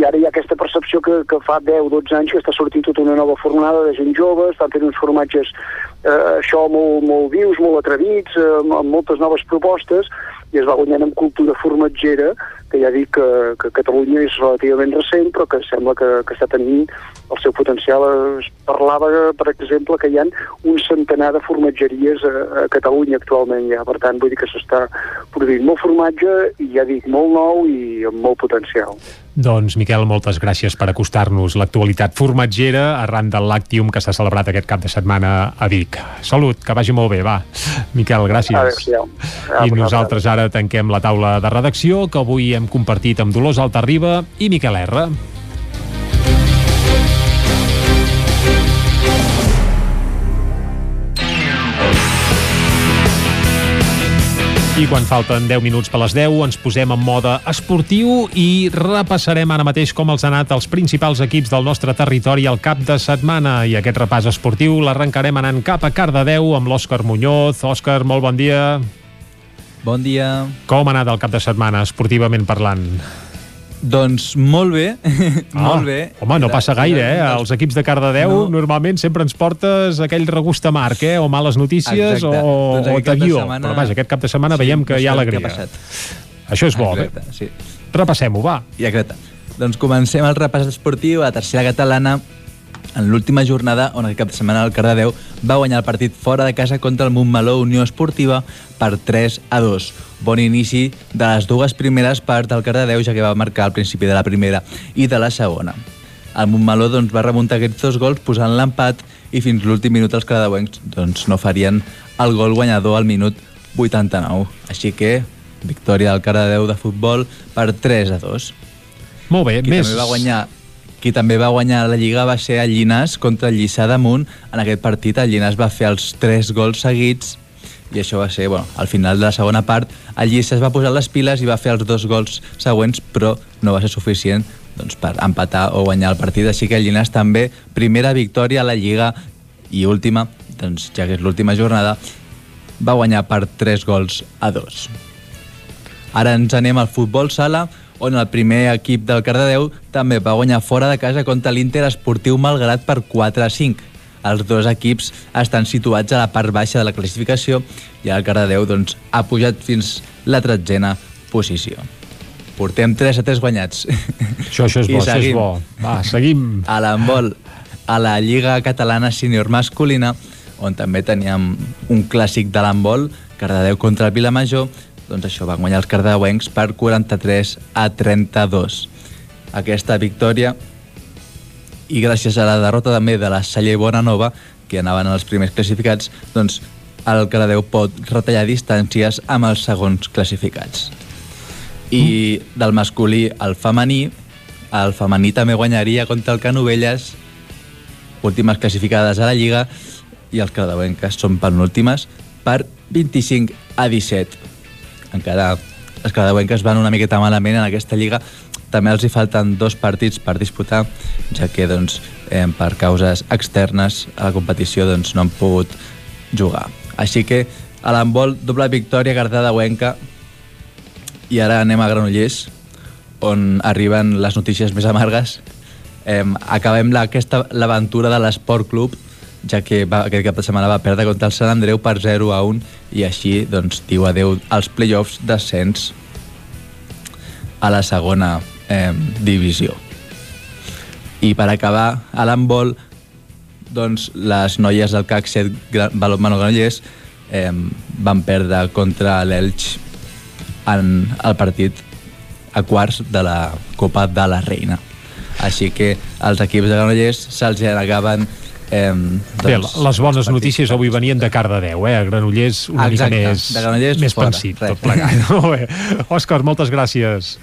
i ara hi ha aquesta percepció que, que fa 10-12 anys que està sortint tota una nova fornada de gent jove, estan fent uns formatges eh, això molt, molt vius, molt atrevits, eh, amb moltes noves propostes, i es va guanyant amb cultura formatgera, que ja dic que, que Catalunya és relativament recent, però que sembla que, que està tenint el seu potencial. Es parlava, per exemple, que hi ha un centenar de formatgeries a, a Catalunya actualment ja, per tant, vull dir que s'està produint molt formatge i ja dic, molt nou i amb molt potencial. Doncs, Miquel, moltes gràcies per acostar-nos l'actualitat formatgera arran del Lactium que s'ha celebrat aquest cap de setmana a Vic. Salut, que vagi molt bé, va. Miquel, gràcies. Adéu-siau. I nosaltres ara tanquem la taula de redacció que avui hem compartit amb Dolors Altarriba i Miquel R. I quan falten 10 minuts per les 10 ens posem en mode esportiu i repassarem ara mateix com els han anat els principals equips del nostre territori al cap de setmana. I aquest repàs esportiu l'arrencarem anant cap a Cardedeu amb l'Òscar Muñoz. Òscar, molt bon dia. Bon dia. Com ha anat el cap de setmana, esportivament parlant? Doncs molt bé, Ah, molt bé. Home, no passa gaire, eh? Els equips de Cardedeu no. normalment sempre ens portes aquell regust amarg, eh? O males notícies Exacte. o, Doncs o taguió. setmana- Però vaja, aquest cap de setmana Sí, veiem que hi ha alegria. ha passat. Això és bo, Exacte, bé. sí. Repassem-ho, va. Exacte. Doncs comencem el repàs esportiu a la tercera catalana en l'última jornada on aquest cap de setmana el Cardedeu va guanyar el partit fora de casa contra el Montmeló Unió Esportiva per 3 a 2. Bon inici de les dues primeres parts del Cardedeu, ja que va marcar al principi de la primera i de la segona. El Montmeló doncs, va remuntar aquests dos gols posant l'empat i fins l'últim minut els cardedeuencs doncs, no farien el gol guanyador al minut 89. Així que victòria del Cardedeu de futbol per 3 a 2. Molt bé, qui més... També va guanyar, qui també va guanyar la Lliga va ser el Llinàs contra el Lliçà damunt. En aquest partit el Llinàs va fer els 3 gols seguits i això va ser, bueno, al final de la segona part el Lliçà es va posar les piles i va fer els dos gols següents, però no va ser suficient doncs, per empatar o guanyar el partit, així que el Llinàs també, primera victòria a la Lliga i última, doncs, ja que és l'última jornada, va guanyar per 3 gols a 2. Ara ens anem al futbol sala, on el primer equip del Cardedeu també va guanyar fora de casa contra l'Inter Esportiu Malgrat per 4 a 5. Els dos equips estan situats a la part baixa de la classificació i el Cardedeu doncs, ha pujat fins la tretzena posició. Portem 3 a 3 guanyats. Això, això és I bo, això és bo. Va, seguim. A l'handbol, a la Lliga Catalana Sènior Masculina, on també teníem un clàssic de l'handbol, Cardedeu contra el Vilamajor, doncs això, van guanyar els cardedeuencs per 43 a 32. Aquesta victòria i gràcies a la derrota també de la Salle Bonanova, que anaven els primers classificats, doncs el Cardedeu pot retallar distàncies amb els segons classificats. I del masculí al femení, el femení també guanyaria contra el Canovelles, últimes classificades a la Lliga, i els cardedeuenques són penúltimes per 25 a 17. Encara les cardedeuenques van una miqueta malament en aquesta Lliga, també els hi falten dos partits per disputar, ja que doncs, eh, per causes externes a la competició doncs, no han pogut jugar. Així que a l'handbol, doble victòria cardedeuenca i ara anem a Granollers, on arriben les notícies més amargues. Eh, acabem la- aquesta l'aventura de l'Esport Club, ja que va, aquest cap de setmana va perdre contra el Sant Andreu per 0 a 1 i així doncs, diu adeu als play-offs d'ascens a la segona eh, divisió. I per acabar, a l'handbol, doncs, les noies del CAC 7 Gra- Balonmano Granollers eh, van perdre contra l'Elx en el partit a quarts de la Copa de la Reina. Així que els equips de Granollers se'ls acaben Eh, Bé, les bones notícies avui venien de Cardedeu, eh? A Granollers una Exacte, mica més, de Granollers més fora, pensit, res. tot plegat. Bé. Òscar, moltes gràcies.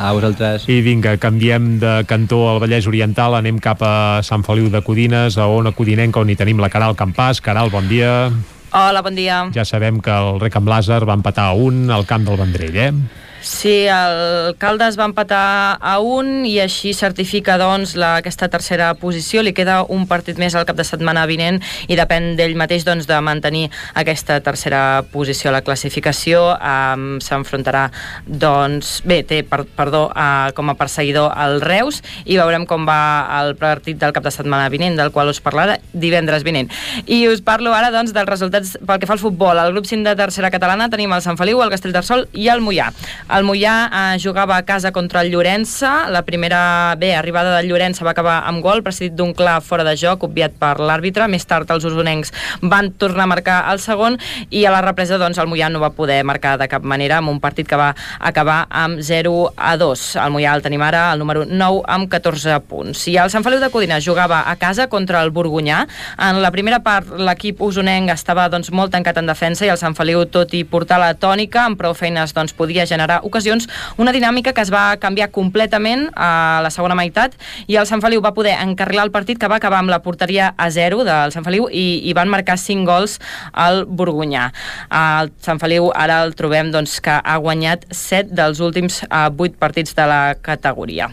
A vosaltres. I vinga, canviem de cantó al Vallès Oriental, anem cap a Sant Feliu de Codines, a Ona Codinenca, on hi tenim la Caral Campàs. Caral, bon dia. Hola, bon dia. Ja sabem que el Rec amb Làser va empatar a un al camp del Vendrell, eh? Sí, el Caldes va empatar a un i així certifica doncs, la, aquesta tercera posició. Li queda un partit més al cap de setmana vinent i depèn d'ell mateix doncs, de mantenir aquesta tercera posició a la classificació. Um, S'enfrontarà, doncs, bé, té, per, perdó, uh, com a perseguidor el Reus i veurem com va el partit del cap de setmana vinent, del qual us parlarà divendres vinent. I us parlo ara doncs, dels resultats pel que fa al futbol. Al grup 5 de tercera catalana tenim el Sant Feliu, el Castellterçol i el Mollà. El Mollà eh, jugava a casa contra el Llorença. La primera, bé, arribada del Llorença va acabar amb gol, precedit d'un clar fora de joc, obviat per l'àrbitre. Més tard els usonencs van tornar a marcar el segon i a la represa doncs, el Mollà no va poder marcar de cap manera amb un partit que va acabar amb 0 a 2. El Mollà el tenim ara el número 9 amb 14 punts. I el Sant Feliu de Codina jugava a casa contra el Borgunyà. En la primera part l'equip usonenc estava doncs, molt tancat en defensa i el Sant Feliu, tot i portar la tònica, amb prou feines doncs, podia generar ocasions, una dinàmica que es va canviar completament a la segona meitat i el Sant Feliu va poder encarrilar el partit que va acabar amb la porteria a 0 del Sant Feliu i, i van marcar 5 gols al Borgunyà. El Sant Feliu ara el trobem doncs, que ha guanyat 7 dels últims eh, 8 partits de la categoria.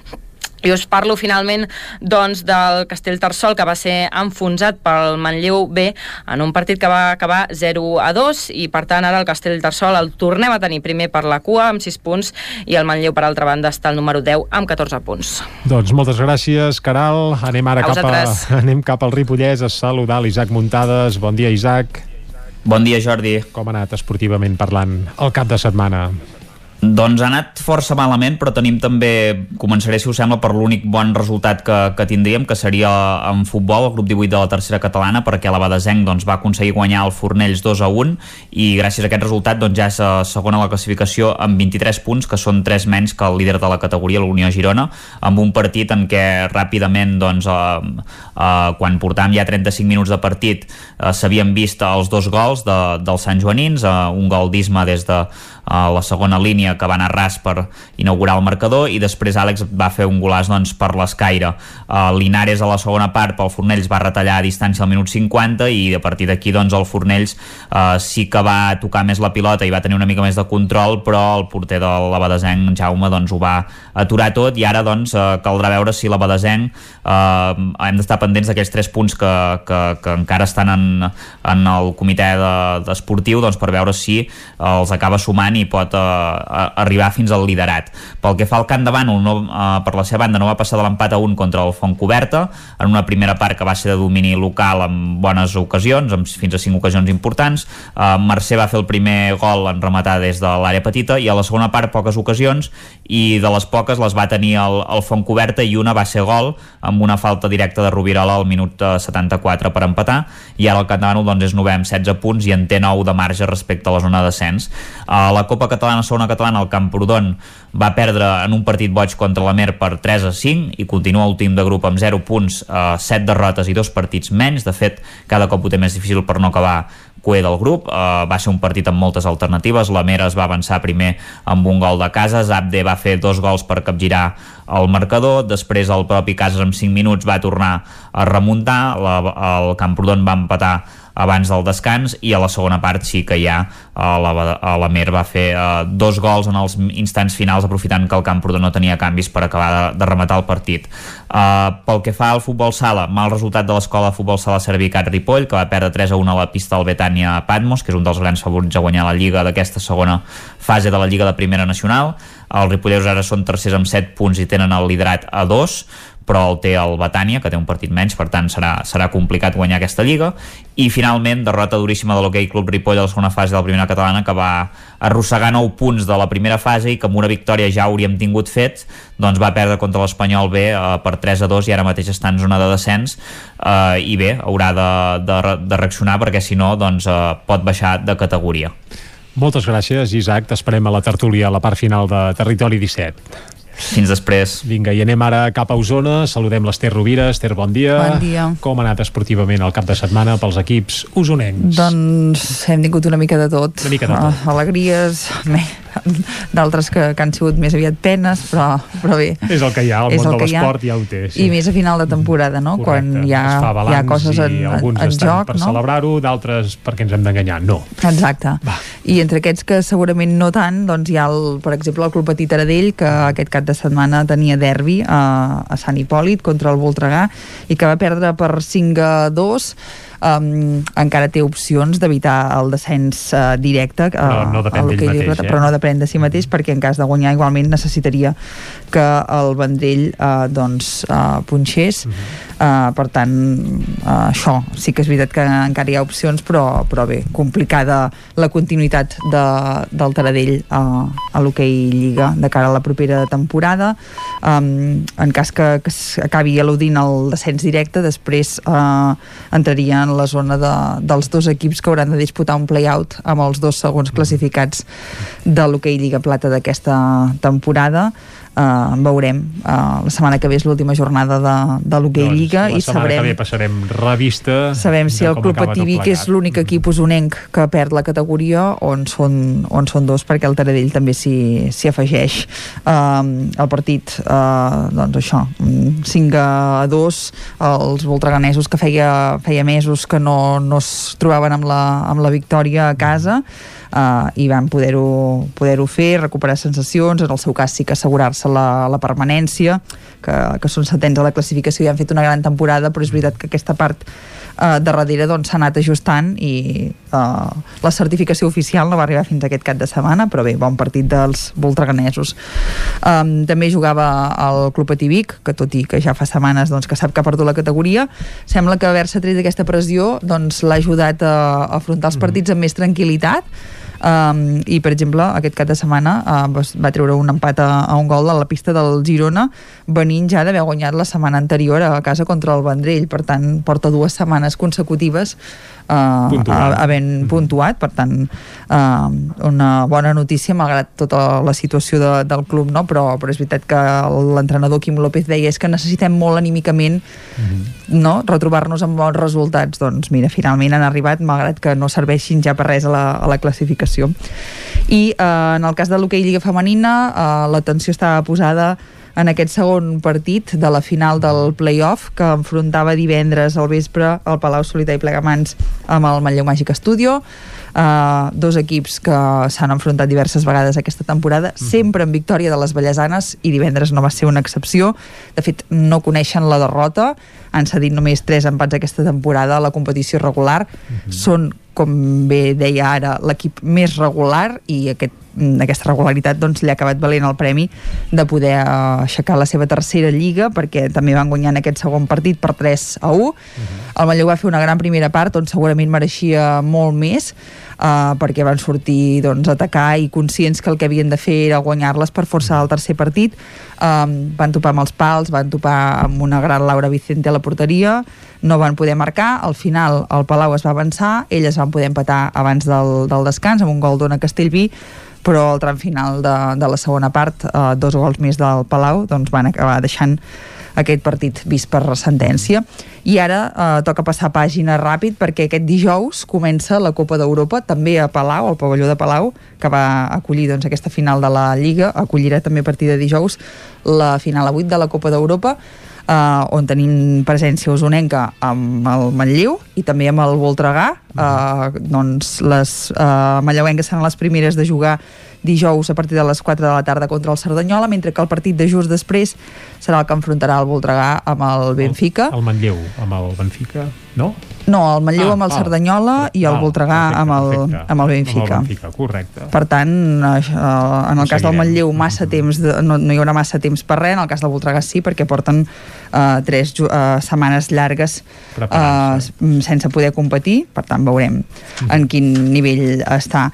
I us parlo finalment doncs, del Castellterçol que va ser enfonsat pel Manlleu B en un partit que va acabar 0 a 2 i per tant ara el Castellterçol el tornem a tenir primer per la cua amb 6 punts i el Manlleu per altra banda està al número 10 amb 14 punts. Doncs moltes gràcies, Caral. Anem ara A cap, a, anem cap al Ripollès a saludar l'Isaac Muntades. Bon dia, Isaac. Bon dia, Jordi. Com ha anat esportivament parlant el cap de setmana? Doncs ha anat força malament, però tenim també, començaré si us sembla, per l'únic bon resultat que, que tindríem, que seria en futbol, el grup 18 de la tercera catalana, perquè la Badesenc doncs, va aconseguir guanyar el Fornells 2 a 1, i gràcies a aquest resultat doncs, ja és eh, segona a la classificació amb 23 punts, que són 3 menys que el líder de la categoria, l'Unió Girona, amb un partit en què ràpidament, doncs, eh, eh, quan portàvem ja 35 minuts de partit, eh, s'havien vist els dos gols de, dels Sant Joanins, eh, un gol d'Isma des de a la segona línia que va anar ras per inaugurar el marcador i després Àlex va fer un golàs doncs, per l'escaire. Uh, Linares a la segona part pel Fornells va retallar a distància al minut 50 i a partir d'aquí doncs, el Fornells uh, sí que va tocar més la pilota i va tenir una mica més de control però el porter de l'Abadesenc, Jaume, doncs, ho va aturar tot i ara doncs, uh, caldrà veure si l'Abadesenc uh, hem d'estar pendents d'aquells tres punts que, que, que encara estan en, en el comitè de- d'esportiu de, doncs, per veure si els acaba sumant i pot uh, arribar fins al liderat. Pel que fa al Camp de Bànol, no, uh, per la seva banda no va passar de l'empat a un contra el Fontcoberta, en una primera part que va ser de domini local amb bones ocasions, amb fins a cinc ocasions importants. Uh, Mercè va fer el primer gol en rematar des de l'àrea petita i a la segona part poques ocasions i de les poques les va tenir el, el Fontcoberta i una va ser gol amb una falta directa de Rovirola al minut eh, 74 per empatar i ara el Bànol doncs, és novè amb 16 punts i en té 9 de marge respecte a la zona de descens. A la Copa Catalana, segona catalana, el Camprodon va perdre en un partit boig contra la Mer per 3 a 5 i continua últim de grup amb 0 punts, eh, 7 derrotes i dos partits menys. De fet, cada cop ho té més difícil per no acabar cué del grup, uh, va ser un partit amb moltes alternatives, la Mera es va avançar primer amb un gol de Casas, Abde va fer dos gols per capgirar el marcador, després el propi Casas amb 5 minuts va tornar a remuntar, la, el Camprodon va empatar abans del descans i a la segona part sí que ja uh, la, uh, la Mer va fer uh, dos gols en els instants finals aprofitant que el Camprodon no tenia canvis per acabar de, de rematar el partit. Uh, pel que fa al futbol sala, mal resultat de l'escola de futbol sala Servicat Ripoll, que va perdre 3 a 1 a la pista del Betània Patmos, que és un dels grans favorits a guanyar la Lliga d'aquesta segona fase de la Lliga de Primera Nacional. Els ripolleros ara són tercers amb 7 punts i tenen el liderat a 2, però el té el Betània, que té un partit menys, per tant serà, serà complicat guanyar aquesta Lliga. I finalment, derrota duríssima de l'Hockey Club Ripoll a la segona fase de la primera catalana, que va arrossegar 9 punts de la primera fase i que amb una victòria ja hauríem tingut fet, doncs va perdre contra l'Espanyol B eh, per 3 a 2 i ara mateix està en zona de descens eh, i bé, haurà de, de, de reaccionar perquè si no doncs, eh, pot baixar de categoria. Moltes gràcies, Isaac. T'esperem a la tertúlia a la part final de Territori 17. Fins després. Vinga, i anem ara cap a Osona. Saludem l'Ester Rovira. Ester, bon dia. Bon dia. Com ha anat esportivament el cap de setmana pels equips usonencs? Doncs hem tingut una mica de tot. Una mica de tot. Uh, alegries, d'altres que, que han sigut més aviat penes, però, però bé. És el que hi ha, el És món el de l'esport ja ho té. Sí. I més a final de temporada, no? Correcte. Quan hi ha, hi ha coses en, en, alguns en estan joc, per no? celebrar-ho, d'altres perquè ens hem d'enganyar. No. Exacte. I entre aquests que segurament no tant, doncs hi ha, el, per exemple, el Club Petit Aradell, que aquest cap de setmana tenia derbi a, a Sant Hipòlit contra el Voltregà i que va perdre per 5 a 2 um, encara té opcions d'evitar el descens uh, directe uh, Però no depèn d'ell mateix, eh? però no depèn de si mateix perquè en cas de guanyar igualment necessitaria que el Vendrell uh, doncs uh, punxés uh, per tant uh, això sí que és veritat que encara hi ha opcions però, però bé, complicada la continuïtat de, del Taradell uh, a l'hoquei Lliga de cara a la propera temporada. Um, en cas que, que acabi al·ludint el descens directe després uh, entraria en la zona de, dels dos equips que hauran de disputar un play-out amb els dos segons classificats de l'hoquei Lliga Plata d'aquesta temporada uh, veurem uh, la setmana que ve és l'última jornada de, de l'hoquei Lliga Doncs la i sabrem que ve passarem revista Sabem si el Club que és l'únic equip usonenc que perd la categoria, on són, on són dos, perquè el Taradell també s'hi afegeix. Um, el partit, uh, doncs això, mm, 5 a 2, els voltreganesos que feia, feia mesos que no, no es trobaven amb la, amb la victòria a casa, uh, i van poder-ho poder fer, recuperar sensacions, en el seu cas sí que assegurar-se la, la permanència, que, que són setents a la classificació i han fet una gran temporada, però és veritat que aquesta part uh, de darrere doncs, s'ha anat ajustant i uh, la certificació oficial no va arribar fins aquest cap de setmana, però bé, bon partit dels voltreganesos. Um, també jugava el Club Patí Vic, que tot i que ja fa setmanes doncs, que sap que ha perdut la categoria, sembla que haver-se tret d'aquesta pressió doncs, l'ha ajudat a, a afrontar els partits amb més tranquil·litat um, i per exemple aquest cap de setmana uh, va, treure un empat a, a un gol a la pista del Girona venint ja d'haver guanyat la setmana anterior a casa contra el Vendrell. Per tant porta dues setmanes consecutives Puntuant. havent puntuat per tant uh, una bona notícia malgrat tota la situació de, del club no? però, però és veritat que l'entrenador Quim López deia és que necessitem molt anímicament no? retrobar-nos amb bons resultats doncs mira, finalment han arribat malgrat que no serveixin ja per res a la, a la classificació i eh, en el cas de l'hoquei Lliga Femenina eh, l'atenció estava posada en aquest segon partit de la final del play-off que enfrontava divendres al vespre al Palau Solità i Plegamans amb el Manlleu Màgic Estudio. Uh, dos equips que s'han enfrontat diverses vegades aquesta temporada, sempre en victòria de les Vallesanes i divendres no va ser una excepció. De fet no coneixen la derrota han cedit només 3 empats aquesta temporada a la competició regular. Són com bé deia ara, l'equip més regular i aquest, mm, aquesta regularitat doncs, li ha acabat valent el premi de poder eh, aixecar la seva tercera lliga perquè també van guanyar en aquest segon partit per 3 a 1 el Manlleu va fer una gran primera part on segurament mereixia molt més uh, perquè van sortir doncs, a atacar i conscients que el que havien de fer era guanyar-les per força del tercer partit. Um, van topar amb els pals, van topar amb una gran Laura Vicente a la porteria. No van poder marcar, al final el Palau es va avançar, elles van poder empatar abans del, del descans amb un gol d'Ona Castellví però al tram final de, de la segona part, eh, dos gols més del Palau doncs van acabar deixant aquest partit vist per sentència. I ara eh, toca passar pàgina ràpid perquè aquest dijous comença la Copa d'Europa, també a Palau, al pavelló de Palau, que va acollir doncs, aquesta final de la Lliga, acollirà també a partir de dijous la final a 8 de la Copa d'Europa, eh, on tenim presència usonenca amb el Manlleu i també amb el Voltregà. Eh, doncs les eh, manlleuenques seran les primeres de jugar dijous a partir de les 4 de la tarda contra el Cerdanyola, mentre que el partit de just després serà el que enfrontarà el Voltregà amb el Benfica. El Manlleu amb el Benfica, no? No, el Manlleu Ah, amb el ah, Cerdanyola i el ah, Voltregà perfecte, amb, el, perfecte. amb el Benfica. Amb el Benfica, correcte. Per tant, eh, en el cas del. Manlleu massa temps de, no, no hi haurà massa temps per res, en el cas del Voltregà sí, perquè porten eh, tres eh, setmanes llargues eh, sense poder competir, per tant veurem en quin nivell està.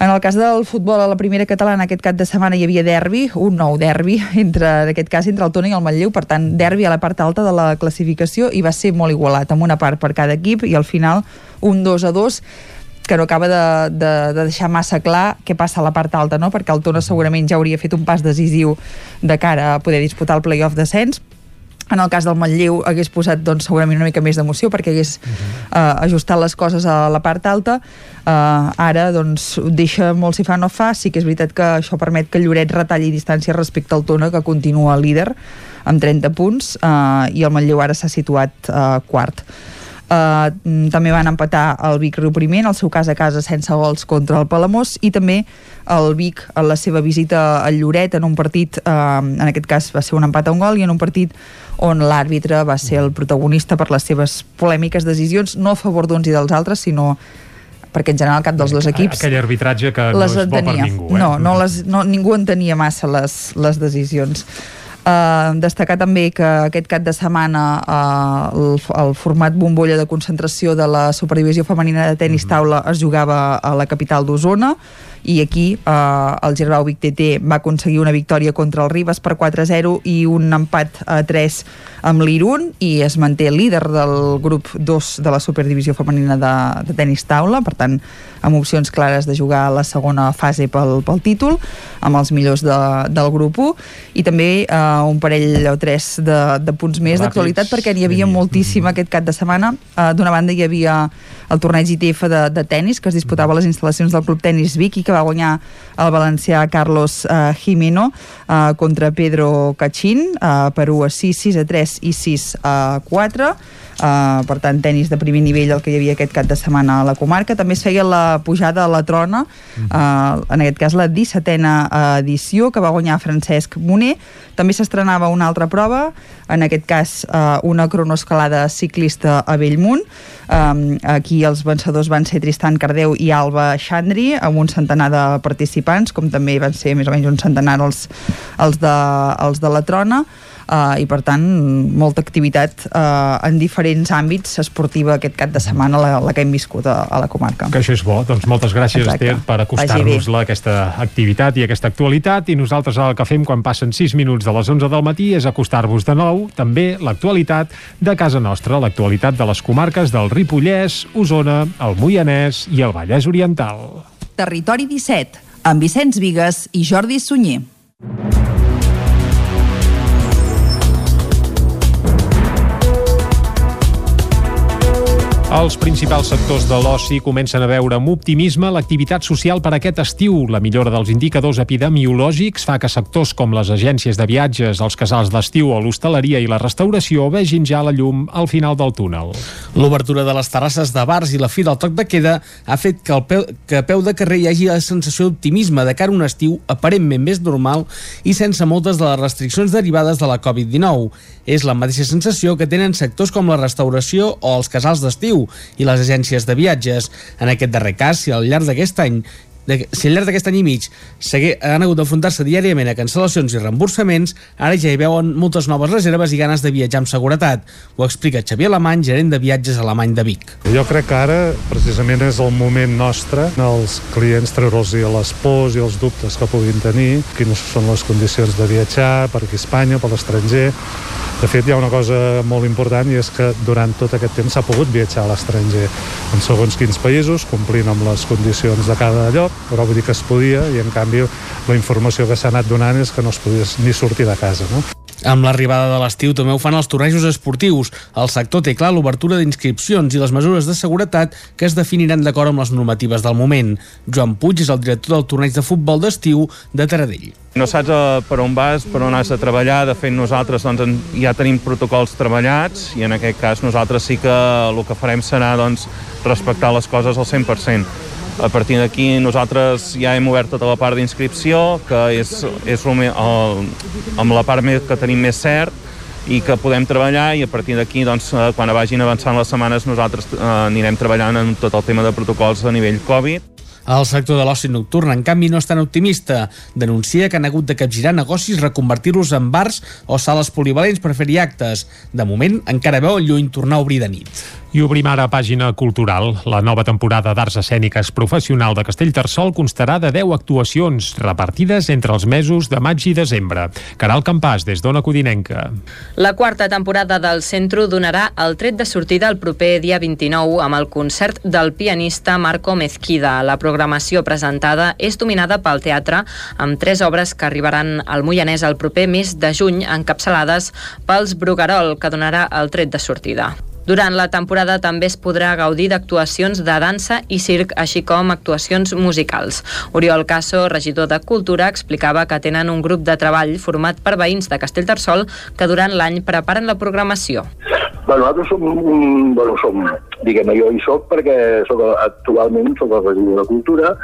En el cas del futbol a la primera catalana aquest cap de setmana hi havia derbi, un nou derbi, entre, en aquest cas entre el Tona i el Manlleu, per tant derbi a la part alta de la classificació i va ser molt igualat, amb una part per cada equip i al final un 2 a 2 que no acaba de, de, de deixar massa clar què passa a la part alta, no? perquè el Tona segurament ja hauria fet un pas decisiu de cara a poder disputar el playoff descens, en el cas del Manlleu hagués posat doncs, segurament una mica més d'emoció perquè hagués uh -huh. uh, ajustat les coses a la part alta. Uh, ara doncs deixa molt si fa no fa. Sí que és veritat que això permet que Lloret retalli distància respecte al Tona que continua líder amb 30 punts uh, i el Manlleu ara s'ha situat uh, quart Uh, també van empatar el Vic Riu Primer, en el seu cas a casa sense gols contra el Palamós, i també el Vic en la seva visita al Lloret en un partit, uh, en aquest cas va ser un empat a un gol, i en un partit on l'àrbitre va ser el protagonista per les seves polèmiques decisions, no a favor d'uns i dels altres, sinó perquè en general cap dels dos equips aquell arbitratge que no és bo per ningú eh? no, no les, no, ningú entenia massa les, les decisions Uh, destacar també que aquest cap de setmana uh, el, el format bombolla de concentració de la Superdivisió Femenina de Tenis Taula es jugava a la capital d'Osona i aquí eh, el Gerbau Vic TT va aconseguir una victòria contra el Ribes per 4-0 i un empat a 3 amb l'Irun i es manté líder del grup 2 de la Superdivisió Femenina de, de tenis taula, per tant amb opcions clares de jugar a la segona fase pel, pel títol, amb els millors de, del grup 1 i també eh, un parell o tres de, de punts més d'actualitat perquè n'hi havia moltíssim aquest cap de setmana. Eh, D'una banda hi havia el torneig ITF de, de tennis que es disputava a les instal·lacions del Club Tenis Vic i que va guanyar el valencià Carlos uh, Jimeno uh, contra Pedro Cachín uh, per 1 a 6, 6 a 3 i 6 a 4 Uh, per tant, tennis de primer nivell el que hi havia aquest cap de setmana a la comarca. També es feia la pujada a la trona, uh, en aquest cas la 17a edició, que va guanyar Francesc Moner. També s'estrenava una altra prova, en aquest cas uh, una cronoescalada ciclista a Bellmunt. Um, aquí els vencedors van ser Tristan Cardeu i Alba Xandri, amb un centenar de participants, com també van ser més o menys un centenar els, els, de, els de la trona uh, i per tant molta activitat uh, en diferents àmbits esportiva aquest cap de setmana la, la que hem viscut a, a la comarca. Que això és bo, doncs moltes gràcies Exacte. Esther per acostar-nos-la aquesta activitat i aquesta actualitat i nosaltres el que fem quan passen 6 minuts de les 11 del matí és acostar-vos de nou també l'actualitat de casa nostra, l'actualitat de les comarques del Ripollès, Osona, el Moianès i el Vallès Oriental. Territori 17, amb Vicenç Vigues i Jordi Sunyer. Els principals sectors de l'oci comencen a veure amb optimisme l'activitat social per aquest estiu. La millora dels indicadors epidemiològics fa que sectors com les agències de viatges, els casals d'estiu o l'hostaleria i la restauració vegin ja la llum al final del túnel. L'obertura de les terrasses de bars i la fi del toc de queda ha fet que, el peu, que a peu de carrer hi hagi la sensació d'optimisme de cara a un estiu aparentment més normal i sense moltes de les restriccions derivades de la Covid-19. És la mateixa sensació que tenen sectors com la restauració o els casals d'estiu, i les agències de viatges. En aquest darrer cas, si al llarg d'aquest any si al llarg d'aquest any i mig han hagut d'enfrontar-se diàriament a cancel·lacions i reemborsaments, ara ja hi veuen moltes noves reserves i ganes de viatjar amb seguretat. Ho explica Xavier Alemany, gerent de viatges alemany de Vic. Jo crec que ara precisament és el moment nostre els clients treure'ls les pors i els dubtes que puguin tenir, quines són les condicions de viatjar per aquí a Espanya, per l'estranger. De fet, hi ha una cosa molt important i és que durant tot aquest temps s'ha pogut viatjar a l'estranger en segons quins països, complint amb les condicions de cada lloc, però vull dir que es podia i en canvi la informació que s'ha anat donant és que no es podia ni sortir de casa. No? Amb l'arribada de l'estiu també ho fan els tornejos esportius. El sector té clar l'obertura d'inscripcions i les mesures de seguretat que es definiran d'acord amb les normatives del moment. Joan Puig és el director del torneig de futbol d'estiu de Taradell. No saps uh, per on vas, per on has de treballar. De fet, nosaltres doncs, ja tenim protocols treballats i en aquest cas nosaltres sí que el que farem serà doncs, respectar les coses al 100%. A partir d'aquí nosaltres ja hem obert tota la part d'inscripció, que és, és el, el, amb la part que tenim més cert, i que podem treballar i a partir d'aquí doncs, eh, quan vagin avançant les setmanes nosaltres eh, anirem treballant en tot el tema de protocols a nivell Covid. El sector de l'oci nocturn, en canvi, no és tan optimista. Denuncia que han hagut de capgirar negocis, reconvertir-los en bars o sales polivalents per fer-hi actes. De moment, encara veu lluny tornar a obrir de nit. I obrim ara pàgina cultural. La nova temporada d'Arts Escèniques Professional de Castellterçol constarà de 10 actuacions repartides entre els mesos de maig i desembre. Caral Campàs, des d'Ona Codinenca. La quarta temporada del Centro donarà el tret de sortida el proper dia 29 amb el concert del pianista Marco Mezquida. La programació presentada és dominada pel teatre amb tres obres que arribaran al Moianès el proper mes de juny encapçalades pels Bruguerol, que donarà el tret de sortida. Durant la temporada també es podrà gaudir d'actuacions de dansa i circ, així com actuacions musicals. Oriol Caso, regidor de Cultura, explicava que tenen un grup de treball format per veïns de Castellterçol que durant l'any preparen la programació. Bueno, nosaltres som, un, bueno, som diguem jo hi soc perquè soc, actualment soc el regidor de Cultura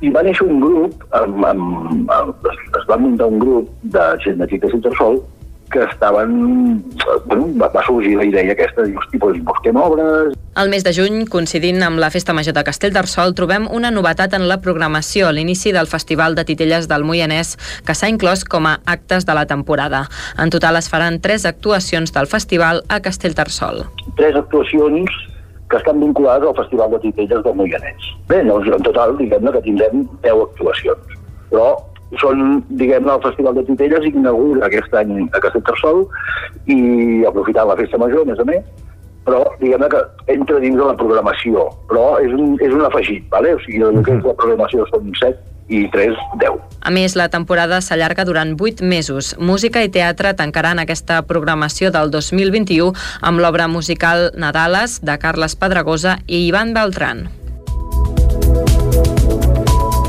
i va néixer un grup, amb, amb, amb, es va muntar un grup de gent d'aquí de Castellterçol que estaven... Bueno, va, sorgir la idea aquesta, dius, tipus, busquem obres... El mes de juny, coincidint amb la Festa Major de Castellterçol, trobem una novetat en la programació, l'inici del Festival de Titelles del Moianès, que s'ha inclòs com a actes de la temporada. En total es faran tres actuacions del festival a Castellterçol. Tres actuacions que estan vinculades al Festival de Titelles del Moianès. Bé, doncs, en total, diguem-ne que tindrem 10 actuacions. Però són, diguem-ne, el Festival de Titelles inaugura aquest any a Castellterçol i aprofitant la festa major, a més a més, però diguem-ne que entra dins de la programació, però és un, és un afegit, vale? o sigui, el que és la programació són 7 i 3, 10. A més, la temporada s'allarga durant 8 mesos. Música i teatre tancaran aquesta programació del 2021 amb l'obra musical Nadales, de Carles Pedregosa i Ivan Beltran.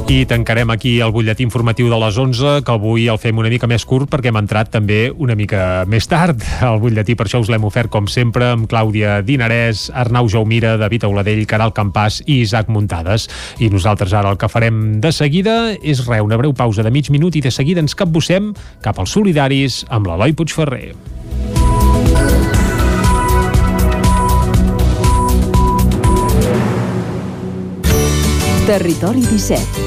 I tancarem aquí el butlletí informatiu de les 11, que avui el fem una mica més curt perquè hem entrat també una mica més tard. El butlletí per això us l'hem ofert com sempre amb Clàudia Dinarès, Arnau Jaumira, David Auladell, Caral Campàs i Isaac Muntades. I nosaltres ara el que farem de seguida és re, una breu pausa de mig minut i de seguida ens capbussem cap als solidaris amb l'Eloi Puigferrer. Territori 17.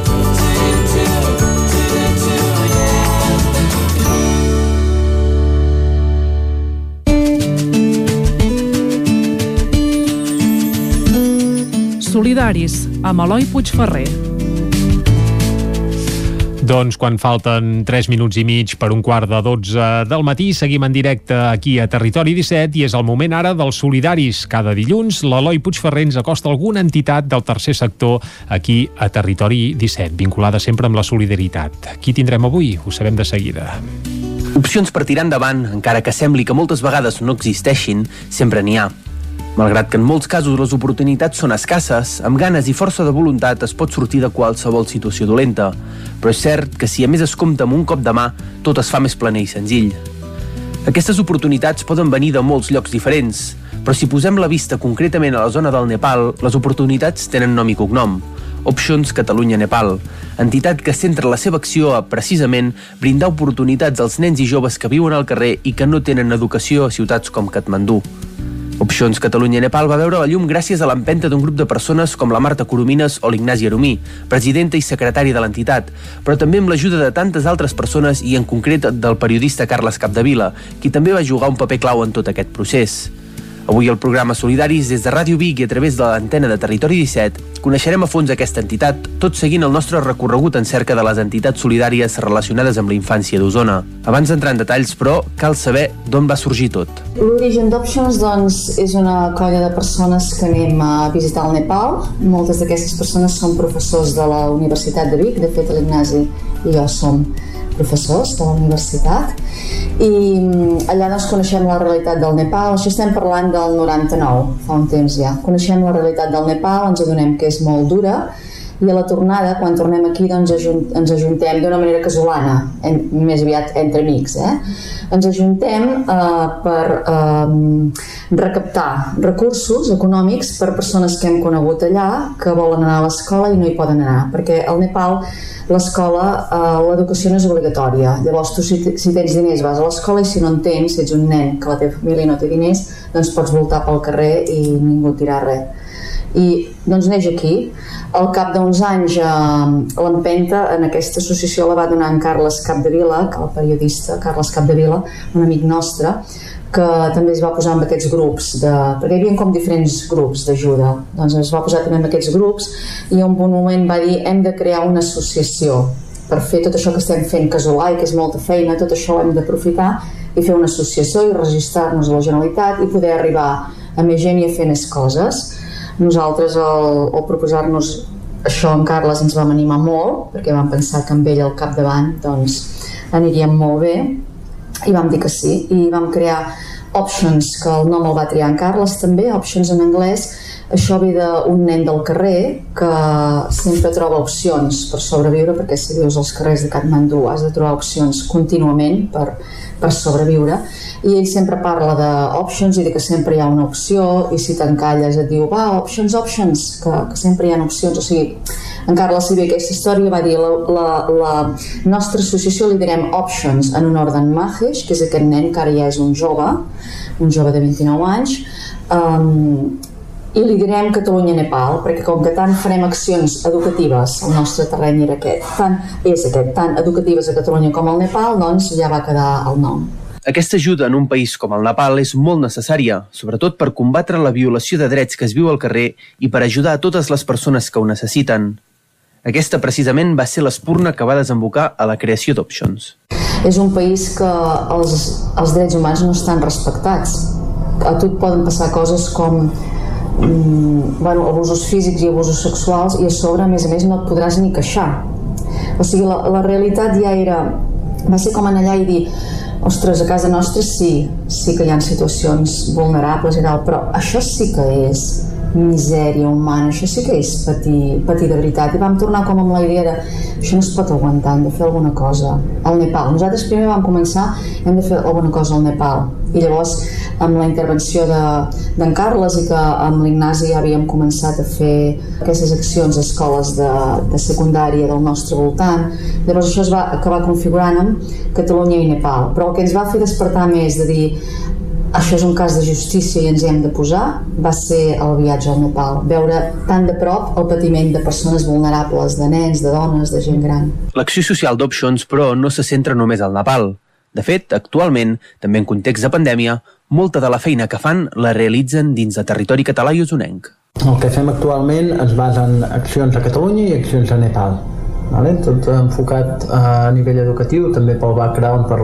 Solidaris, amb Eloi Puigferrer. Doncs quan falten 3 minuts i mig per un quart de 12 del matí, seguim en directe aquí a Territori 17 i és el moment ara dels solidaris. Cada dilluns l'Eloi Puigferrer ens acosta alguna entitat del tercer sector aquí a Territori 17, vinculada sempre amb la solidaritat. Qui tindrem avui? Ho sabem de seguida. Opcions per tirar endavant, encara que sembli que moltes vegades no existeixin, sempre n'hi ha. Malgrat que en molts casos les oportunitats són escasses, amb ganes i força de voluntat es pot sortir de qualsevol situació dolenta. Però és cert que si a més es compta amb un cop de mà, tot es fa més planer i senzill. Aquestes oportunitats poden venir de molts llocs diferents, però si posem la vista concretament a la zona del Nepal, les oportunitats tenen nom i cognom. Options Catalunya Nepal, entitat que centra la seva acció a, precisament, brindar oportunitats als nens i joves que viuen al carrer i que no tenen educació a ciutats com Katmandú. Opcions Catalunya Nepal va veure la llum gràcies a l'empenta d'un grup de persones com la Marta Coromines o l'Ignasi Aromí, presidenta i secretària de l'entitat, però també amb l'ajuda de tantes altres persones i en concret del periodista Carles Capdevila, qui també va jugar un paper clau en tot aquest procés. Avui al programa Solidaris, des de Ràdio Vic i a través de l'antena de Territori 17, coneixerem a fons aquesta entitat, tot seguint el nostre recorregut en cerca de les entitats solidàries relacionades amb la infància d'Osona. Abans d'entrar en detalls, però, cal saber d'on va sorgir tot. L'origen d'Options doncs, és una colla de persones que anem a visitar el Nepal. Moltes d'aquestes persones són professors de la Universitat de Vic, de fet l'Ignasi i jo som professors de la universitat i mm, allà doncs coneixem la realitat del Nepal. Això estem parlant del 99 fa un temps ja. Coneixem la realitat del Nepal ens adonem que és molt dura i a la tornada, quan tornem aquí, doncs ajunt, ens ajuntem d'una manera casolana, en, més aviat entre amics. Eh? Ens ajuntem eh, per eh, recaptar recursos econòmics per persones que hem conegut allà que volen anar a l'escola i no hi poden anar, perquè al Nepal l'escola, eh, l'educació no és obligatòria. Llavors tu si, si tens diners vas a l'escola i si no en tens, si ets un nen que la teva família no té diners, doncs pots voltar pel carrer i ningú tirar res i doncs neix aquí. Al cap d'uns anys eh, l'empenta en aquesta associació la va donar en Carles Capdevila, que el periodista Carles Capdevila, un amic nostre, que també es va posar amb aquests grups, de, perquè hi havia com diferents grups d'ajuda, doncs es va posar també amb aquests grups i en un moment va dir hem de crear una associació per fer tot això que estem fent casolà i que és molta feina, tot això ho hem d'aprofitar i fer una associació i registrar-nos a la Generalitat i poder arribar a més gent i a fer més coses nosaltres al, al proposar-nos això en Carles ens vam animar molt perquè vam pensar que amb ell al capdavant doncs aniríem molt bé i vam dir que sí. I vam crear Options, que el nom el va triar en Carles també, Options en anglès això ve d'un nen del carrer que sempre troba opcions per sobreviure perquè si vius als carrers de Katmandú has de trobar opcions contínuament per, per sobreviure. I ell sempre parla d'options i de que sempre hi ha una opció i si t'encalles et diu va, options, options, que, que sempre hi ha opcions. O sigui, en Carles Sibi aquesta història va dir la, la, la nostra associació li direm options en honor d'en Mahesh, que és aquest nen que ara ja és un jove un jove de 29 anys um, i li direm Catalunya-Nepal, perquè com que tant farem accions educatives, el nostre terreny era aquest, tant, és aquest, tant educatives a Catalunya com al Nepal, doncs ja va quedar el nom. Aquesta ajuda en un país com el Nepal és molt necessària, sobretot per combatre la violació de drets que es viu al carrer i per ajudar a totes les persones que ho necessiten. Aquesta precisament va ser l'espurna que va desembocar a la creació d'Options. És un país que els, els drets humans no estan respectats. A tu et poden passar coses com bueno, abusos físics i abusos sexuals i a sobre, a més a més, no et podràs ni queixar. O sigui, la, la realitat ja era... Va ser com anar allà i dir ostres, a casa nostra sí, sí que hi ha situacions vulnerables i tal, però això sí que és misèria humana, això sí que és patir, patir de veritat. I vam tornar com amb la idea de això no es pot aguantar, hem de fer alguna cosa al Nepal. Nosaltres primer vam començar, hem de fer alguna cosa al Nepal. I llavors, amb la intervenció d'en de, Carles i que amb l'Ignasi ja havíem començat a fer aquestes accions a escoles de, de secundària del nostre voltant, llavors això es va acabar configurant amb Catalunya i Nepal. Però el que ens va fer despertar més de dir això és un cas de justícia i ens hi hem de posar, va ser el viatge al Nepal, veure tan de prop el patiment de persones vulnerables, de nens, de dones, de gent gran. L'acció social d'Options, però, no se centra només al Nepal. De fet, actualment, també en context de pandèmia, molta de la feina que fan la realitzen dins de territori català i usonenc. El que fem actualment es basa en accions a Catalunya i accions a Nepal vale? tot enfocat a nivell educatiu, també pel background per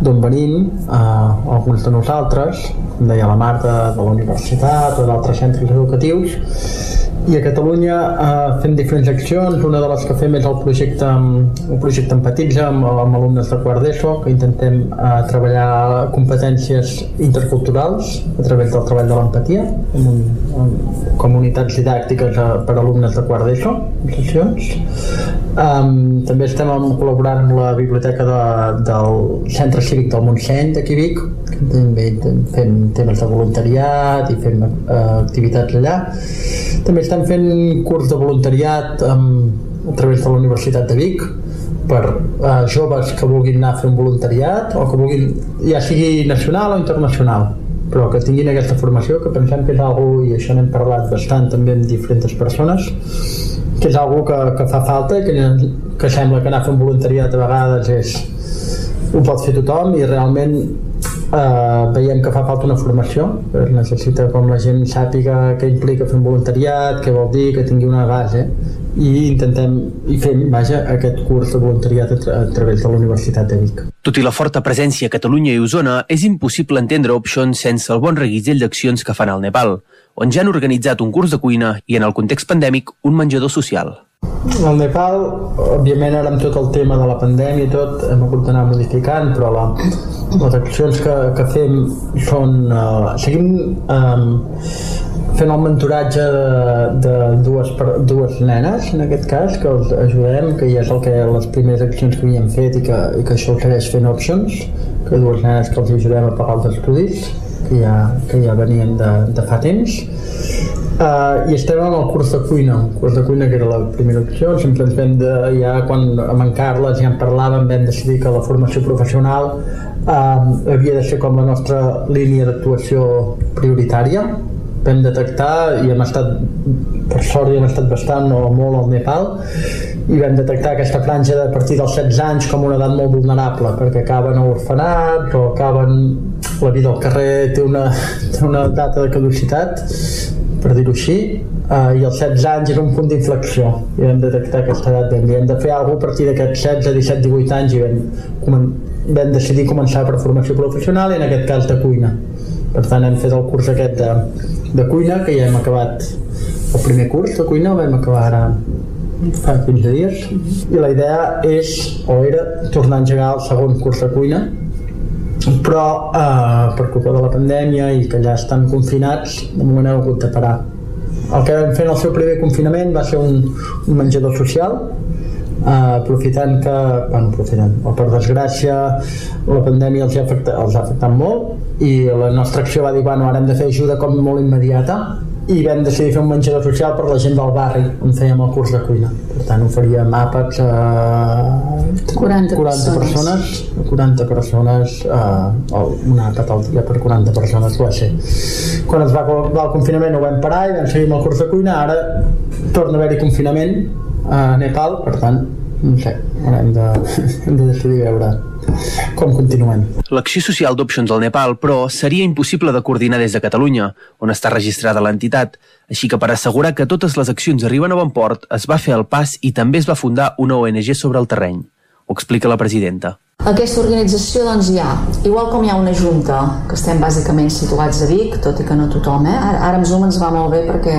d'on venim, eh, alguns de nosaltres, com deia la Marta, de la universitat o d'altres centres educatius, i a Catalunya eh, fem diferents accions, una de les que fem és el projecte, un projecte Empatitza amb, amb alumnes de quart d'ESO, que intentem eh, treballar competències interculturals a través del treball de l'empatia, amb, un, amb comunitats didàctiques a, per alumnes de quart d'ESO, sessions. Um, també estem col·laborant amb la biblioteca de, del Centre Cívic del Montseny de Vic, també fem temes de voluntariat i fem uh, activitats allà. També estem fent curs de voluntariat amb, a través de la Universitat de Vic per uh, joves que vulguin anar a fer un voluntariat o que vulguin, ja sigui nacional o internacional però que tinguin aquesta formació que pensem que és algo i això n'hem parlat bastant també amb diferents persones que és algo que, que fa falta que, que sembla que anar un voluntariat a vegades és ho pot fer tothom i realment eh, veiem que fa falta una formació es necessita com la gent sàpiga què implica fer un voluntariat, què vol dir, que tingui una base i intentem i fem, vaja, aquest curs de voluntariat a, tra a través de la Universitat de Vic. Tot i la forta presència a Catalunya i Osona, és impossible entendre Options sense el bon reguitzell d'accions que fan al Nepal, on ja han organitzat un curs de cuina i, en el context pandèmic, un menjador social. Al Nepal, òbviament ara amb tot el tema de la pandèmia i tot, hem hagut d'anar modificant, però la, les accions que, que fem són... Uh, seguim um, fent el mentoratge de, de dues, dues nenes, en aquest cas, que els ajudem, que ja és el que les primeres accions que havíem fet i que, i que això ho segueix fent Options, que dues nenes que els ajudem a pagar els estudis, que ja, que ja venien de, de fa temps. Uh, I estem en el curs de cuina, el curs de cuina que era la primera opció, sempre ens vam de, ja quan amb en Carles ja en parlàvem vam decidir que la formació professional uh, havia de ser com la nostra línia d'actuació prioritària. Vam detectar i hem estat per sort hem estat bastant o molt al Nepal i vam detectar aquesta franja de a partir dels 16 anys com una edat molt vulnerable perquè acaben a orfenats o acaben la vida al carrer té una, té una data de caducitat per dir-ho així, uh, i els 16 anys és un punt d'inflexió i vam detectar aquesta edat vam dir, hem de fer alguna a partir d'aquests 16, 17, 18 anys i vam, vam decidir començar per formació professional i en aquest cas de cuina. Per tant hem fet el curs aquest de, de cuina que ja hem acabat el primer curs de cuina el vam acabar ara fa 15 dies. I la idea és, o era, tornar a engegar el segon curs de cuina però eh, per culpa de la pandèmia i que ja estan confinats de moment hem hagut de parar. El que vam fer en el seu primer confinament va ser un, un menjador social eh, aprofitant que bueno, aprofitant, per desgràcia la pandèmia els ha, afectat, els ha afectat molt i la nostra acció va dir bueno, ara hem de fer ajuda com molt immediata i vam decidir fer un menjador social per la gent del barri on fèiem el curs de cuina. Per tant oferíem àpats a 40, 40 persones. 40 persones eh, un àpat al dia per 40 persones va ser quan es va acabar el confinament ho vam parar i vam seguir amb el curs de cuina. Ara torna a haver-hi confinament a Nepal per tant no sé, hem de, hem de decidir veure com continuem. L'acció social d'Options al Nepal, però, seria impossible de coordinar des de Catalunya, on està registrada l'entitat. Així que per assegurar que totes les accions arriben a bon port, es va fer el pas i també es va fundar una ONG sobre el terreny. Ho explica la presidenta. Aquesta organització doncs hi ha, igual com hi ha una junta, que estem bàsicament situats a Vic, tot i que no tothom, eh? ara, ara amb Zoom ens va molt bé perquè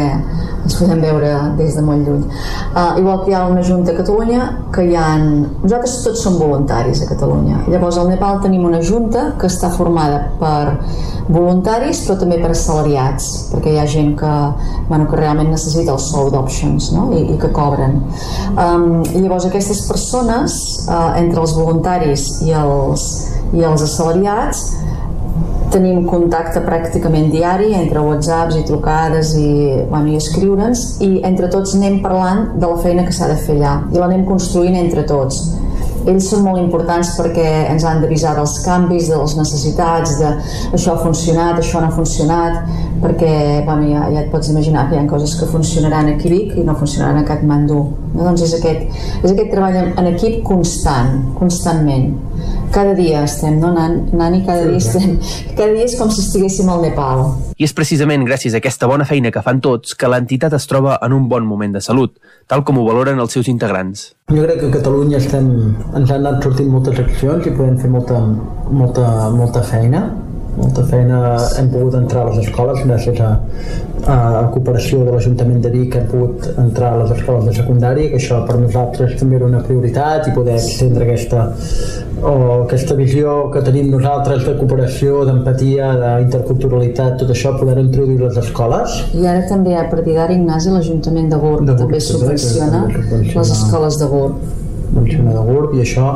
ens podem veure des de molt lluny. Uh, igual que hi ha una junta a Catalunya, que hi ha... Nosaltres tots som voluntaris a Catalunya. Llavors al Nepal tenim una junta que està formada per voluntaris però també per assalariats, perquè hi ha gent que, bueno, que realment necessita el sou d'options no? I, i que cobren. Um, llavors aquestes persones, uh, entre els voluntaris i els, i els assalariats, tenim contacte pràcticament diari entre whatsapps i trucades i, bueno, i escriure'ns. I entre tots anem parlant de la feina que s'ha de fer allà i l'anem construint entre tots. Ells són molt importants perquè ens han d'avisar dels canvis, de les necessitats, de això ha funcionat, això no ha funcionat, perquè bueno, ja, ja et pots imaginar que hi ha coses que funcionaran aquí a Vic i no funcionaran a Katmandú. No? Doncs és aquest, és aquest treball en equip constant, constantment. Cada dia estem, no, Nani? Cada dia estem. Cada dia és com si estiguéssim al Nepal. I és precisament gràcies a aquesta bona feina que fan tots que l'entitat es troba en un bon moment de salut, tal com ho valoren els seus integrants. Jo crec que a Catalunya estem, ens han anat sortint moltes accions i podem fer molta, molta, molta feina molta feina hem pogut entrar a les escoles gràcies a, a, a cooperació de l'Ajuntament de Vic hem pogut entrar a les escoles de secundària que això per nosaltres també era una prioritat i poder extendre aquesta o aquesta visió que tenim nosaltres de cooperació, d'empatia, d'interculturalitat, tot això poder introduir les escoles. I ara també a partir d'ara Ignasi l'Ajuntament de Gurb també subvenciona les escoles de Gurb funciona de GURB i això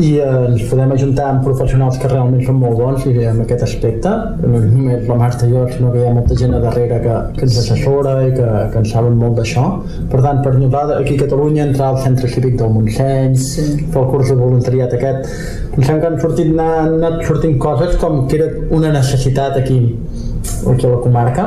i eh, ens podem ajuntar amb professionals que realment són molt bons i en aquest aspecte. No només la Marta i jo sinó que hi ha molta gent a darrere que, que ens assessora i que, que en saben molt d'això. Per tant per nosaltres aquí a Catalunya entrar al centre cívic del Montseny sí. fer el curs de voluntariat aquest pensem que han sortit han anat sortint coses com que era una necessitat aquí aquí a la comarca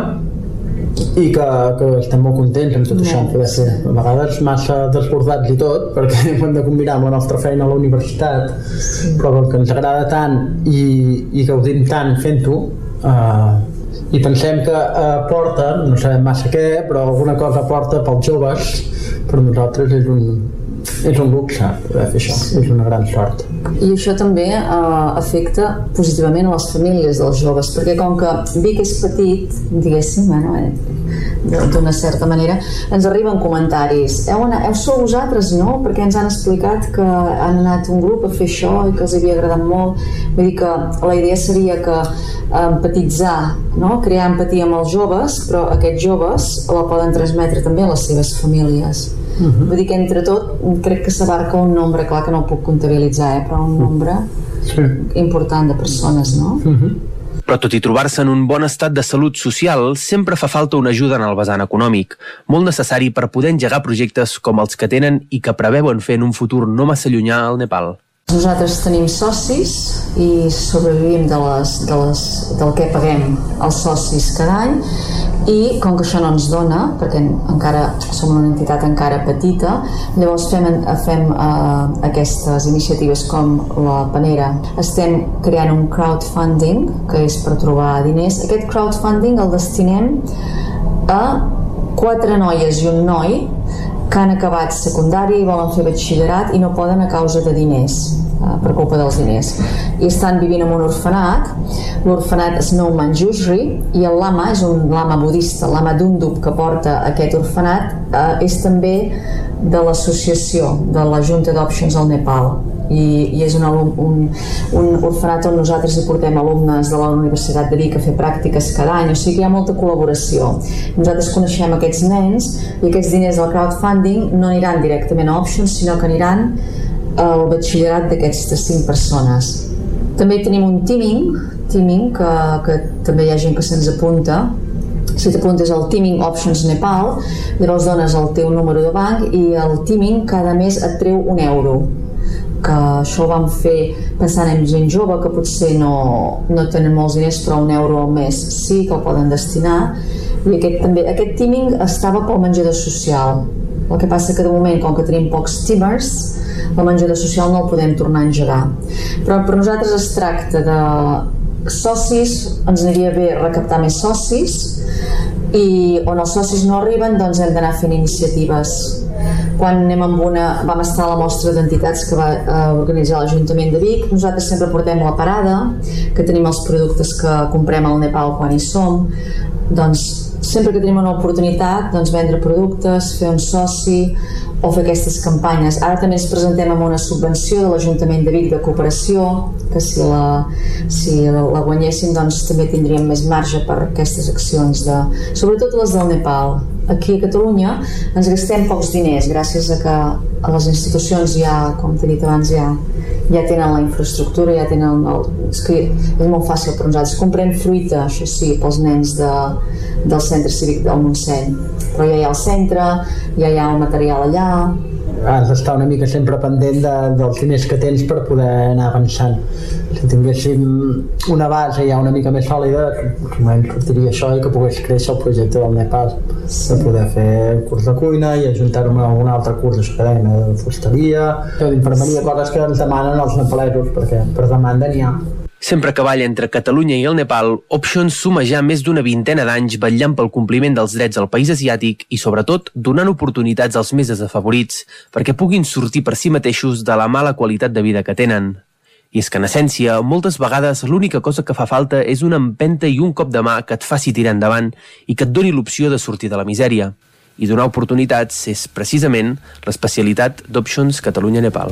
i que, que estem molt contents amb tot no. això poder ser a vegades massa desbordats i tot perquè hem de combinar amb la nostra feina a la universitat sí. però com que ens agrada tant i, i gaudim tant fent-ho uh, i pensem que aporta, no sabem massa què però alguna cosa aporta pels joves per nosaltres és un, és un luxe poder fer això, és una gran sort. I això també eh, afecta positivament a les famílies dels joves, perquè com que Vic és petit, diguéssim, bueno, eh, d'una certa manera, ens arriben comentaris. Heu, anat, heu sou vosaltres, no? Perquè ens han explicat que han anat un grup a fer això i que els havia agradat molt. Vull dir que la idea seria que empatitzar, no? crear empatia amb els joves, però aquests joves la poden transmetre també a les seves famílies. Uh -huh. Vull dir que entre tot crec que s'abarca un nombre, clar que no ho puc comptabilitzar, eh, però un nombre sí. important de persones, no? Uh -huh. Però tot i trobar-se en un bon estat de salut social, sempre fa falta una ajuda en el vessant econòmic, molt necessari per poder engegar projectes com els que tenen i que preveuen fer en un futur no massa llunyà al Nepal. Nosaltres tenim socis i sobrevivim de les, de les, del que paguem els socis cada any i com que això no ens dona, perquè encara som una entitat encara petita, llavors fem, fem uh, aquestes iniciatives com la Panera. Estem creant un crowdfunding, que és per trobar diners. Aquest crowdfunding el destinem a quatre noies i un noi que han acabat secundària i volen fer batxillerat i no poden a causa de diners eh, per culpa dels diners. I estan vivint en un orfenat. L'orfenat Snowman Jujri i el lama és un lama budista el lama Dundub que porta aquest orfenat eh, és també de l'associació de la Junta d'Options al Nepal i, i és un, un, un orfenat on nosaltres hi portem alumnes de la Universitat de Vic a fer pràctiques cada any, o sigui que hi ha molta col·laboració. Nosaltres coneixem aquests nens i aquests diners del crowdfunding no aniran directament a Options, sinó que aniran al batxillerat d'aquestes cinc persones. També tenim un teaming, teaming que, que també hi ha gent que se'ns apunta si t'apuntes al Teaming Options Nepal llavors dones el teu número de banc i el Teaming cada mes et treu un euro que això ho vam fer pensant en gent jove que potser no, no tenen molts diners però un euro al mes sí que el poden destinar. I aquest, també, aquest teaming estava pel menjador social. El que passa que de moment com que tenim pocs teamers el menjador social no el podem tornar a engegar. Però per nosaltres es tracta de socis ens aniria bé recaptar més socis i on els socis no arriben doncs hem d'anar fent iniciatives. Quan anem amb una, vam estar a la mostra d'entitats que va eh, organitzar l'Ajuntament de Vic, nosaltres sempre portem la parada, que tenim els productes que comprem al Nepal quan hi som, doncs sempre que tenim una oportunitat doncs vendre productes, fer un soci o fer aquestes campanyes. Ara també ens presentem amb una subvenció de l'Ajuntament de Vic de cooperació, que si la, si la, guanyéssim doncs també tindríem més marge per aquestes accions, de, sobretot les del Nepal. Aquí a Catalunya ens gastem pocs diners gràcies a que a les institucions ja, com t'he dit abans, ja, ja tenen la infraestructura, ja tenen el, és que és molt fàcil per nosaltres. Comprem fruita, això sí, pels nens de, del centre cívic del Montseny, però ja hi ha el centre, ja hi ha el material allà, has d'estar una mica sempre pendent de, dels diners que tens per poder anar avançant. Si tinguéssim una base ja una mica més sòlida, sortiria això i que pogués créixer el projecte del Nepal, de poder fer curs de cuina i ajuntar-ho amb algun altre curs d'acadèmia de fusteria, d'infermeria, coses que ens demanen els nepalesos, perquè per demanda n'hi ha. Sempre que balla entre Catalunya i el Nepal, Options suma ja més d'una vintena d'anys vetllant pel compliment dels drets al país asiàtic i, sobretot, donant oportunitats als més desafavorits perquè puguin sortir per si mateixos de la mala qualitat de vida que tenen. I és que, en essència, moltes vegades l'única cosa que fa falta és una empenta i un cop de mà que et faci tirar endavant i que et doni l'opció de sortir de la misèria. I donar oportunitats és, precisament, l'especialitat d'Options Catalunya-Nepal.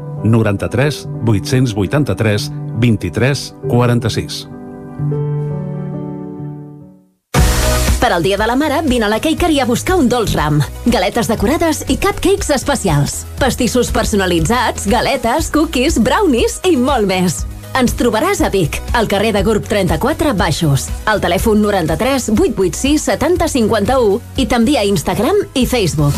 93 883 23 46. Per al Dia de la Mare, vine a la Cakery a buscar un dolç ram. Galetes decorades i cupcakes especials. Pastissos personalitzats, galetes, cookies, brownies i molt més. Ens trobaràs a Vic, al carrer de Gurb 34 Baixos, al telèfon 93 886 70 51 i també a Instagram i Facebook.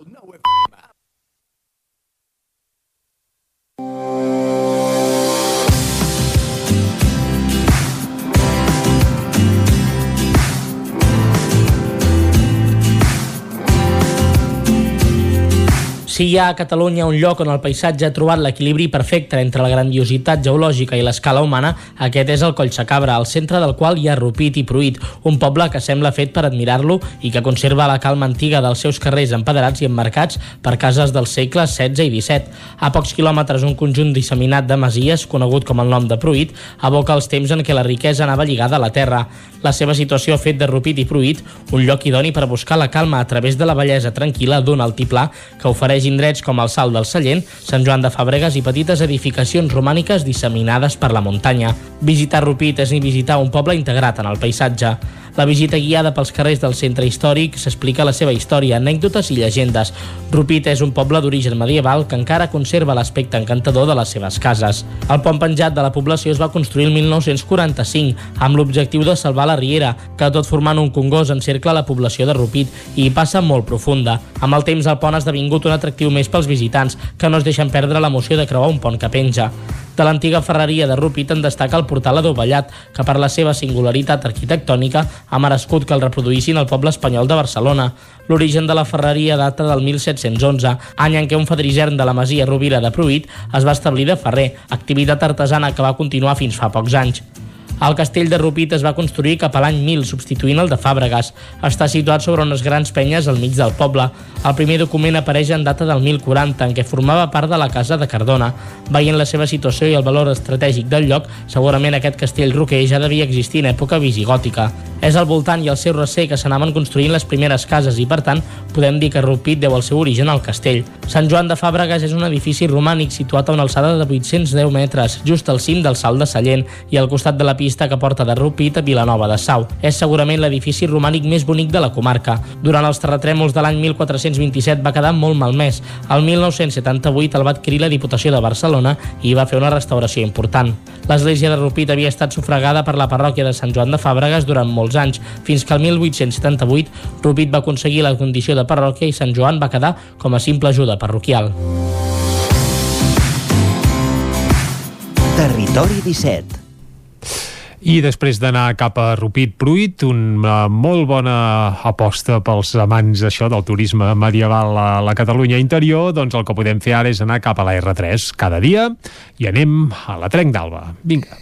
nou FM. Música Si hi ha a Catalunya un lloc on el paisatge ha trobat l'equilibri perfecte entre la grandiositat geològica i l'escala humana, aquest és el Coll Sacabra, al centre del qual hi ha Rupit i Pruit, un poble que sembla fet per admirar-lo i que conserva la calma antiga dels seus carrers empedrats i emmarcats per cases dels segles XVI i XVII. A pocs quilòmetres, un conjunt disseminat de masies, conegut com el nom de Pruit, aboca els temps en què la riquesa anava lligada a la terra. La seva situació ha fet de Rupit i Pruit un lloc idoni per buscar la calma a través de la bellesa tranquil·la d'un altiplà que ofereix indrets com el Salt del Sallent, Sant Joan de Fabregas i petites edificacions romàniques disseminades per la muntanya. Visitar Rupit és ni visitar un poble integrat en el paisatge. La visita guiada pels carrers del centre històric s'explica la seva història, anècdotes i llegendes. Rupit és un poble d'origen medieval que encara conserva l'aspecte encantador de les seves cases. El pont penjat de la població es va construir el 1945 amb l'objectiu de salvar la riera, que tot formant un congós encercla la població de Rupit i hi passa molt profunda. Amb el temps el pont ha esdevingut un atractiu més pels visitants, que no es deixen perdre l'emoció de creuar un pont que penja. De l'antiga ferreria de Rupit en destaca el portal adovellat, que per la seva singularitat arquitectònica ha merescut que el reproduïssin al poble espanyol de Barcelona. L'origen de la ferreria data del 1711, any en què un fadrisern de la masia Rovira de Pruit es va establir de ferrer, activitat artesana que va continuar fins fa pocs anys. El castell de Rupit es va construir cap a l'any 1000, substituint el de Fàbregas. Està situat sobre unes grans penyes al mig del poble. El primer document apareix en data del 1040, en què formava part de la casa de Cardona. Veient la seva situació i el valor estratègic del lloc, segurament aquest castell roquer ja devia existir en època visigòtica. És al voltant i al seu recer que s'anaven construint les primeres cases i, per tant, podem dir que Rupit deu el seu origen al castell. Sant Joan de Fàbregas és un edifici romànic situat a una alçada de 810 metres, just al cim del Salt de Sallent i al costat de la pista que porta de Rupit a Vilanova de Sau. És segurament l'edifici romànic més bonic de la comarca. Durant els terratrèmols de l'any 1427 va quedar molt malmès. El 1978 el va adquirir la Diputació de Barcelona i va fer una restauració important. L'església de Rupit havia estat sufragada per la parròquia de Sant Joan de Fàbregas durant molts anys, fins que el 1878 Rupit va aconseguir la condició de parròquia i Sant Joan va quedar com a simple ajuda parroquial. Territori 17 I després d'anar cap a Rupit Pruit, una molt bona aposta pels amants això del turisme medieval a la Catalunya interior, doncs el que podem fer ara és anar cap a la R3 cada dia i anem a la Trenc d'Alba. Vinga.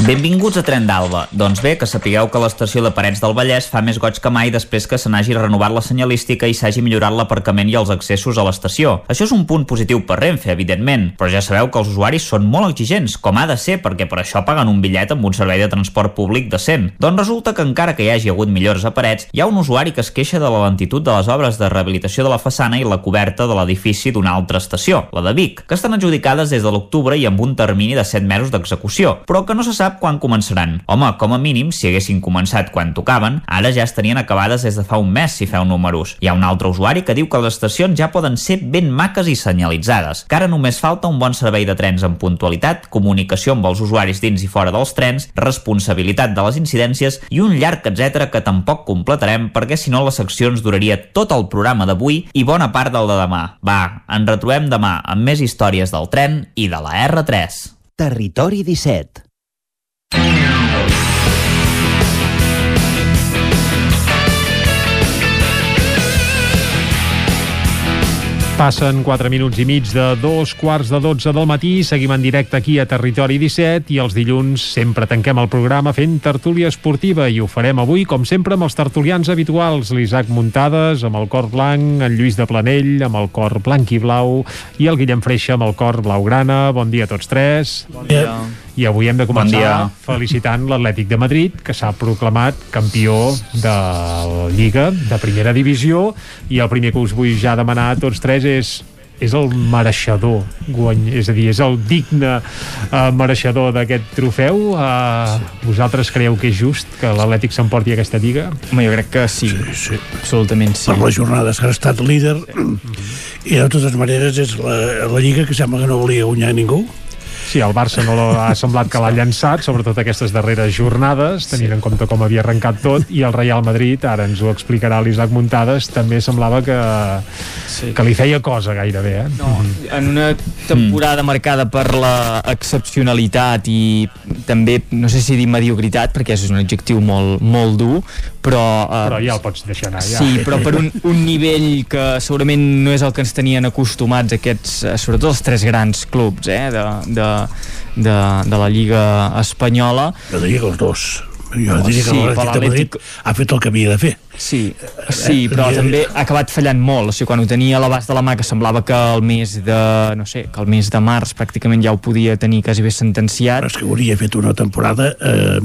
Benvinguts a Tren d'Alba. Doncs bé, que sapigueu que l'estació de Parets del Vallès fa més goig que mai després que se n'hagi renovat la senyalística i s'hagi millorat l'aparcament i els accessos a l'estació. Això és un punt positiu per Renfe, evidentment, però ja sabeu que els usuaris són molt exigents, com ha de ser, perquè per això paguen un bitllet amb un servei de transport públic decent. Doncs resulta que encara que hi hagi hagut millores a Parets, hi ha un usuari que es queixa de la lentitud de les obres de rehabilitació de la façana i la coberta de l'edifici d'una altra estació, la de Vic, que estan adjudicades des de l'octubre i amb un termini de 7 mesos d'execució, però que no se sap quan començaran. Home, com a mínim, si haguessin començat quan tocaven, ara ja estarien acabades des de fa un mes si feu números. Hi ha un altre usuari que diu que les estacions ja poden ser ben maques i senyalitzades, que ara només falta un bon servei de trens amb puntualitat, comunicació amb els usuaris dins i fora dels trens, responsabilitat de les incidències i un llarg etc que tampoc completarem perquè si no les seccions duraria tot el programa d'avui i bona part del de demà. Va, ens retrobem demà amb més històries del tren i de la R3. Territori 17 Passen 4 minuts i mig de dos quarts de 12 del matí. Seguim en directe aquí a Territori 17 i els dilluns sempre tanquem el programa fent tertúlia esportiva i ho farem avui, com sempre, amb els tertulians habituals. L'Isaac Muntades, amb el cor blanc, en Lluís de Planell, amb el cor blanc i blau i el Guillem Freixa amb el cor blaugrana. Bon dia a tots tres. Bon dia. I avui hem de començar Bon dia. felicitant l'Atlètic de Madrid, que s'ha proclamat campió de la Lliga de Primera Divisió, i el primer que us vull ja demanar a tots tres és és el mereixedor guany, és a dir, és el digne uh, mereixedor d'aquest trofeu uh, vosaltres creieu que és just que l'Atlètic s'emporti aquesta lliga? Home, jo crec que sí, sí, sí. absolutament sí. per les jornades que ha estat líder i de totes maneres és la, la Lliga que sembla que no volia guanyar ningú Sí, el Barça no ha semblat que l'ha llançat, sobretot aquestes darreres jornades, tenint sí. en compte com havia arrencat tot, i el Real Madrid, ara ens ho explicarà l'Isaac Muntades, també semblava que, sí. que li feia cosa gairebé. Eh? No, en una temporada mm. marcada per la excepcionalitat i també, no sé si dir mediocritat, perquè és un adjectiu molt, molt dur, però... Eh, Però ja el pots deixar anar, ja. Sí, però per un, un nivell que segurament no és el que ens tenien acostumats aquests, eh, sobretot els tres grans clubs eh, de, de, de, de la Lliga Espanyola. jo diria que els dos jo Oh, diria que sí, l'Atlètic de Madrid ha fet el que havia de fer Sí, sí, però també ha acabat fallant molt. O sigui, quan ho tenia a l'abast de la mà, que semblava que el mes de, no sé, que el mes de març pràcticament ja ho podia tenir quasi bé sentenciat. Però és que hauria fet una temporada eh,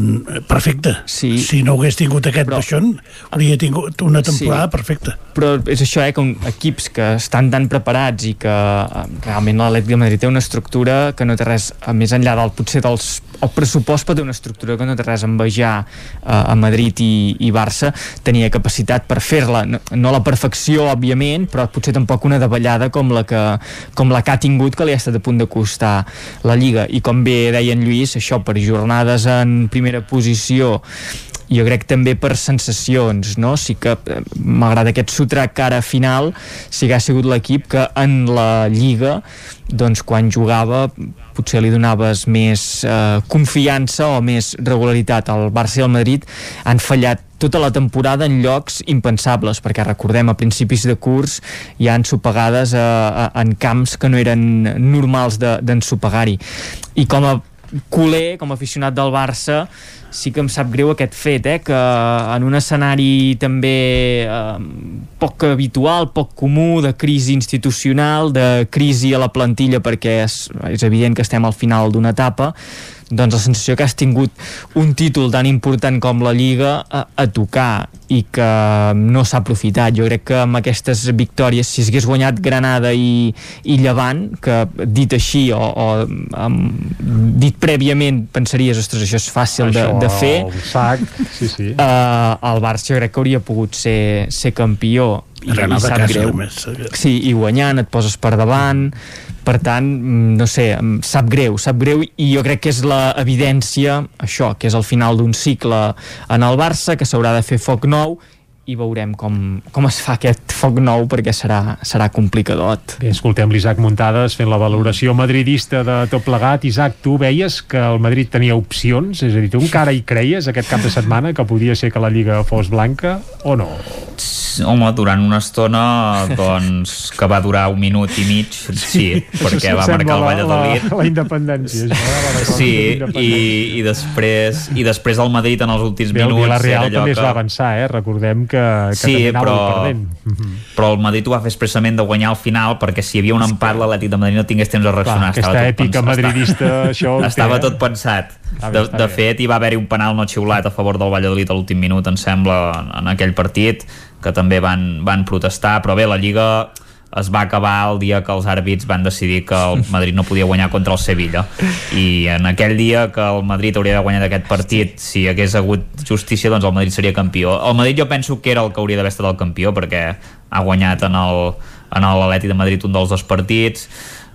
perfecta. Sí. Si no hagués tingut aquest però... baixón, hauria tingut una temporada Sí. perfecta. Però és això, eh, que un, equips que estan tan preparats i que eh, realment l'Atlètic de Madrid té una estructura que no té res, a més enllà del potser dels el pressupost pot té una estructura que no té res a envejar eh, a Madrid i, i Barça tenia capacitat per fer-la. No, no la perfecció, òbviament però potser tampoc una davallada com la que, com la que ha tingut que li ha estat a punt de costar la Lliga. I com bé deia en Lluís, això per jornades en primera posició jo crec també per sensacions no? sí que eh, malgrat aquest sotrac ara final sí que ha sigut l'equip que en la Lliga doncs quan jugava potser li donaves més eh, confiança o més regularitat. Al Barça i al Madrid han fallat tota la temporada en llocs impensables, perquè recordem a principis de curs hi ha ensopegades eh, eh, en camps que no eren normals d'ensopegar-hi. I com a culer, com a aficionat del Barça, sí que em sap greu aquest fet, eh, que en un escenari també eh, poc habitual, poc comú, de crisi institucional, de crisi a la plantilla perquè és, és evident que estem al final d'una etapa, doncs la sensació que has tingut un títol tan important com la Lliga a, a tocar i que no s'ha aprofitat. Jo crec que amb aquestes victòries, si s'hagués guanyat Granada i, i Llevant, que dit així o, o um, dit prèviament pensaries, ostres, això és fàcil de, Això, de fer, el sac, sí, sí. uh, el Barça jo crec que hauria pogut ser, ser campió i, Granada i sap casa, greu. més. Sí, i guanyant et poses per davant per tant, mm, no sé, sap greu, sap greu i jo crec que és la evidència, això, que és el final d'un cicle en el Barça, que s'haurà de fer foc nou i veurem com, com es fa aquest foc nou perquè serà, serà complicadot. Bé, escoltem l'Isaac Muntades fent la valoració madridista de tot plegat. Isaac, tu veies que el Madrid tenia opcions? És a dir, tu encara hi creies aquest cap de setmana que podia ser que la Lliga fos blanca o no? Home, durant una estona doncs, que va durar un minut i mig sí, perquè va marcar el la- Valladolid La, la independència, això, eh? Sí, la i, independència. i, després, i després el Madrid en els últims Bé, el minuts Villarreal era allò també es que... va avançar, eh? Recordem que, que Sí, també però- perdent. però el Madrid ho va fer expressament de guanyar al final perquè si hi havia un empat l'Atlètic de Madrid no tingués temps de reaccionar Clar, aquesta Estava èpica pensat. madridista, això ho té, estava eh? tot pensat Està bé, de, està de fet hi va haver-hi un penal no xiulat a favor del Valladolid a l'últim minut em sembla en aquell partit que també van, van protestar però bé, la Lliga es va acabar el dia que els àrbits van decidir que el Madrid no podia guanyar contra el Sevilla. I en aquell dia que el Madrid hauria de guanyar aquest partit si hagués hagut justícia doncs el Madrid seria campió. El Madrid jo penso que era el que hauria d'haver estat el campió perquè ha guanyat en el en l'Atlètic de Madrid un dels dos partits.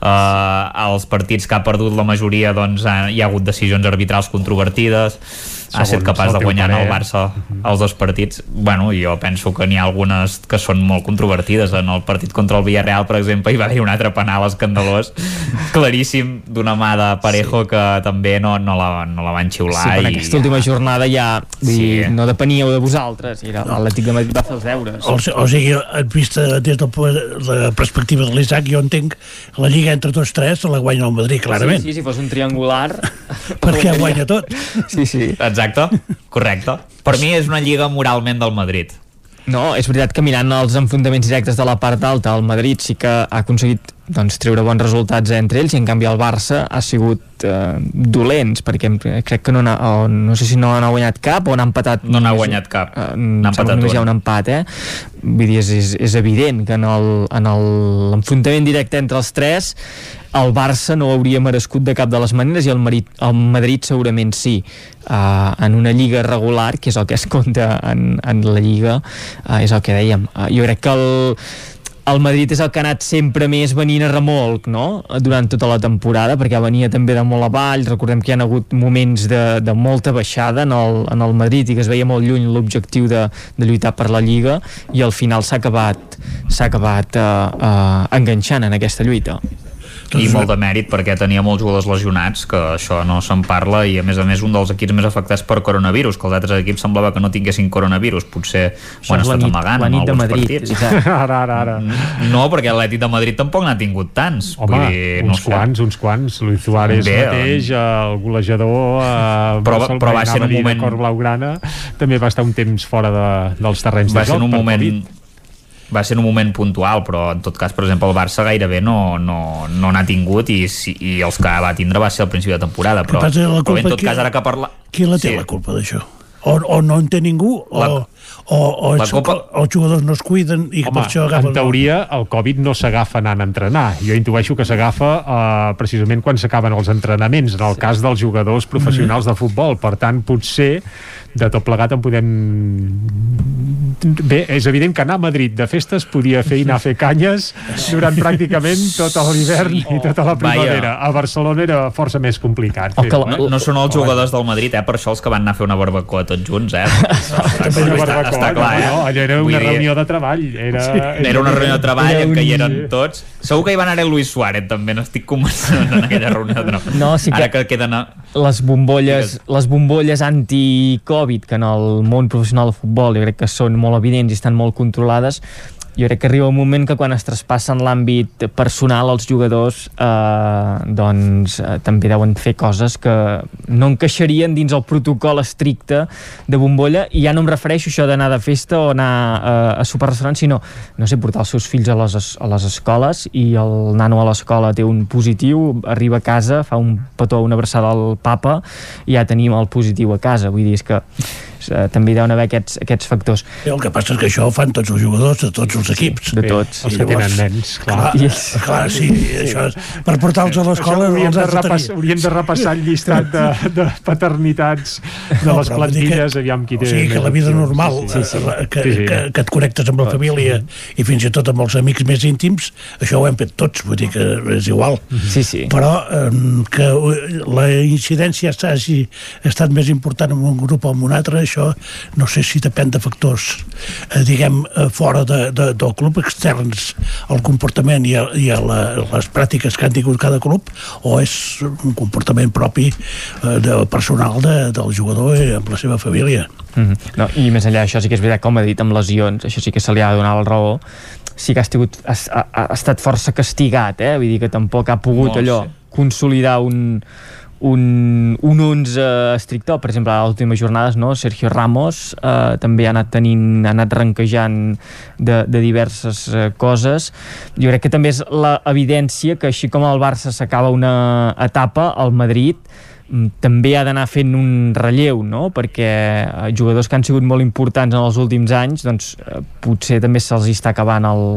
Uh, els partits que ha perdut la majoria doncs ha, hi ha hagut decisions arbitrals controvertides ha estat capaç de guanyar en el. Barça els dos partits bueno, jo penso que n'hi ha algunes que són molt controvertides en el partit contra el Villarreal per exemple hi va haver un altre penal escandalós claríssim d'una mà de Parejo sí. que també no, no, la, no la van xiular Sí, i... aquesta última jornada ja Sí. dir, no depeníeu de vosaltres, era l'Atlètic de Madrid va fer els deures. O, o sigui, vista des de la perspectiva de l'Isaac, jo entenc que la Lliga entre tots tres la guanya el Madrid, clarament. Sí, sí, si fos un triangular... Perquè guanya tot. Sí, sí. Exacte, correcte. Per mi és una lliga moralment del Madrid. No, és veritat que mirant els enfrontaments directes de la part alta, el Madrid sí que ha aconseguit doncs, treure bons resultats entre ells i en canvi el Barça ha sigut eh, dolents perquè crec que no, n'ha- o no sé si no n'ha guanyat cap o n'ha empatat No n'ha guanyat cap. eh, N'ha empatat només hi ha un. empat eh? vull dir, és, és, és evident que en l'enfrontament directe entre els tres el Barça no hauria merescut de cap de les maneres i el, Madrid, el Madrid segurament sí uh, en una lliga regular que és el que es compta en, en la lliga uh, és el que dèiem uh, jo crec que el, el Madrid és el que ha anat sempre més venint a remolc no? durant tota la temporada perquè venia també de molt avall recordem que hi ha hagut moments de, de molta baixada en el, en el Madrid i que es veia molt lluny l'objectiu de, de lluitar per la Lliga i al final s'ha acabat s'ha acabat uh, uh, enganxant en aquesta lluita i molt de mèrit perquè tenia molts jugadors lesionats que això no se'n parla i a més a més un dels equips més afectats per coronavirus que els altres equips semblava que no tinguessin coronavirus potser ho han estat nit- amagant la en nit de alguns Madrid, partits ara, ara, ara. no, perquè l'Atlètic de Madrid tampoc n'ha tingut tants Home, vull dir, no uns sé. quants, uns quants. Luis Suárez Bé, mateix, el golejador, eh, Però- Barcelona, però va ser un moment- Cor Blaugrana, també va estar un temps fora de, dels terrenys va de ser joc en un moment Covid. Va ser en un moment puntual però en tot cas per exemple el Barça gairebé no no no n'ha tingut i, i els que va tindre va ser al principi de temporada però, passa la però bé, en culpa tot qui- cas ara que parla Qui la té, Sí. la culpa d'això? O, o no en té ningú, o, La- o, o, la els, culpa- o els jugadors no es cuiden i Home, per això agafen... en teoria el Covid no s'agafa anant a entrenar. Jo intueixo que s'agafa eh, precisament quan s'acaben els entrenaments, en el cas dels jugadors professionals de futbol. Per tant, potser de tot plegat en podem... Bé, és evident que anar a Madrid de festes podia fer i anar a fer canyes durant pràcticament tot l'hivern i tota la primavera. A Barcelona era força més complicat. O fer-ho, que eh? no, no són els jugadors del Madrid, eh? per això els que van anar a fer una barbacoa tots junts, eh? També una està, barbacoa, està clar, eh? no, no, allò era Vull una dir, reunió de treball. Era, Era una reunió de treball Era en què hi eren tots. Segur que hi va anar el Luis Suárez, també, n'estic convençut en aquella reunió de treball. No, sí que- Ara que queden... A... les bombolles, les bombolles anti-Covid que en el món professional de futbol jo crec que són molt evidents i estan molt controlades jo crec que arriba un moment que quan es traspassen l'àmbit personal els jugadors eh, doncs eh, també deuen fer coses que no encaixarien dins el protocol estricte de bombolla. I ja no em refereixo a això d'anar de festa o anar eh, a sopar restaurant sinó, no sé, portar els seus fills a les, es- a les escoles i el nano a l'escola té un positiu arriba a casa, fa un petó, una abraçada al papa i ja tenim el positiu a casa. Vull dir, és que també hi deuen haver aquests, aquests factors El que passa és que això ho fan tots els jugadors de tots els equips. De tots. Els que tenen nens, clar. Clar, clar sí, això és, per portar-los a l'escola hauríem de, repass, hauríem de repassar el llistat de, de paternitats de No, les plantilles, aviam qui té O sigui, que la vida normal, Sí, sí, sí. eh, Que, Sí, sí. que, que et connectes amb la família i fins i tot amb els amics més íntims, això ho hem fet tots, vull dir que és igual. Sí, sí. Però eh, que la incidència hagi estat més important en un grup o en un altre, això no sé si depèn de factors, eh, diguem, eh, fora de, de, del club, externs al comportament i a, i a la, les pràctiques que han tingut cada club, o és un comportament propi eh, de, personal de, del jugador i amb la seva família. Mm -hmm. no, I més enllà d'això sí que és veritat, com ha dit, amb lesions, això sí que se li ha de donar la raó, sí que ha, estigut, ha, ha, ha estat força castigat, eh? vull dir que tampoc ha pogut Molt, allò sí. consolidar un, un, un 11 estrictor, per exemple, a les últimes jornades, no? Sergio Ramos eh, també ha anat tenint, ha anat ranquejant de, de diverses eh, coses. Jo crec que també és l'evidència que així com el Barça s'acaba una etapa, el Madrid mm, també ha d'anar fent un relleu, no? perquè eh, jugadors que han sigut molt importants en els últims anys, doncs eh, potser també se'ls està acabant el,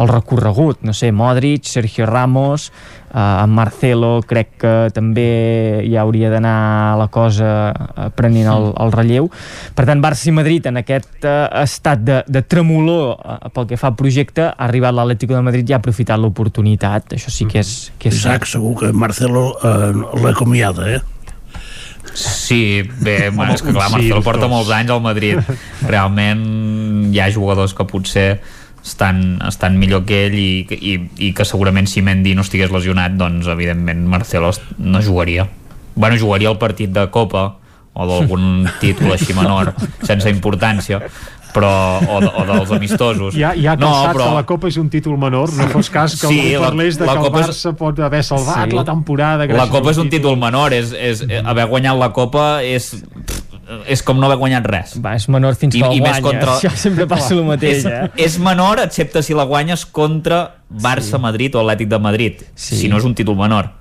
el recorregut, no sé, Modric, Sergio Ramos, eh, en Marcelo crec que també ja hauria d'anar la cosa eh, prenent el, el relleu. Per tant, Barça i Madrid en aquest eh, estat de, de tremolor eh, pel que fa al projecte, ha arribat l'Atlético de Madrid i ha aprofitat l'oportunitat. Això sí que és, que és Isaac, segur que Marcelo eh, l'acomiada, eh? Sí, bé, bueno, és que clar, Marcelo porta molts anys al Madrid. Realment hi ha jugadors que potser estan, estan millor que ell i, i, i que segurament si Mendy no estigués lesionat, doncs evidentment Marcelo no jugaria. Bueno, jugaria el partit de Copa o d'algun títol així menor, sense importància, però, o, o dels amistosos. Ja, ja no, calçat però, que la Copa és un títol menor, no fos cas que Sí, algú la- parlés de la que el Copa és- Barça pot haver salvat Sí. la temporada. La Copa és un títol menor, és, és, haver guanyat la Copa és, és com no haver guanyat res. Va, és menor fins que el guanyes. Això sempre passa el mateix, és, eh? És menor, excepte si la guanyes contra Barça, Madrid o Atlètic de Madrid. Sí. Si no és un títol menor.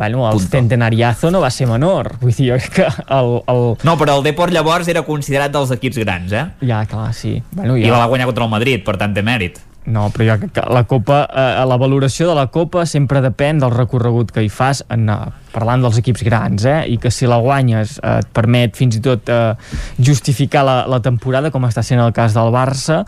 Bueno, el Punto. centenariazo no va ser menor. Vull dir, jo que el... el... No, però el Deport llavors era considerat dels equips grans, eh? Ja, clar, sí. Bueno, I ja... la va guanyar contra el Madrid, per tant té mèrit. No, però jo crec que la Copa, eh, la valoració de la Copa sempre depèn del recorregut que hi fas, en, eh, parlant dels equips grans, eh? i que si la guanyes eh, et permet fins i tot eh, justificar la, la temporada, com està sent el cas del Barça,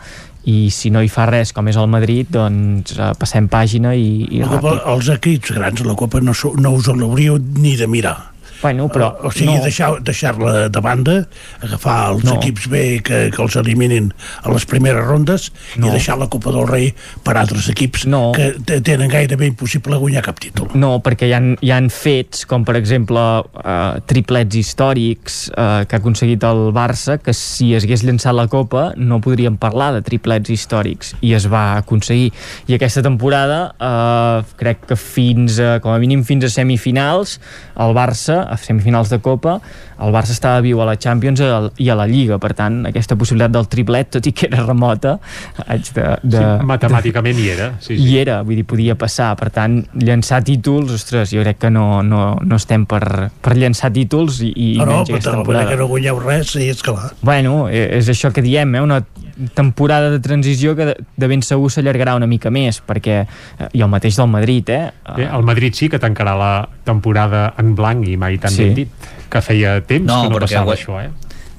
i si no hi fa res, com és el Madrid, doncs eh, passem pàgina i, i La Copa, ràpid. els equips grans, la Copa no, no us l'hauríeu ni de mirar. Bueno, però... o sigui, no. deixar- deixar-la de banda, agafar els No. equips B que, que els eliminin a les primeres rondes No. i deixar la Copa del Rei per altres equips No. que te- tenen gairebé impossible guanyar cap títol. No, perquè hi ha, hi ha fets, com per exemple eh, triplets històrics eh, que ha aconseguit el Barça, que si es hagués llançat la Copa no podríem parlar de triplets històrics, i es va aconseguir. I aquesta temporada, eh, crec que fins a, com a mínim fins a semifinals, el Barça, a semifinals de Copa, el Barça estava viu a la Champions i a, la Lliga, per tant, aquesta possibilitat del triplet, tot i que era remota, haig de... de Sí, matemàticament hi era. Sí, sí. hi era, vull dir, podia passar per tant, llançar títols, ostres, jo crec que no, no, no estem per, per llançar títols i, i No, no, però aquesta de temporada que no guanyeu res, sí, és clar. bueno, eh, és això que diem, eh? una temporada de transició que de, de ben segur s'allargarà una mica més, perquè eh, i el mateix del Madrid, eh? Bé, el Madrid sí que tancarà la temporada en blanc i mai tan Sí. ben dit, que feia temps No, que no passava gua- això, eh?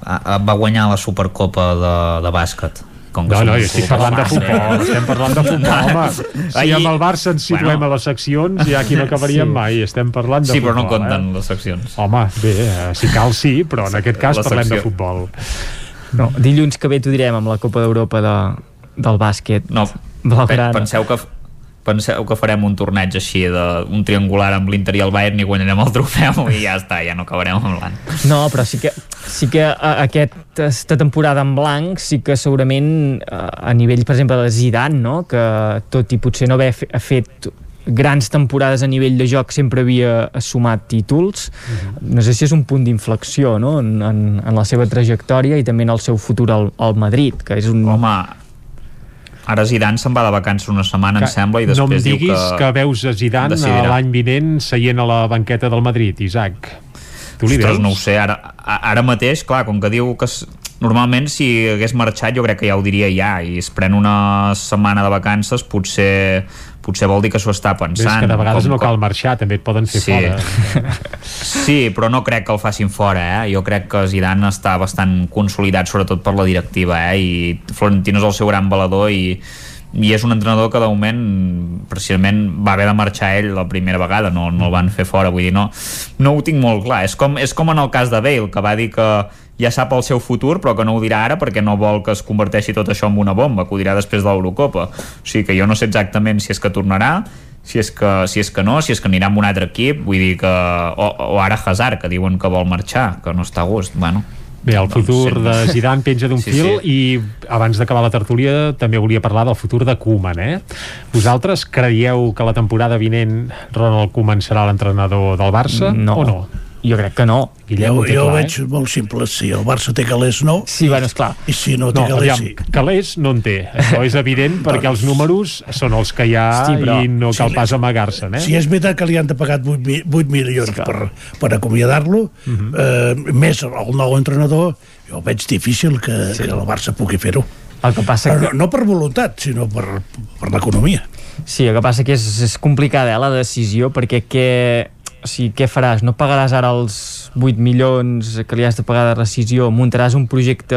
Va guanyar la Supercopa de, de bàsquet. Com que No, no, jo estic parlant de futbol, estem parlant de futbol, home. Si Ahir- amb el Barça ens situem Bueno. a les seccions, ja aquí no acabaríem Sí. mai, estem parlant de Sí, futbol. però no compten eh? les seccions. Home, bé, eh, si cal sí, però en aquest cas La parlem de secció. futbol. No, dilluns que ve t'ho direm amb la Copa d'Europa de, del bàsquet No, Blaugrana. penseu que penseu que farem un torneig així de un triangular amb l'Inter i el Bayern i guanyarem el trofeu i ja està, ja no acabarem amb l'any No, però sí que, sí que aquesta temporada en blanc sí que segurament a, nivell, per exemple, de Zidane, no? que tot i potser no haver fe, fet grans temporades a nivell de joc sempre havia sumat títols no sé si és un punt d'inflexió no? en, en, en la seva trajectòria i també en el seu futur al, al Madrid que és un... home ara Zidane se'n va de vacances una setmana em Que sembla i no em després diguis diu que, que veus a Zidane l'any vinent seient a la banqueta del Madrid, Isaac. Tu li Ostres, veus? no ho sé, ara, ara mateix, clar, com que diu que normalment si hagués marxat jo crec que ja ho diria ja i es pren una setmana de vacances potser potser vol dir que s'ho està pensant. És que de vegades com, no cal marxar, també et poden fer sí. fora. sí, però no crec que el facin fora, eh? Jo crec que Zidane està bastant consolidat, sobretot per la directiva, eh? I Florentino és el seu gran valedor i i és un entrenador que de moment precisament va haver de marxar ell la primera vegada, no, no el van fer fora vull dir, no, no ho tinc molt clar és com, és com en el cas de Bale, que va dir que ja sap el seu futur però que no ho dirà ara perquè no vol que es converteixi tot això en una bomba, que ho dirà després de l'Eurocopa o sigui que jo no sé exactament si és que tornarà si és que, si és que no, si és que anirà amb un altre equip vull dir que, o, o ara Hazard que diuen que vol marxar, que no està a gust bueno, Bé, el futur doncs, de Zidane penja d'un sí, fil sí. i abans d'acabar la tertúlia també volia parlar del futur de Koeman, eh? Vosaltres creieu que la temporada vinent Ronald Koeman serà l'entrenador del Barça no. o no? Jo crec que no. Guillem, jo, jo clar, ho veig eh? molt simple. Si el Barça té calés, no. Sí, bueno, esclar. I si no té no, calés, sí. Calés no en té. Això és evident perquè els números són els que hi ha sí, però, i no cal si pas amagar-se'n. Eh? Si és veritat que li han de pagar 8, 8 milions per, per acomiadar-lo, uh mhm. -huh. eh, més el nou entrenador, jo veig difícil que, sí. que el Barça pugui fer-ho. El que passa que... no, no per voluntat, sinó per, per l'economia. Sí, el que passa que és, és complicada eh, la decisió perquè què, o sigui, què faràs? No pagaràs ara els 8 milions que li has de pagar de rescisió, muntaràs un projecte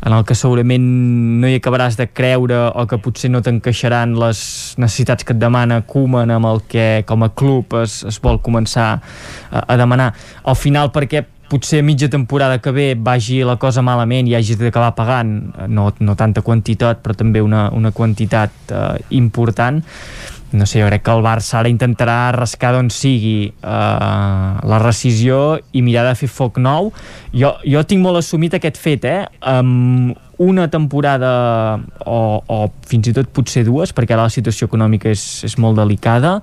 en el que segurament no hi acabaràs de creure o que potser no t'encaixaran les necessitats que et demana Koeman amb el que com a club es, es vol començar a, a demanar. Al final perquè potser mitja temporada que ve vagi la cosa malament i hagis d'acabar pagant no, no tanta quantitat però també una, una quantitat eh, important no sé, jo crec que el Barça ara intentarà rascar d'on sigui eh, la rescisió i mirar de fer foc nou. Jo, jo tinc molt assumit aquest fet, eh? Amb una temporada o, o fins i tot potser dues, perquè ara la situació econòmica és, és molt delicada,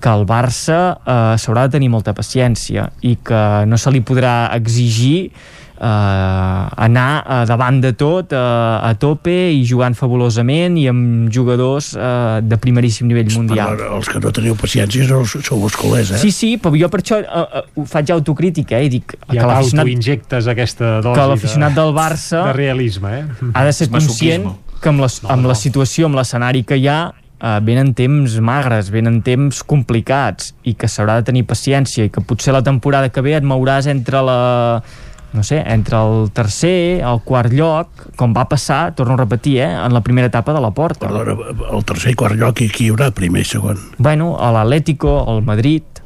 que el Barça eh, s'haurà de tenir molta paciència i que no se li podrà exigir eh, anar eh, davant de tot eh, a tope i jugant fabulosament i amb jugadors eh, de primeríssim nivell mundial. Però els que no teniu paciència sou, sou els colers, eh? Sí, sí, però jo per això eh, eh, faig autocrítica eh, i dic ja que l'aficionat aquesta dosi que l'aficionat de, del Barça de realisme, eh? ha de ser conscient que amb, les, amb la situació, amb l'escenari que hi ha, uh, venen temps magres, venen temps complicats i que s'haurà de tenir paciència i que potser la temporada que ve et mouràs entre la no sé, entre el tercer, el quart lloc, com va passar, torno a repetir, eh, en la primera etapa de la porta. Perdona, el tercer i quart lloc, i qui hi haurà primer i segon? Bueno, a l'Atlético, al Madrid,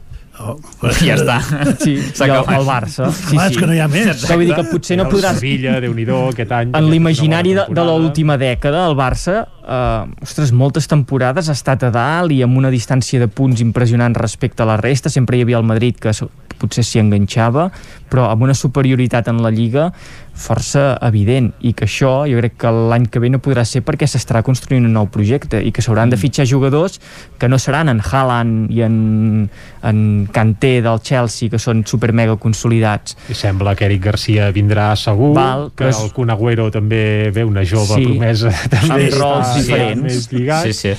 Oh, ja està. Sí, i el, el Barça. Sí, Clar, sí. que no hi ha més. Exacte. Vull dir que potser no podràs... Sevilla, déu nhi aquest any... En l'imaginari de, de l'última dècada, el Barça, eh, ostres, moltes temporades ha estat a dalt i amb una distància de punts impressionant respecte a la resta. Sempre hi havia el Madrid que potser s'hi enganxava, però amb una superioritat en la Lliga força evident i que això jo crec que l'any que ve no podrà ser perquè s'estarà construint un nou projecte i que s'hauran de mm. fitxar jugadors que no seran en Haaland i en, en Kanté del Chelsea que són super mega consolidats. I sembla que Eric Garcia vindrà segur Val, que el Kun Agüero també ve una jove sí, promesa també amb rols diferents. sí, sí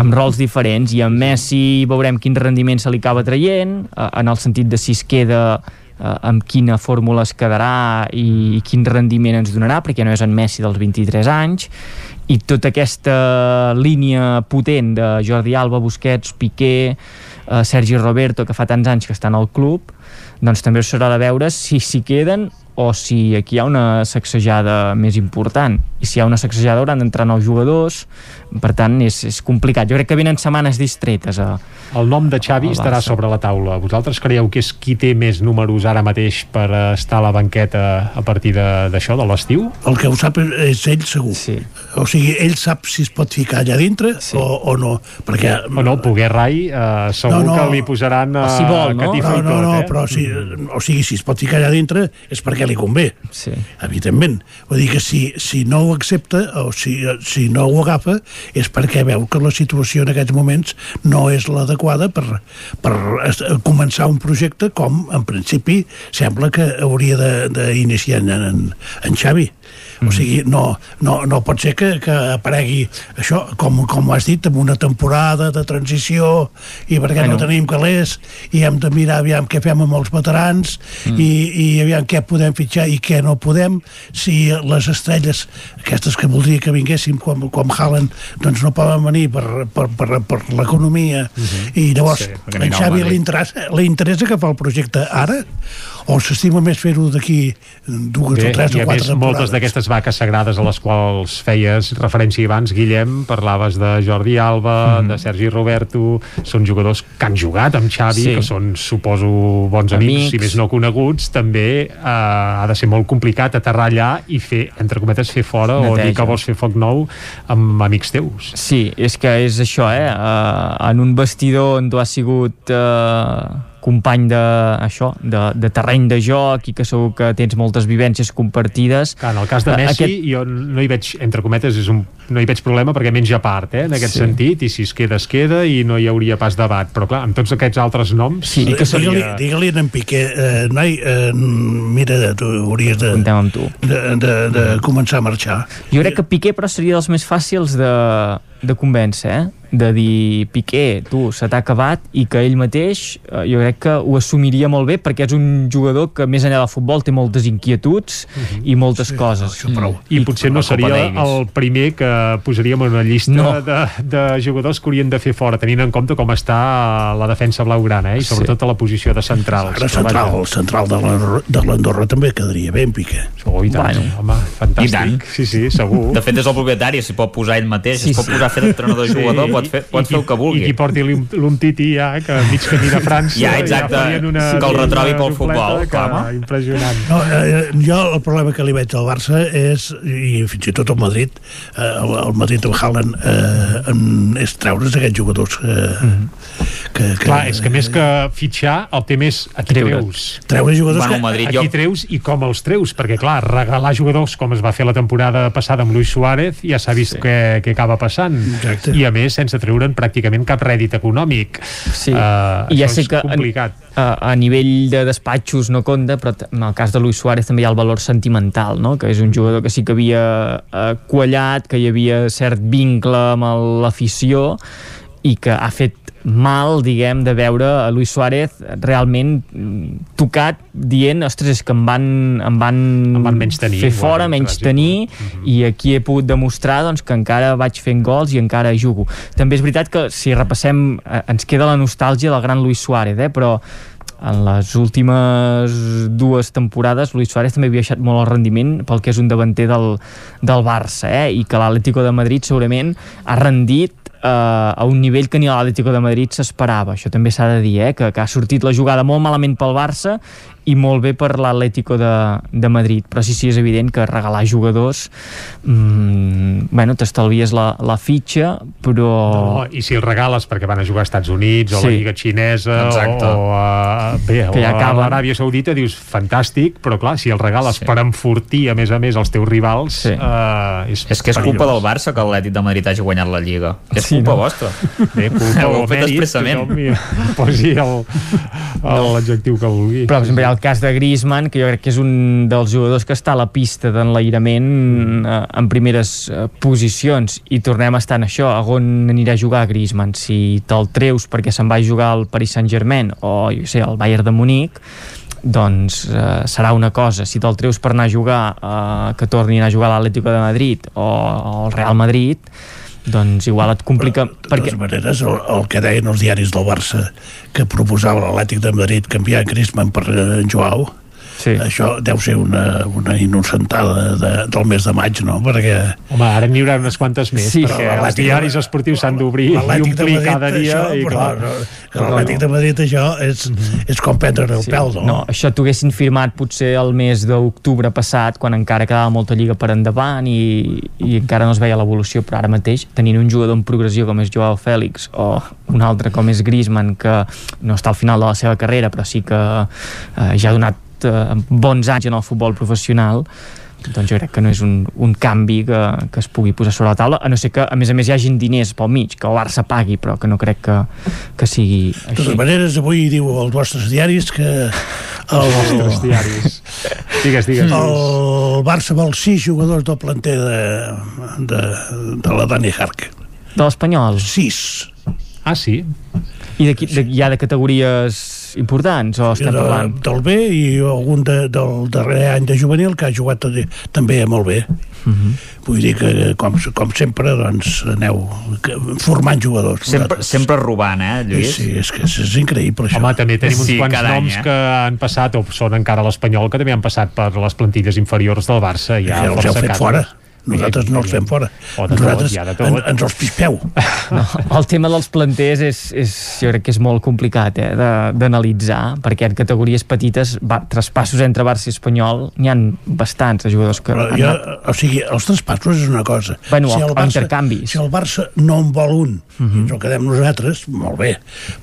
amb rols diferents i amb Messi veurem quin rendiment se li acaba traient eh, en el sentit de si es queda eh, amb quina fórmula es quedarà i, i quin rendiment ens donarà perquè no és en Messi dels 23 anys. I tota aquesta línia potent de Jordi Alba, Busquets, Piqué eh, Sergi Roberto que fa tants anys que estan al club doncs també serà de veure si s'hi queden o si aquí hi ha una sacsejada més important i si hi ha una sacsejada hauran d'entrar nous jugadors per tant és, és complicat jo crec que venen setmanes distretes a, el nom de Xavi estarà sobre la taula vosaltres creieu que és qui té més números ara mateix per estar a la banqueta a partir d'això, de, de l'estiu? el que ho sap és ell segur sí. o sigui, ell sap si es pot ficar allà dintre sí. o, o no perquè... o no, poder Rai eh, segur no, no. que li posaran eh, si vol, no? catifa no, no, no, eh? però si, o sigui, si es pot ficar allà dintre és perquè li convé, sí. evidentment. Vull dir que si, si no ho accepta o si, si no ho agafa és perquè veu que la situació en aquests moments no és l'adequada per, per començar un projecte com, en principi, sembla que hauria d'iniciar en, en, en Xavi. O sigui, no, no, no pot ser que, que aparegui això, com, com has dit, amb una temporada de transició i perquè Bueno. no tenim calés i hem de mirar aviam què fem amb els veterans Mm. i, i aviam què podem fitxar i què no podem si les estrelles aquestes que voldria que vinguessin com, com Haaland doncs no poden venir per, per, per, per l'economia i llavors Sí, en Xavi li interessa, li interessa que fa el projecte ara o s'estima més fer-ho d'aquí dues Bé, o tres i o a quatre més, moltes temporades d'aquestes vaques sagrades a les quals feies referència abans, Guillem, parlaves de Jordi Alba, Mhm. de Sergi Roberto, són jugadors que han jugat amb Xavi, Sí. que són, suposo, bons amics, Amics. si més no coneguts, també eh, ha de ser molt complicat aterrar allà i fer, entre cometes, fer fora o Neteja. dir que vols fer foc nou amb amics teus. Sí, és que és això, eh? Uh, en un vestidor on tu has sigut uh, company de, això, de, de terreny de joc i que segur que tens moltes vivències compartides. Clar, en el cas de Eh, Messi, aquest- jo no hi veig, entre cometes, és un, no hi veig problema perquè menja part, eh, en aquest Sí. sentit, i si es queda, es queda, i no hi hauria pas debat. Però clar, amb tots aquests altres noms... Sí, que seria... Digue-li digue a en Piqué, eh, noi, eh, mira, tu hauries de, Comptem amb tu. de, de, de començar a marxar. Jo crec que Piqué però seria dels més fàcils de, de convèncer, eh? De dir Piqué, tu, se t'ha acabat i que ell mateix, eh, jo crec que ho assumiria molt bé perquè és un jugador que més enllà del futbol té moltes inquietuds i moltes sí, coses. prou. I potser no la Copa seria el primer que posaríem en una llista No. de, de jugadors que haurien de fer fora, tenint en compte com està la defensa blaugrana, eh? i sobretot a la posició de centrals. Ara central, el central de la- de l'Andorra també quedaria bé, en Piqué. Oh, i tant, Bueno. home, fantàstic. I tant. Sí, sí, segur. De fet, és el propietari, s'hi pot posar ell mateix, Sí, es pot sí. posar a fer d'entrenador-jugador, pot fer, pot fer el que vulgui. I qui porti l'Um- l'Umtiti ja, que mig camí de França Ja, exacte. farien una, Sí, que el retrobi pel futbol, que, clar, home. impressionant No, eh, jo el problema que li veig al Barça és, i fins i tot al Madrid, eh, el, el Madrid amb Haaland, eh, és treure's aquests jugadors eh, que, que... Clar, és que més que fitxar, el tema és a qui treus. Treure jugadors Bueno, que... Madrid, a qui jo- treus i com els treus, perquè clar, regalar jugadors com es va fer la temporada passada amb Luis Suárez ja s'ha vist sí. què, què acaba passant Exacte. i a més sense treure'n pràcticament cap rèdit econòmic Sí. uh, I ja sé és que complicat a, a nivell de despatxos no compta, però en el cas de Luis Suárez també hi ha el valor sentimental, no? que és un jugador que sí que havia eh, quallat, que hi havia cert vincle amb l'afició i que ha fet mal, diguem, de veure a Luis Suárez realment mm, tocat dient, ostres, és que em van, em van, Em van menystenir, fer igual, fora, menys tenir i aquí he pogut demostrar doncs, que encara vaig fent gols i encara jugo. També és veritat que si repassem eh, ens queda la nostàlgia del gran Luis Suárez, eh? però en les últimes dues temporades Luis Suárez també havia baixat molt el rendiment pel que és un davanter del, del Barça eh? i que l'Atlético de Madrid segurament ha rendit a un nivell que ni l'Atlético de Madrid s'esperava. Això també s'ha de dir, eh? que, que ha sortit la jugada molt malament pel Barça i molt bé per l'Atlético de, de Madrid. Però sí, sí, és evident que regalar jugadors mmm, bueno, t'estalvies la, la fitxa, però... No, I si el regales perquè van a jugar als Estats Units o a la Sí. Lliga Xinesa Exacte. o, a, bé, Que ja o a l'Aràbia Saudita dius fantàstic, però clar, si el regales Sí. per enfortir a més a més els teus rivals Sí. eh, és, És que és culpa del perillós. Barça que l'Atlètic de Madrid hagi guanyat la Lliga. És Sí, culpa no? vostra. Bé, culpa Ho o heu fet mèrit, expressament. tothom posi el- el- l'adjectiu que vulgui. Però, per exemple, hi ha el cas de Griezmann, que jo crec que és un dels jugadors que està a la pista d'enlairament eh, en primeres eh, posicions i tornem a estar en això, a on anirà a jugar Griezmann? Si te'l treus perquè se'n va jugar al Paris Saint-Germain o, jo sé, al Bayern de Munic, doncs eh, serà una cosa. Si te'l treus per anar a jugar, eh, que torni a jugar a l'Atlético de Madrid o al Real Madrid, doncs igual et complica... De totes maneres, el, el que deien els diaris del Barça que proposava l'Atlètic de Madrid canviar Griezmann per eh, en Joao Sí. això deu ser una, una innocentada de, del mes de maig, no? Perquè Home, ara n'hi haurà unes quantes més, Sí, perquè els diaris esportius s'han d'obrir i omplir Madrid, cada dia això, i clar, no, l'Atlètic de Madrid això és, és com prendre el Sí. pèl, no? no, això t'ho haguessin firmat potser el mes d'octubre passat, quan encara quedava molta lliga per endavant i, i encara no es veia l'evolució, però ara mateix, tenint un jugador en progressió com és Joao Fèlix o un altre com és Griezmann, que no està al final de la seva carrera, però sí que eh, ja ha donat eh, bons anys en el futbol professional, doncs jo crec que no és un, un canvi que, que es pugui posar sobre la taula, a no ser que a més a més hi hagin diners pel mig, que el Barça pagui, però que no crec que, que sigui De totes així. maneres, avui diu als vostres diaris que Els nostres diaris. Digues, digues. El Barça vol sis jugadors del planter de, de, de la Dani Harke. De l'Espanyol? Sis. Ah, sí? I de, de, hi ha de categories importants o estem de, parlant? Del B i algun de, del darrer any de juvenil que ha jugat també, també molt bé. Uh Mhm. -huh. Vull dir que, com, com sempre, doncs, aneu formant jugadors. Sempre, sempre robant, eh, Lluís? Sí, és que és, és increïble, això. Home, també tenim uns Sí, quants any, noms eh? que han passat, o són encara l'Espanyol, que també han passat per les plantilles inferiors del Barça. Ja Ja els heu fet casos. fora. Nosaltres no els fem fora. O de tot, Nosaltres ja en, ens els pispeu. No, el tema dels planters és, és, jo crec que és molt complicat eh, de- d'analitzar, perquè en categories petites, va, traspassos entre Barça i Espanyol, n'hi han bastants de jugadors que Però jo, anat... o sigui, els traspassos és una cosa. Bueno, si o- o intercanvis. Si el Barça no en vol un uh -huh. i ens el quedem nosaltres, molt bé.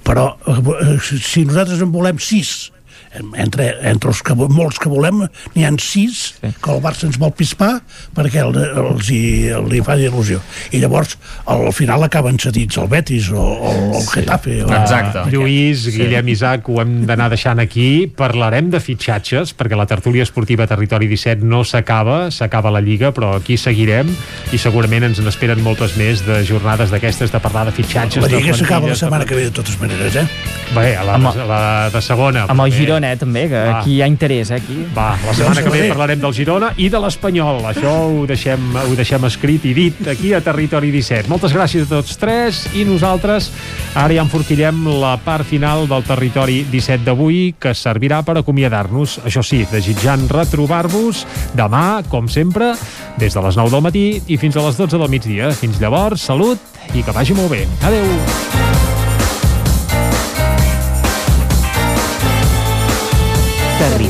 Però eh, si nosaltres en volem sis, entre, entre els que, molts que volem, n'hi han sis sí. que el Barça ens vol pispar perquè el, els hi, li fa il·lusió. I llavors, al final acaben cedits el Betis o, o el Getafe. O... Uh, Lluís, sí. Guillem, Isaac, ho hem d'anar deixant aquí. Parlarem de fitxatges, perquè la tertúlia esportiva Territori 17 no s'acaba, s'acaba la Lliga, però aquí seguirem i segurament ens n'esperen moltes més de jornades d'aquestes de parlar de fitxatges. La Lliga s'acaba la setmana que ve, de totes maneres, eh? Bé, a la, Amb a la de segona. Amb el Bé. Girona, eh, també, que Va. aquí hi ha interès, eh, aquí. Va, la setmana que ve parlarem del Girona i de l'Espanyol. Això ho deixem, ho deixem escrit i dit aquí a Territori 17. Moltes gràcies a tots tres i nosaltres ara ja enforquillem la part final del Territori 17 d'avui que servirà per acomiadar-nos. Això sí, desitjant retrobar-vos demà, com sempre, des de les 9 del matí i fins a les 12 del migdia. Fins llavors, salut i que vagi molt bé. Adeu!